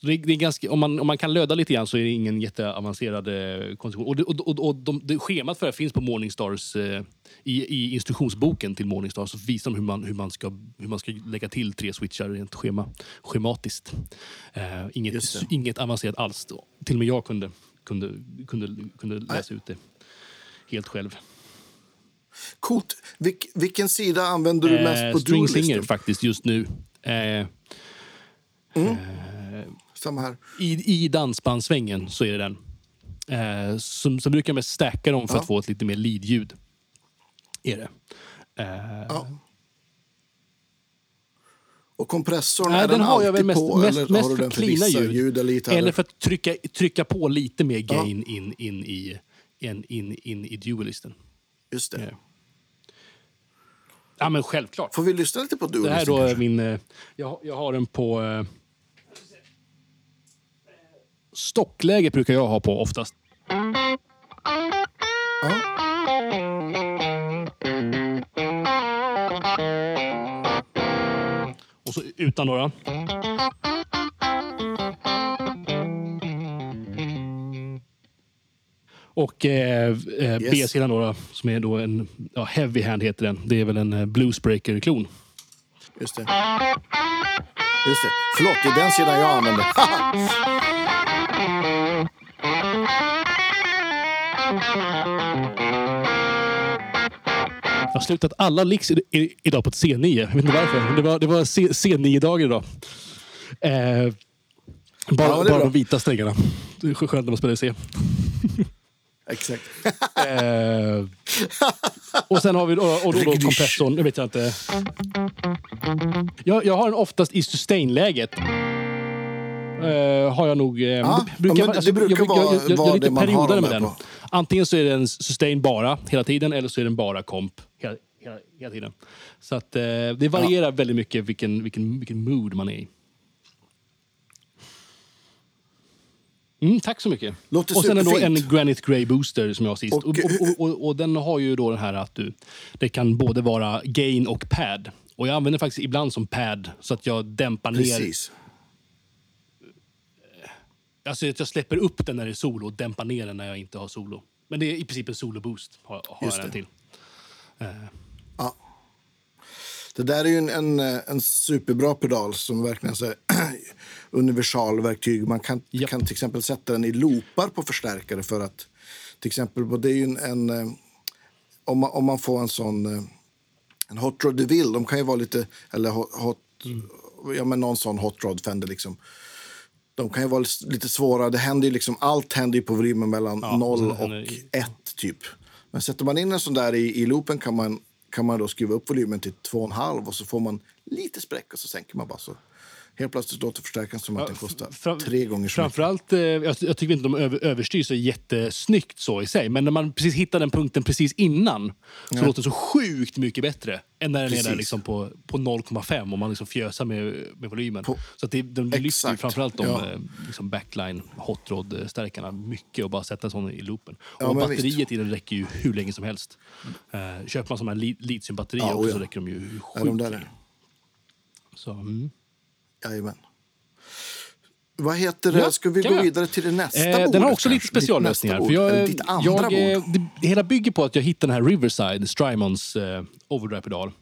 det, det är ganska, om, man, om man kan löda lite grann så är det ingen jätteavancerad eh, konstruktion. Och, det, och, och, och de, det, schemat för det finns på Morningstars, eh, i, i instruktionsboken till Morningstar så visar de hur man, hur, man ska, hur man ska lägga till tre switchar rent schema, schematiskt. Eh, inget, inget avancerat alls. Då. Till och med jag kunde, kunde, kunde, kunde läsa ut det helt själv. Coolt. Vilk, vilken sida använder du mest på String Singer faktiskt just nu. Eh, Samma här. i, I dansbandssvängen så är det den. Eh, som, som brukar jag mest stacka dem för Ja. att få ett lite mer lead-ljud. Är det. Eh, Ja. Och kompressorn, Nej, är den den, har jag väl mest, på? mest, eller mest har du för den för cleana vissa ljud. ljud eller gitarrer? eller för att trycka, trycka på lite mer gain in, in, i, in, in, in i dualisten. Just det. Ja. ja, men självklart. Får vi lyssna lite på Det här då kanske? min... eh, Jag, jag har den på... Stockläge brukar jag ha på oftast. Ja. Och så utan då. Och eh, eh, B-sidan då, då, som är då en ja, heavy hand heter den. Det är väl en eh, bluesbreaker-klon. Just det. Just det. Förlåt, det är den sidan jag använder. har slutat alla licks idag på ett C9. Jag vet inte varför. Det var, det var C, C9-dagar idag. Eh, bara Ja, bara de vita strängarna. Det är skönt när man spelar i C. Exakt. Eh, och sen har vi då, och då, då kompressorn, nu vet jag inte. Jag, jag har den oftast i sustain-läget. Eh, har jag nog... Eh, Ja, men det brukar jag, vara- jag, jag, jag, är lite dem med den. på. Antingen så är den sustain bara hela tiden eller så är den bara komp hela, hela, hela tiden. Så att, eh, det varierar väldigt mycket vilken, vilken, vilken mood man är i. Mm, tack så mycket. Låter och sen är då en. Granite Grey Booster som jag har sist. Och, Och- och, och, och, den har ju då den här att du, det kan både vara gain och pad. Och jag använder faktiskt ibland som pad så att jag dämpar ner. Alltså att jag släpper upp den när det är solo och dämpar ner den när jag inte har solo. Men det är i princip en solo-boost har, har jag den till. Ja. Det där är ju en, en, en superbra pedal som verkligen är universalverktyg. Man kan, Japp. kan till exempel sätta den i loopar på förstärkare för att till exempel, det är en, en eh, om, man, om man får en sån eh, en Hot Rod DeVille, de kan ju vara lite, eller hot, hot, ja men någon sån Hot Rod Fender liksom. De kan ju vara lite svåra, det händer ju liksom, allt händer ju på volymen mellan Ja, och 0 sen och händer det- 1 typ. Men sätter man in en sån där i, i loopen kan man, kan man då skruva upp volymen till 2,5 och så får man lite spräck och så sänker man bara så. Helt plötsligt låter förstärkaren som att den kostar Fram- tre gånger så mycket. Framförallt, eh, jag, tycker inte de över, överstyrs så jättesnyggt så i sig. Men när man precis hittar den punkten precis innan så låter det så sjukt mycket bättre än när den är där Precis. liksom på, på 0,5 och man liksom fjösar med, med volymen. På- så att det, de lyfter ju framförallt de ja. eh, liksom backline hot rod-stärkarna mycket och bara sätta en sån i loopen. Ja, och batteriet visst. i den räcker ju hur länge som helst. Eh, köper man sådana här li- litiumbatterier Ja, också ja. så räcker de ju Ja, sjukt de där. Så, mm. Jajamän. Vad heter det? Ska vi gå vidare till det nästa Eh, bordet? den har också lite speciallösningar. För bord, jag, ditt andra jag, eh, bord. det, det hela bygger på att jag hittade den här Riverside, Strymons eh, overdrive-pedal. Eh,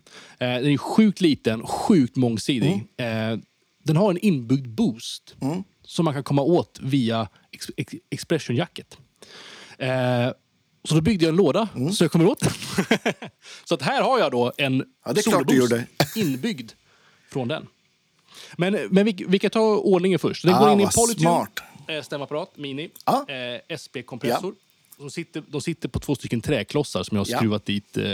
den är sjukt liten, sjukt mångsidig. Mm. Eh, den har en inbyggd boost som man kan komma åt via ex, ex, expression-jacket. Eh, så då byggde jag en låda så jag kommer åt den. så att här har jag då en Mm. Ja, gjorde. inbyggd från den. Men, men vi, vi kan ta ordningen först. Den Ah, går in i Polytune eh, stämapparat, Mini, Ja. eh, SP-kompressor. De sitter, de sitter på två stycken träklossar som jag har Ja. skruvat dit eh,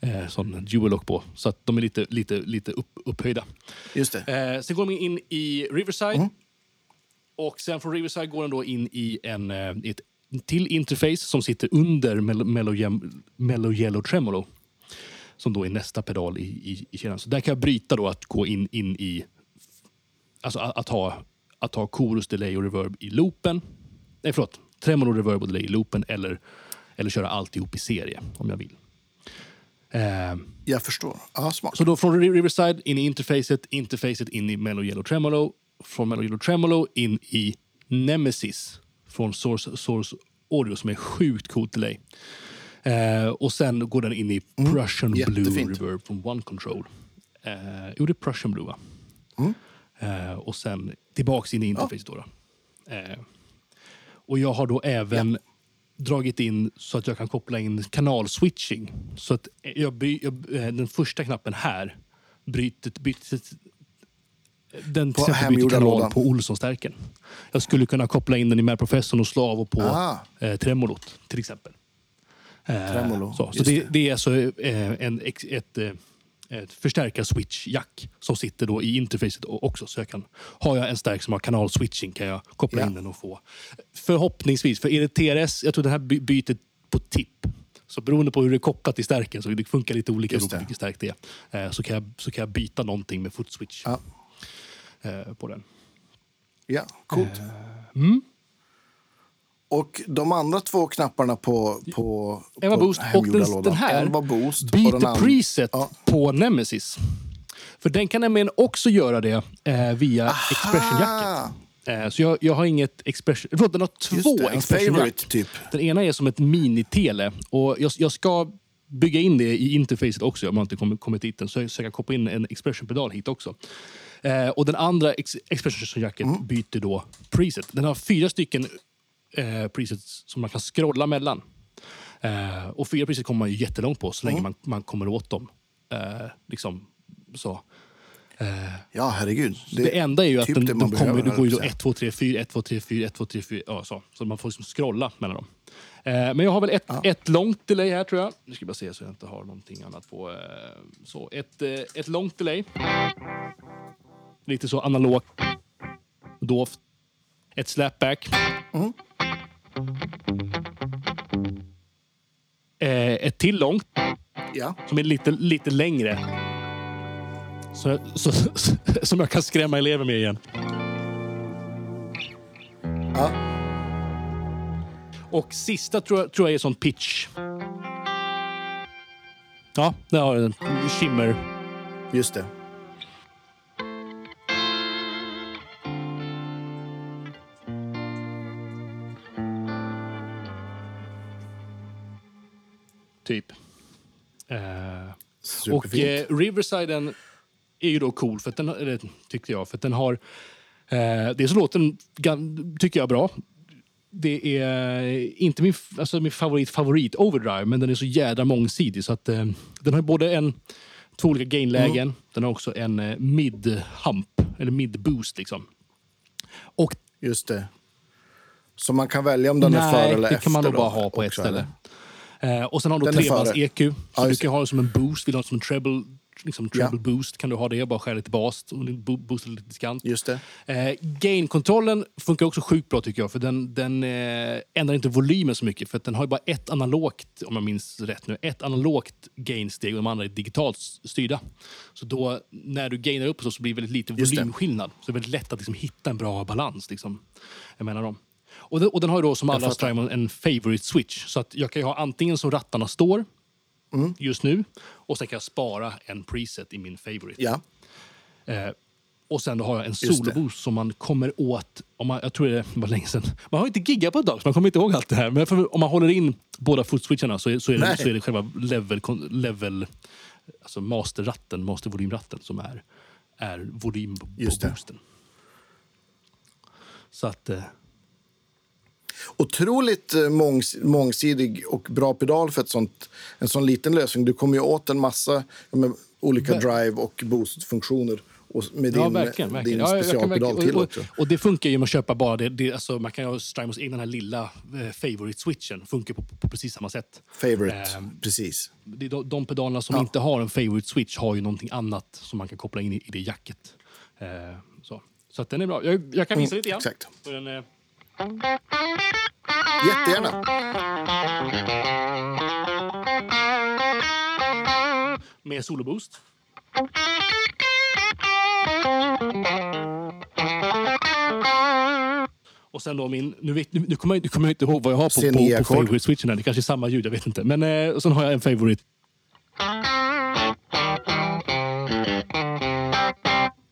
eh, sån dual lock på. Så att de är lite, lite, lite upp, upphöjda. Just det. Eh, sen går de in i Riverside. Mm. Och sen från Riverside går den då in i en, eh, i ett till interface som sitter under Mellow, Mellow Yellow Tremolo. Som då är nästa pedal i, i, i kedjan. Så där kan jag bryta då att gå in, in i... Alltså att, att ha, att ha chorus, delay och reverb i loopen. Nej, förlåt. Tremolo, reverb och delay i loopen. Eller, eller köra alltihop i serie om jag vill. Eh, Jag förstår. Ja, smart. så då från Ri- Riverside in i interfacet, interfacet in i Mellow Yellow Tremolo, från Mellow Yellow Tremolo in i Nemesis från Source, Source Audio som är sjukt coolt delay. Eh, och sen går den in i Prussian Blue Mm. Jättefint. Reverb från One Control. Eh, jo, det är Prussian Blue va? Mm. Eh, och sen tillbaks in i interfacet då. då. Eh, och jag har då även dragit in så att jag kan koppla in kanalswitching. Så att jag, by, jag eh, den första knappen här bryter, byter, den till exempel byter kanal lådan. på Olsson-stärken. Jag skulle kunna koppla in den i Mer Professorn och slå av och på Ah. eh, tremolot till exempel. Eh, Tremolo, Så, så det, det. är alltså eh, en, ex- ett, ett förstärkar-switch-jack som sitter då i interfacet också. Så jag kan, har jag en stärk som har kanal-switching kan jag koppla Ja. in den och få förhoppningsvis, för är det TRS, jag tror det här by- byter på tipp. Så beroende på hur det är kopplat till stärken, så det funkar lite olika beroende på vilken stärk det är, eh, så kan, jag, så kan jag byta någonting med footswitch Ja, eh, på den. ja coolt. Eh, mm. Och de andra två knapparna på, på, En var på boost och den, den här En var boost. byter andra- preset Ja. på Nemesis. För den kan nämligen också göra det eh, via expression-jacket. Ah, Eh, så jag, jag har inget expression... Förlåt, den har två det, en expression-jack. favorite typ. Den ena är som ett mini-tele. Och jag, jag ska bygga in det i interfacet också om jag inte kommit, kommit dit än. Så jag kan koppla in en expression-pedal hit också. Eh, och den andra ex, expression-jacket Mm. byter då preset. Den har fyra stycken eh, presets som man kan scrolla mellan. Eh, och fyra preset kommer man ju jättelångt på så länge Mm. man, man kommer åt dem. Eh, liksom så. Ja, herregud. Det, enda är ju att typ den, det de kommer, det går ju då höll jag 1, 2, 3, 4, 1, 2, 3, 4, 1, 2, 3, 4. Ja, så. så man får liksom scrolla mellan dem. Eh, men jag har väl ett, ett långt delay här tror jag. Nu ska jag bara se så jag inte har någonting annat på. Eh, så ett, eh, ett långt delay. Lite så analogt. Dovt. Ett slapback. Eh, ett till långt Ja. som är lite, lite längre. Så, så, som jag kan skrämma elever med igen. ja. Och sista tror jag, tror jag är sån pitch. Ja, där har jag en shimmer. Just det. Typ. Eh, och eh, Riversiden är ju då cool, för den, eller, tyckte jag. För den har... Eh, dels så låter den, gan- tycker jag, bra. Det är inte min, alltså min favorit, favorit Overdrive, men den är så jädra mångsidig. Så att, eh, den har både en, två olika gainlägen. Den har också en eh, mid-hump, eller mid-boost. Liksom. Och Just det. Så man kan välja om den är före eller det efter? kan man nog bara ha på ett ställe. Eh, och sen har du Den är trebands före. EQ. Så Ja, du kan ha det som en boost. Vill du ha det som en treble, liksom treble Ja. boost kan du ha det. Bara skära lite bas och bo- boosta lite diskant. Just det. Eh, Gain-kontrollen funkar också sjukt bra tycker jag. För den, den eh, ändrar inte volymen så mycket. För den har ju bara ett analogt, om jag minns rätt nu, ett analogt gain-steg och de andra är digitalt styrda. Så då när du gainar upp så, så blir det väldigt lite volymskillnad. Så det är väldigt lätt att liksom hitta en bra balans. Liksom, jag menar dem. Och, den, och den har då som alla. Strymon en favorite switch. Så att jag kan ha antingen som rattarna står Mm. just nu och sen kan jag spara en preset i min favorite. Ja. Eh, och sen då har jag en soloboost som man kommer åt. Om man, jag tror det var länge sedan. Man har inte giggat på ett tag, så man kommer inte ihåg allt det här. Men för, om man håller in båda footswitcharna så är, så är, det, så är det själva level, level alltså masterratten, mastervolymratten som är, är volym på, boosten. Så att... Eh, Otroligt eh, mångs mångsidig och bra pedal för ett sånt, en sån liten lösning. Du kommer ju åt en massa ja, med olika drive och boost-funktioner med din, ja, verkligen. verkligen. din Ja, specialpedal till och, också. och, och det funkar ju med att köpa bara det. det alltså, man kan ju ha Strymos egen den här lilla eh, favorite-switchen. Funkar på, på, på precis samma sätt. Favorite, Ehm, precis. Det de, de pedalerna som inte har en favorite switch har ju någonting annat som man kan koppla in i, i det jacket. Eh, så. så den är bra. Jag, jag kan visa Mm, lite grann. exakt. Den, eh, Jättegärna. med soloboost. Och sen då min... Nu, vet, nu, nu, kommer jag, nu kommer jag inte ihåg vad jag har på, på, på C9-ackord. favorite-switchen. Det kanske är samma ljud, jag vet inte. Men eh, och sen har jag en favorite.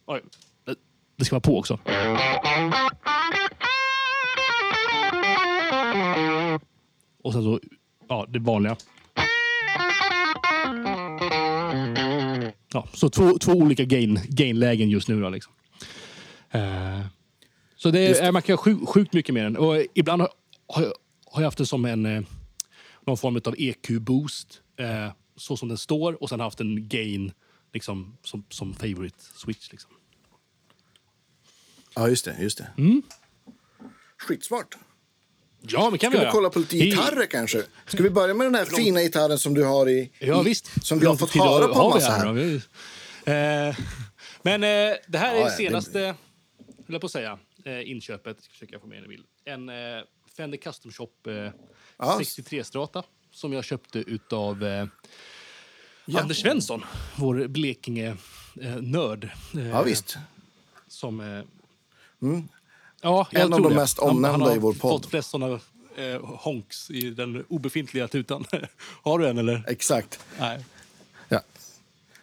Oj, det ska vara på också. Och sen så, ja, det vanliga. Ja, så två, två olika gain, gain-lägen just nu. Då, liksom. Eh, så det är, man kan göra sjukt, sjukt mycket med den. Och ibland har, har, jag, har jag haft den som en, eh, någon form av EQ-boost, eh, så som den står. Och sen haft en gain liksom, som, som favorite switch. Liksom. Ja, just det. Just det. Mm. Skitsmart. Ja, men kan Ska vi vi kolla på lite gitarrer kanske? Ska vi börja med den här fina gitarren som du har i... Ja, visst. Som vi har fått höra på en massa här. här. Eh, men eh, det här är Ja, ja, det det- senaste, höll jag på att säga, eh, inköpet. Ska försöka få med en bild. En eh, Fender Custom Shop eh, Ja. 63-strata som jag köpte utav eh, Ja. Anders Svensson, vår Blekinge-nörd. Eh, Ja, visst. Som... Eh, Ja, En jag av de det. mest Han- omnämnda han har i vår podd. fått flest såna eh, honks i den obefintliga tutan. har du en eller? Exakt. Nej. Ja.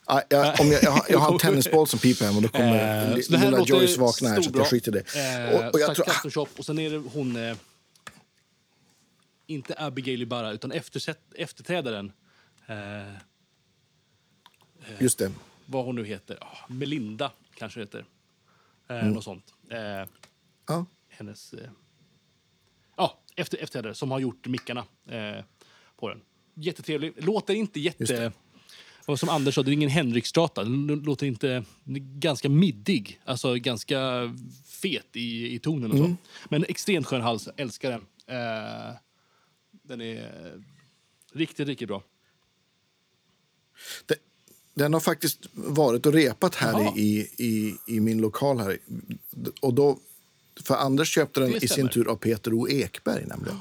Ja, jag, om jag, jag, har, jag har en tennisboll som piper hem och då kommer Eh, lilla Joyce vakna här så jag skiter i det. Eh, Och, och jag tror, och sen är det hon... Eh, inte Abigail Ibarra, utan eftersätt, efterträdaren. Eh, just det. vad hon nu heter. Ah, Melinda kanske heter. Eh, Mm. Något sånt. Eh, Ja. hennes... Eh, ja, efter, efterträdare som har gjort mickarna eh, på den. Jättetrevlig. Låter inte jätte... Och som Anders sa, det är ingen Henrik-strata. Den låter inte... Ganska middig. Alltså ganska fet i, i tonen och Mm. så. Men extremt skön hals. Älskar den. Eh, Den är riktigt, riktigt bra. Det, den har faktiskt varit och repat här i, i, i min lokal här. Och då, för Anders köpte den i sin tur av Peter O. Ekberg, nämligen.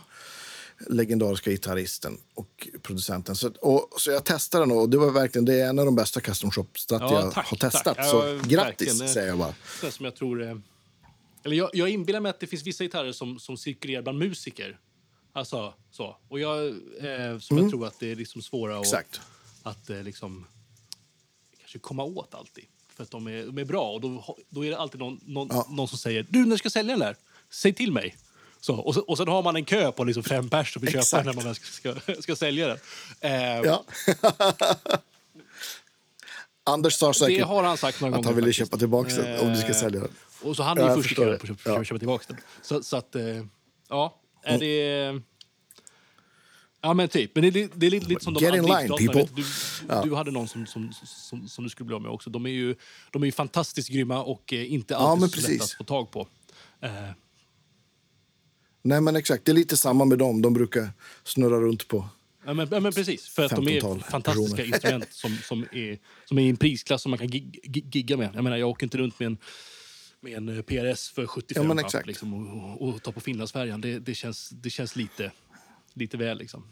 Legendariska gitarristen och producenten. Så, och, så jag testade den och det var verkligen det är en av de bästa custom shop-strat Ja, jag tack, har testat. tack. Så Ja, grattis, verkligen. säger jag bara. Det som jag tror... eh, Eller jag, jag inbillar mig att det finns vissa gitarrer som, som cirkulerar bland musiker. Alltså, så. Och jag, eh, som jag tror att det är liksom svåra att, Mm. Att eh, liksom, kanske komma åt alltid. För att de är, de är bra och då, då är det alltid någon, någon, Ja. någon som säger du när ska sälja den där? Säg till mig. Så, och, så, och sen har man en kö på liksom fem pers som vill köpa den när man ska, ska, ska sälja den. Eh, Ja. Anders sa det säkert har han sagt några att han ville faktiskt. köpa tillbaka den om du ska Eh, sälja den. Och så han är ju först i kön det. på att köpa, Ja. köpa tillbaka den. Så, så att, eh, ja, är det... Ja, men typ. Men det, är- det är lite, lite som de Get in line, adlibsdatorna. people. Du, du hade någon som, som, som, som du skulle bli av med också. De är ju, de är ju fantastiskt grymma och eh, inte alltid men så lätta precis. att få tag på. Eh, Nej, men exakt. Det är lite samma med dem. De brukar snurra runt på. Ja, men, ja, men precis. För att de är 15-tal fantastiska personer. instrument som, som, är, som är i en prisklass som man kan gig, gig, gigga med. Jag menar, jag åker inte runt med en, med en eh, PRS för 75 Ja, men exakt. liksom, och, och, och ta på Finlandsfärjan. Det, det, känns, det känns lite, lite väl. Liksom.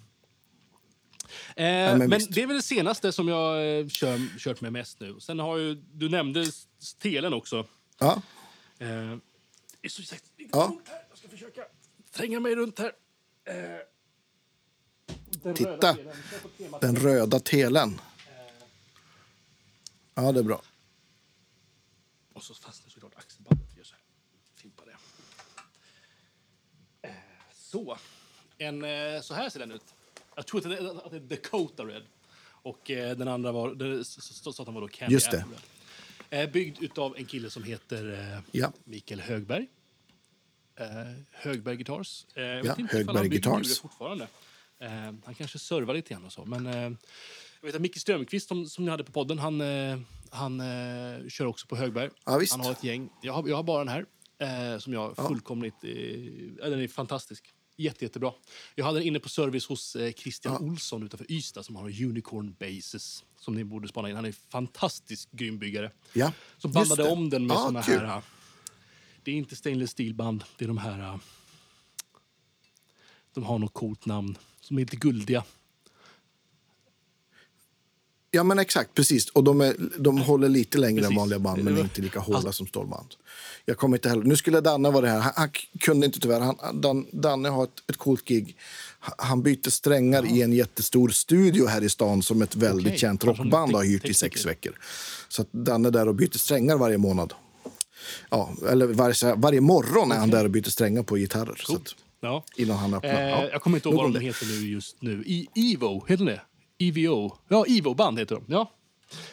Eh, men men visst. det är väl det senaste som jag eh, kör, kört med mest nu. Sen har ju, du nämnde telen också. Ja, Eh, det är så lite Ja. här. Jag ska försöka tränga mig runt här. Eh, den Titta. röda den röda telen. Ja, det är bra. Och så fastnar såklart axelbandet. Gör så här. Fimpa det. Eh, Så. En, eh, så här ser den ut. Jag tror att det är, att det är Dakota Red. Och eh, den andra var, det stod att den var då Candy Just det. Red. Eh, byggd av en kille som heter eh, Ja. Mikael Högberg. Eh, Högberg Guitars. Eh, Ja, Högberg Guitars. fortfarande. Eh, han kanske servar lite grann och så. Men eh, jag vet att Micke Strömqvist som, som ni hade på podden, han, eh, han eh, kör också på Högberg. Ja, visst. Han har ett gäng. Jag har, jag har bara den här eh, som jag fullkomligt... Eh, ja, den är fantastisk. Jätte, jättebra. Jag hade den inne på service hos eh, Christian Olsson utanför Ystad som har Unicorn Bases som ni borde spana in. Han är en fantastisk grym byggare. Ja, Som bandade om den med Ja, såna kul. här... eh, Det är inte stainless steel-band. Det är de här... eh, De har något coolt namn. Som är lite guldiga. Ja, men exakt. Precis. Och de, är, de håller lite längre Precis. än vanliga band, men inte lika hårda alltså- som stålband. Jag kommer inte heller... Nu skulle Danne vara det här. Han, han kunde inte tyvärr. Han, Dan, Danne har ett, ett coolt gig. Han- byter strängar i en jättestor studio här i stan som ett väldigt Okej. känt Kanske rockband har hyrt i sex veckor. Så att Danne är där och byter strängar varje månad. Ja, eller varje, varje morgon är han där och byter strängar på gitarrer. Så att, Ja. innan han öppnar. Eh, ja. Jag kommer inte ihåg vad de det. heter nu just nu. I, Evo, heter det? EVO? Ja, Evo-band heter de. Ja.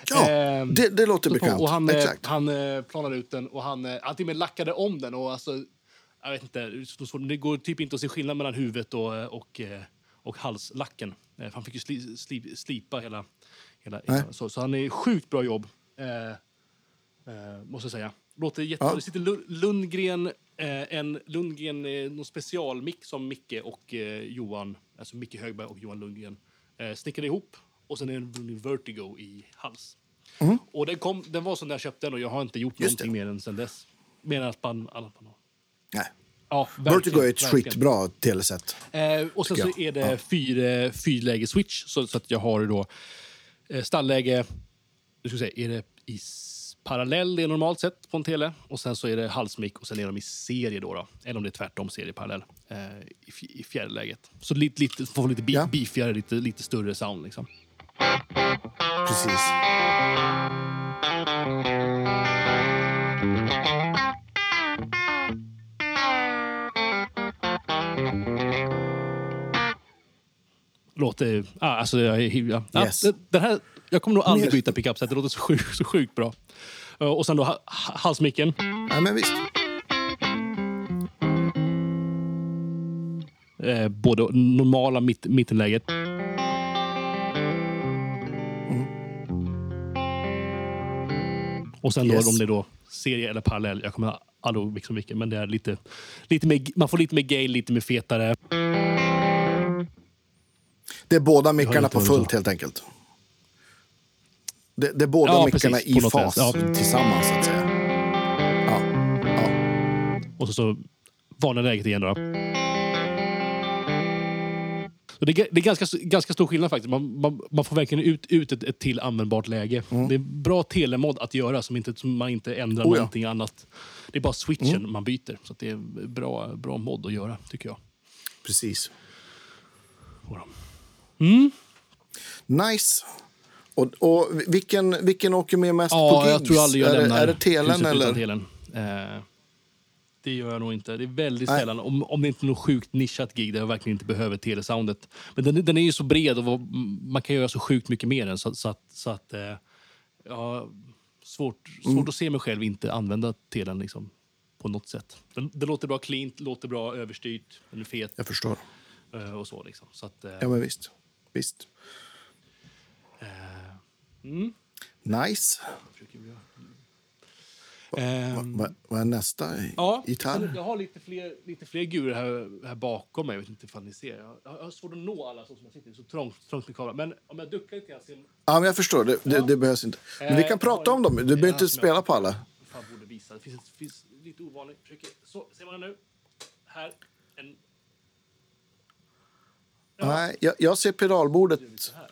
Ja, Ehm, det, det låter bekant. Och han, eh, Exakt. han eh, planade ut den och han, eh, han till och med lackade om den. Och alltså, jag vet inte, det går typ inte att se skillnad mellan huvudet och, eh, och, eh, och halslacken. Eh, Han fick ju sli, sli, slipa hela... hela, hela så, så han är sjukt bra jobb, eh, eh, måste jag säga. Låter jättebra. Ja. Det sitter Lu- Lundgren, eh, en Lundgren, eh, någon specialmick som Micke och eh, Johan, alltså Micke Högberg och Johan Lundgren eh, snickrade ihop. Och sen är det en Lundgren Vertigo i hals. Och den, kom, den var som när jag köpte den och jag har inte gjort Mm. Just någonting mer än sen dess. Mer än att man... Alla, man Nej. ja, Vertigo är ett skitbra teleset. Eh, och sen så jag. är det Ja. fyr, eh, fyrläge-switch. Så, så att jag har då eh, stallläge... Nu ska vi se, är det i s- parallell är normalt sett på en tele. Och sen så är det halsmick och sen är de i serie då. då. Eller om det är tvärtom, serie parallell. Eh, i, I fjärde läget. Så lite, lite, får lite Ja. beefigare, lite, lite större sound liksom. Precis. Låter... Ah, alltså, jag, är- ja, ja, Yes. det- den här, jag kommer nog aldrig byta pickupset. Det låter så sjukt, så sjukt bra. Eh, och sen då ha, ha- halsmicken. Ja, men visst. Eh, både normala mitt, mittenläget. Och sen då Yes. om det är då serie eller parallell. Jag kommer aldrig ihåg liksom vilken, men det är lite, lite mer, man får lite mer gain, lite mer fetare. Det är båda mickarna på fullt helt enkelt. Det, det är båda Ja, mickarna i fas. Ja. tillsammans så att säga. Ja, ja. Och så, så vanliga läget igen då. Så det, är, det är ganska, ganska stor skillnad faktiskt. Man, man, man får verkligen ut, ut ett, ett till användbart läge. Det är bra telemod att göra som, inte, som man inte ändrar Mm. Oh ja. någonting annat. Det är bara switchen man byter. Så det är bra, bra mod att göra tycker jag. Precis. Jodå. Nice. Och, och vilken, vilken åker med mest Ja, på gigs? jag tror aldrig jag är, det, lämnar är det telen eller? telen. Eh, det gör jag nog inte. Det är väldigt Nej. sällan. Om, om det inte är något sjukt nischat gig där jag verkligen inte behöver telesoundet. Men den, den är ju så bred och man kan göra så sjukt mycket mer än. Så, så att, så att eh, ja, svårt, svårt Mm. att se mig själv inte använda telen liksom, på något sätt. Den, det låter bra cleant, låter bra överstyrt, är fet Jag förstår. eh, och så. Liksom. så att, eh, Ja, men visst. Visst. Mm. Nice. Ehm, Vad vad är nästa Ja, gitarr? jag har lite fler, lite fler gurer här, här bakom mig. Jag vet inte ifall ni ser. Jag, jag har svårt att nå alla som jag sitter. Så trångt, trångt med kameran. Men om jag duckar lite grann ser Ja, men jag förstår. Det, det, det behövs inte. Men vi Eh, kan prata har- om dem. Du behöver inte spela på alla. Fan, borde visa. Det finns, finns lite ovanligt. Försöker, så, ser man den nu? Här. En, Ja. Nej, jag, jag ser pedalbordet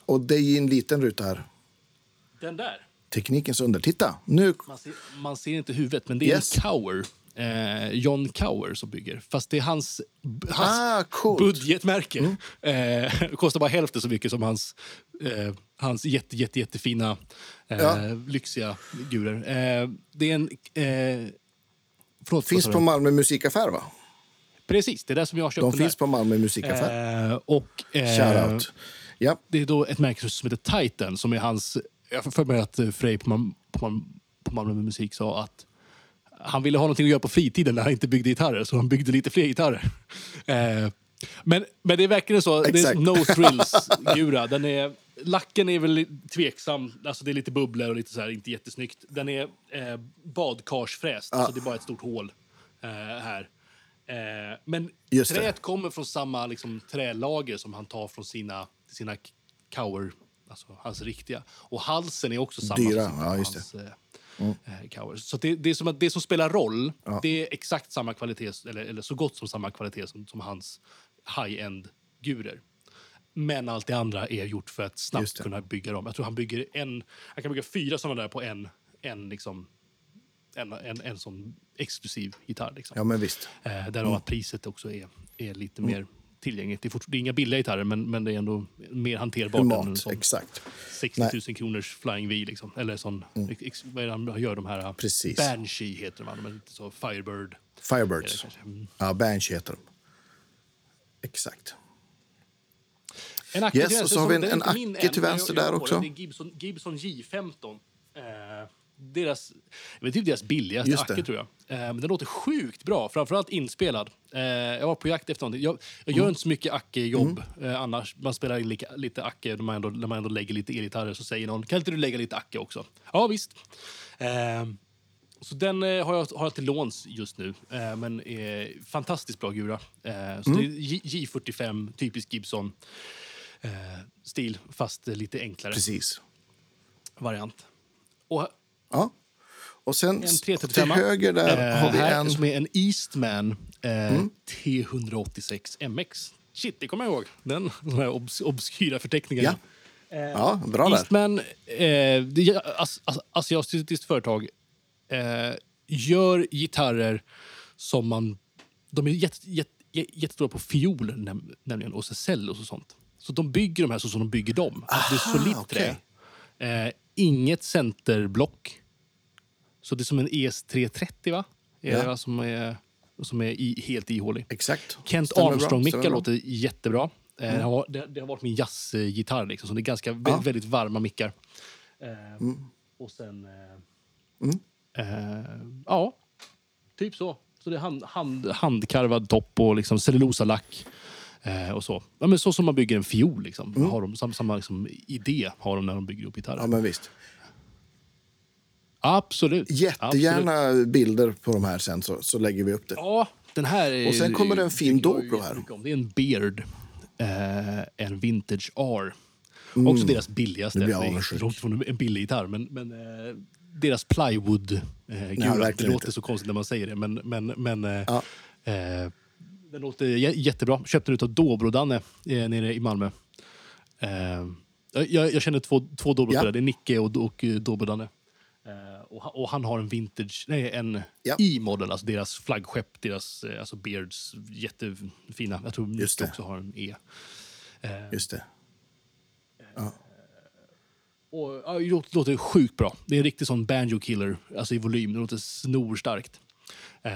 och det är i en liten ruta här. Den där. Teknikens under. Titta, nu. Man ser, man ser inte huvudet, men det är Yes. en Cower. Eh, John Cower som bygger. Fast det är hans, hans Ah, coolt. budgetmärke. Eh, kostar bara hälften så mycket som hans, eh, hans jätte, jätte, jättefina, eh, Ja. lyxiga gurer. Eh, det är en... Eh, förlåt, Finns på? Malmö musikaffär, va? Precis, det är där som jag har köpt De finns på Malmö musikaffär. Och, eh, Shoutout. Ja, det är då ett märke som heter Titan som är hans... Jag får för mig att eh, Frej på, på, på Malmö Musik sa att han ville ha någonting att göra på fritiden när han inte byggde gitarrer, så han byggde lite fler gitarrer. Eh, men, men det är verkligen så. Det är Exakt. no thrills-gura. Den är, lacken är väl tveksam. Alltså det är lite bubblor och lite så här, inte jättesnyggt. Den är eh, badkarsfräst, så det är bara ett stort hål eh, här. Eh, men Just det. träet kommer från samma liksom, trälager som han tar från sina, sina Cower, alltså hans riktiga. Och halsen är också samma Dyra, som ja, just hans, eh, eh, Cower. Så det, det, som det som spelar roll, Ja. det är exakt samma kvalitet, eller, eller så gott som samma kvalitet som, som hans high-end gurer. Men allt det andra är gjort för att snabbt kunna bygga dem. Jag tror han bygger en, han kan bygga fyra sådana där på en, en, liksom, en, en, en sån exklusiv gitarr. Liksom. ja men visst. Eh, därav att priset också är, är lite mer tillgängligt. Det är, fort, det är inga billiga gitarrer, men, men det är ändå mer hanterbart än en Humant, sån exakt. 60 000 kronors Flying V. Liksom. Eller sån, ex, vad är det han gör de här? Mm. Precis. Banshee heter de, lite så Firebird. Firebirds. Mm. Ja, Banshee heter de. Exakt. En Acke Yes, och så har vi en- en Acke till men vänster där också. Det är Gibson, Gibson J15. Deras, jag vet inte deras billigaste det. Acke tror jag. Eh, men den låter sjukt bra, framförallt inspelad. Eh, jag var på jakt efter någonting. Jag, jag Mm. gör inte så mycket Acke-jobb eh, annars. Man spelar in lika, lite Acke när man, ändå, när man ändå lägger lite elgitarrer så säger någon kan inte du lägga lite Acke också? Ja visst. Eh, så den har, jag, har jag till låns just nu. Eh, men är fantastiskt bra gura. Eh, så Mm. det är J, J45, typisk Gibson. Eh, stil, fast lite enklare Precis. variant. Och Ja. Och sen en s- 335 till höger där eh, har vi här, en... som är en Eastman eh, T186 MX. Shit, det kommer jag ihåg. Den, de här obs obskyra förteckningarna. Ja. Ja, bra där. Eastman, eh, as, as, asiatiskt företag, eh, gör gitarrer som man... De är jätte, jätte, jättestora på fiol näm, nämligen, och cellos och sånt. Så de bygger de här så som de bygger dem. Alltså, det är solitt trä. Eh, inget centerblock. Så det är som en ES330, va? Är Ja. va? Som är, som är i, helt ihålig. Exakt. Kent Armstrong-mickar. Mm. låter jättebra. Eh, det, har, det, det har varit min jazzgitarr, liksom, så det är ganska Ja. Mm. väldigt varma mickar. Eh, Och sen... Eh, eh, ja, typ så. Så det är hand, hand, handkarvad topp och liksom cellulosalack. Eh, och så. Ja, men så som man bygger en fiol. Liksom. Har de, samma samma liksom, idé har de när de bygger upp gitarrer. Mm. Ja, men visst. Absolut. Absolut. Jättegärna bilder på de här sen så, så lägger vi upp det. Ja, den här är, Och sen kommer det en fin dobro här. Det är en Beard. Eh, en Vintage R. Också deras billigaste. Det långt ifrån en billig gitarr, men, men eh, deras plywood eh, gula, Det låter inte. så konstigt när man säger det, men, men, men eh, Ja. eh, den låter jä- jättebra. Köpte den av Dobro-Danne eh, nere i Malmö. Eh, jag, jag känner två, två Dobro-spelare, Ja. det är Nicke och, och eh, Dobro-Danne. Eh, och, han- och han har en vintage, nej en Ja. E-model, alltså deras flaggskepp, deras eh, alltså Beards, jättefina. Jag tror Just Nicke det. också har en E. Just det. Och, ja, det låter, låter sjukt bra. Det är en riktig sån banjo-killer, alltså i volym. Det låter snorstarkt. Eh,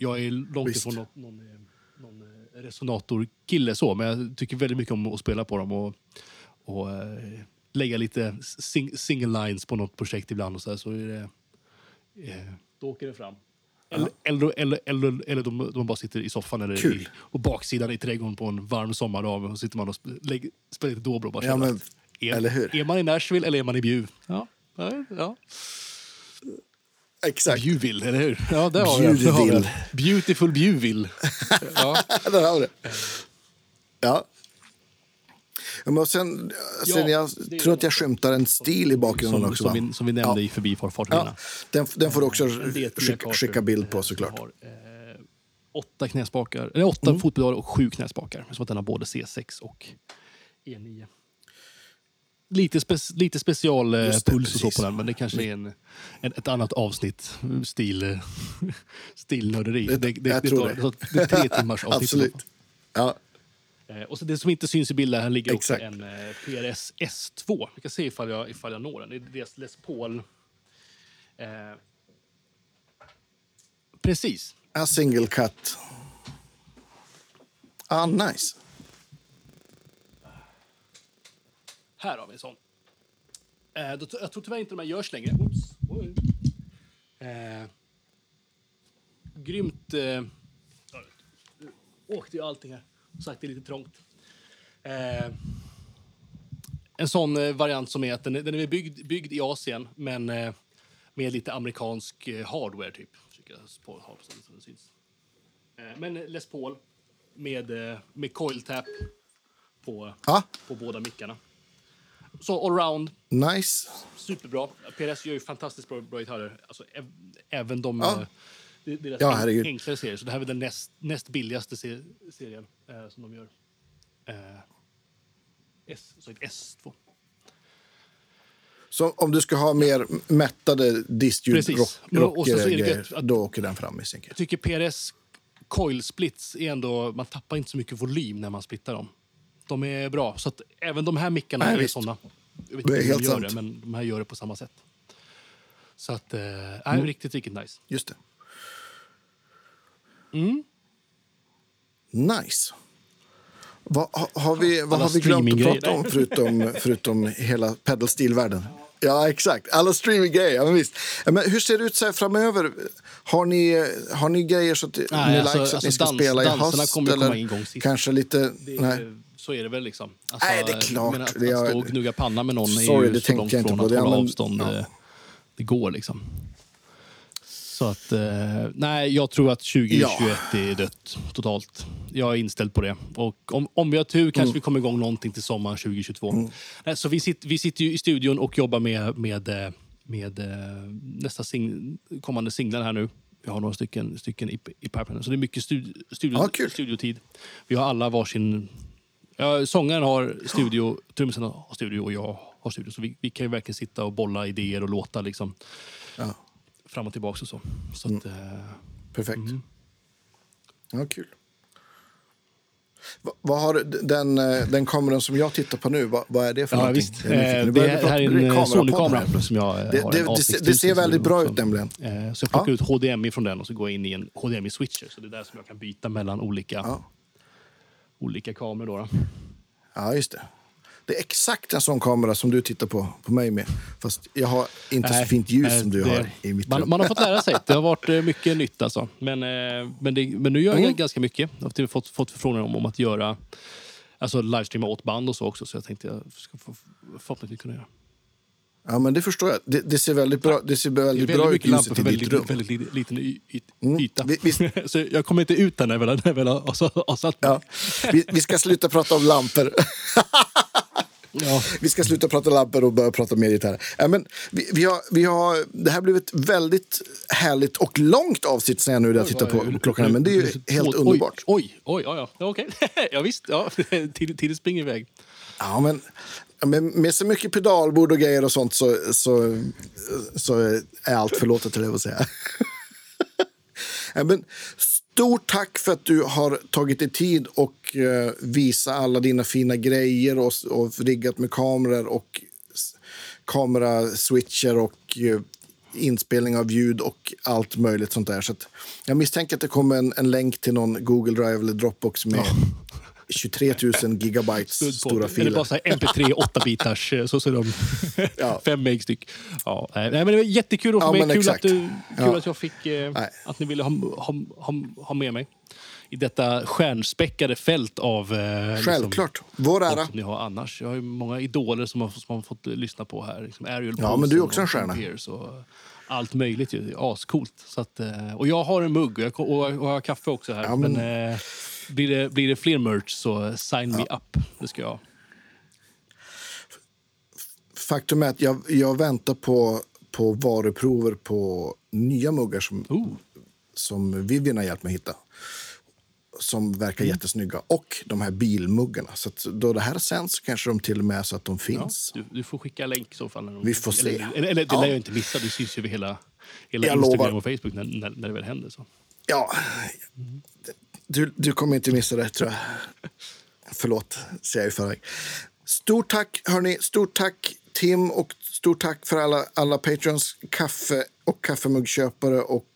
Jag är långt Mm. Visst. ifrån någon, någon, eh, någon eh, resonator-kille så, men jag tycker väldigt mycket om att spela på dem och, och eh, lägga lite sing, single lines på något projekt ibland och så, här, så är det, eh, då åker det fram. Eller, eller, eller, eller, eller de, de bara sitter i soffan eller Kul. i, och baksidan i trädgården på en varm sommardag och sitter man och lägger, spelar lite dobro och bara Ja, men, är, eller hur? är man i Nashville eller är man i Bjuv? Ja. Ja. Exakt. Bjuville, eller hur? Ja, där har vi. Bjuville. Det. Beautiful Bjuville. Ja. Där har vi det. Ja. Ja, Men sen, sen jag det är tror att jag skymtar en stil i bakgrunden Som, också. som, vi, som vi nämnde Ja. i Förbifart Ja, den, den får du också En D10 skicka, skicka bild på eh, såklart. som Har, eh, åtta knäspakar, eller åtta Mm. fotpedaler och sju knäspakar. Så att den har både C6 och E9. Lite, spe, lite special eh, det, och så på den, men det kanske är en, en, ett annat avsnitt. Stil, eh, stilnörderi. Det- Det, det, jag det, tror det. så det är tre timmars avsnitt. Absolut. Ja, Eh, och så det som inte syns i bilden, här ligger också Exakt. en eh, PRS S2. Vi kan se ifall jag, ifall jag når den. Det är deras Les Paul. Eh, precis. a single cut. Ah, nice. Här har vi en sån. Eh, då, jag tror tyvärr inte de här görs längre. Oops. Oj. Eh, grymt... Eh, åkte ju allting här. Sagt, det är lite trångt. Eh, en sån eh, variant som är att den, den är byggd, byggd i Asien, men eh, med lite amerikansk eh, hardware, typ. Eh, men Les Paul med, med coil tap på, Ja, på båda mickarna. Så allround, nice. superbra. PRS gör ju fantastiskt bra, bra gitarrer. Alltså, äv, även de... Ja. Det- deras Ja, herregud. enklare serier. Så det här är den näst, näst billigaste se, serien eh, som de gör. Eh, S, så ett S2. Så om du ska ha mer mättade distljud, är då åker den fram misstänker jag. Jag tycker PRS coil splits är ändå... Man tappar inte så mycket volym när man splittar dem. De är bra. Så att även de här mickarna Nej, är visst. såna. Jag vet Det är helt de gör sant. det, men de här gör det på samma sätt. Så att... Eh, är Mm. riktigt, riktigt nice. Just det. Mm. Nice. Vad ha, har vi, vad har vi glömt att prata om förutom, förutom hela pedalstilvärlden? Ja, exakt. Alla streaminggrejer. Ja, men visst. Men hur ser det ut så här framöver? Har ni, har ni grejer så att ni Nej, alltså- likes att alltså ni ska dans- spela i komma eller kanske lite... Det, nej. Så är det väl liksom. Alltså, Nej, det är klart. menar Att, Det att stå och gnugga panna med någon Sorry, är ju det så långt jag inte från att Det- hålla avstånd. ja. eh, Det går liksom. Så att, eh, nej, jag tror att 2021 är dött totalt. Jag är inställd på det. Och om, om vi har tur kanske Mm. vi kommer igång någonting till sommaren 2022. Nej, så vi, sitter, vi sitter ju i studion och jobbar med, med, eh, med eh, nästa sing, kommande singlar här nu. Vi har några stycken, stycken i, i pipeline. Så det är mycket studi, studio, Ja, kul. studiotid. Vi har alla varsin... Ja, sångaren har studio, trummisen har studio och jag har studio. Så vi, vi kan ju verkligen sitta och bolla idéer och låta liksom, Ja, fram och tillbaka och så. så Mm. att, eh, perfekt. Mm. Ja, kul. Va- Vad har den, eh, den kameran som jag tittar på nu, vad, vad är det för ja, någonting? visst. Eh, det, här är en eh, Sony-kamera plötsligt. som jag eh, Det, har. det, det, A6000 ser- det ser väldigt bra ut nämligen. Eh, så jag plockar ut HDMI från den och så går jag in i en HDMI-switcher. Så det är där som jag kan byta mellan olika, Ja. olika kameror. Då, då. Ja, just det. Det är exakt en sån kamera som du tittar på, på mig med. Fast jag har inte så Nej, fint ljus nej, som du det- har i mitt man, rum. man har fått lära sig. Det har varit eh, mycket nytt alltså. Men, eh, men, det, men nu gör jag Mm. ganska mycket. Jag har till fått, fått förfrågningar om, om att göra alltså livestreama åt band och så också. Så jag tänkte jag ska få, förhoppningsvis kunna göra. Ja, men det förstår jag. Det, det ser väldigt bra, det ser Det är väldigt väldigt bra ut ljuset i för ditt väldigt, rum. väldigt, väldigt liten Mm. yta. Vi- vi- så jag kommer inte ut där när jag väl, när jag väl har, har, satt mig. Ja. Vi, vi ska sluta prata om lampor. Ja. Vi ska sluta prata lampor och börja prata mer gitarr. Ja, men vi, vi har, vi har, det här blev ett väldigt härligt och långt avsnitt jag nu när jag tittar på klockan. Men det är ju helt oj, underbart. Oj, oj, oj, ja, okej. ja, visst. Ja. Tiden springer iväg. Ja, men, med, med så mycket pedalbord och grejer och sånt så, så, så är allt förlåtet, höll jag på att säga. ja, men, stort tack för att du har tagit dig tid och eh, visa alla dina fina grejer och, och riggat med kameror och kameraswitcher och eh, inspelning av ljud och allt möjligt sånt där. Så att jag misstänker att det kommer en, en länk till någon Google Drive eller Dropbox med 23 000 gigabytes Stud på. stora Eller filer. bara så här MP3 8-bitars, så, så är de Ja. fem meg styck. Ja, nej, men det var jättekul att få Ja, med. Kul, att, du, kul Ja. att jag fick, eh, att ni ville ha, ha, ha, ha med mig i detta stjärnspäckade fält av... Eh, liksom, Självklart. Vår folk ära. som ni har annars. Jag har ju många idoler som har, som har fått eh, lyssna på här. Liksom Ariel Ja, men du är också en stjärna. Och allt möjligt. ju. Ascoolt. Så att, eh, och jag har en mugg och jag, och jag har kaffe också här. Ja, men... men- eh, blir, det, blir det fler merch så sign me up. Det ska jag. Faktum är att jag, jag väntar på, på varuprover på nya muggar som, Oh. som Vivian har hjälpt mig hitta. Som verkar Mm. jättesnygga. Och de här bilmuggarna. Så då det här sänds kanske de till och med så att de Ja, finns. du, du får skicka länk i så fall. När de, Vi får se. Eller, eller, eller det Ja. lär jag inte missa. Det syns ju över hela, hela Jag Instagram lovar. och Facebook när, när, när det väl händer. Så. Ja, du, du kommer inte missa det tror jag. Förlåt, säger jag i förväg. Stort tack, hörni. Stort tack, Tim. Och stort tack för alla, alla Patreons, kaffe och kaffemuggköpare och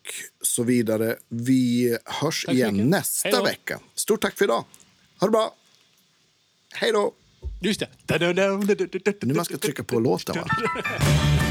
så vidare. Vi hörs Tack igen mycket. nästa Hej då. vecka. Stort tack för idag. Ha det bra. Hej då. Just det. Nu man ska trycka på låten, va?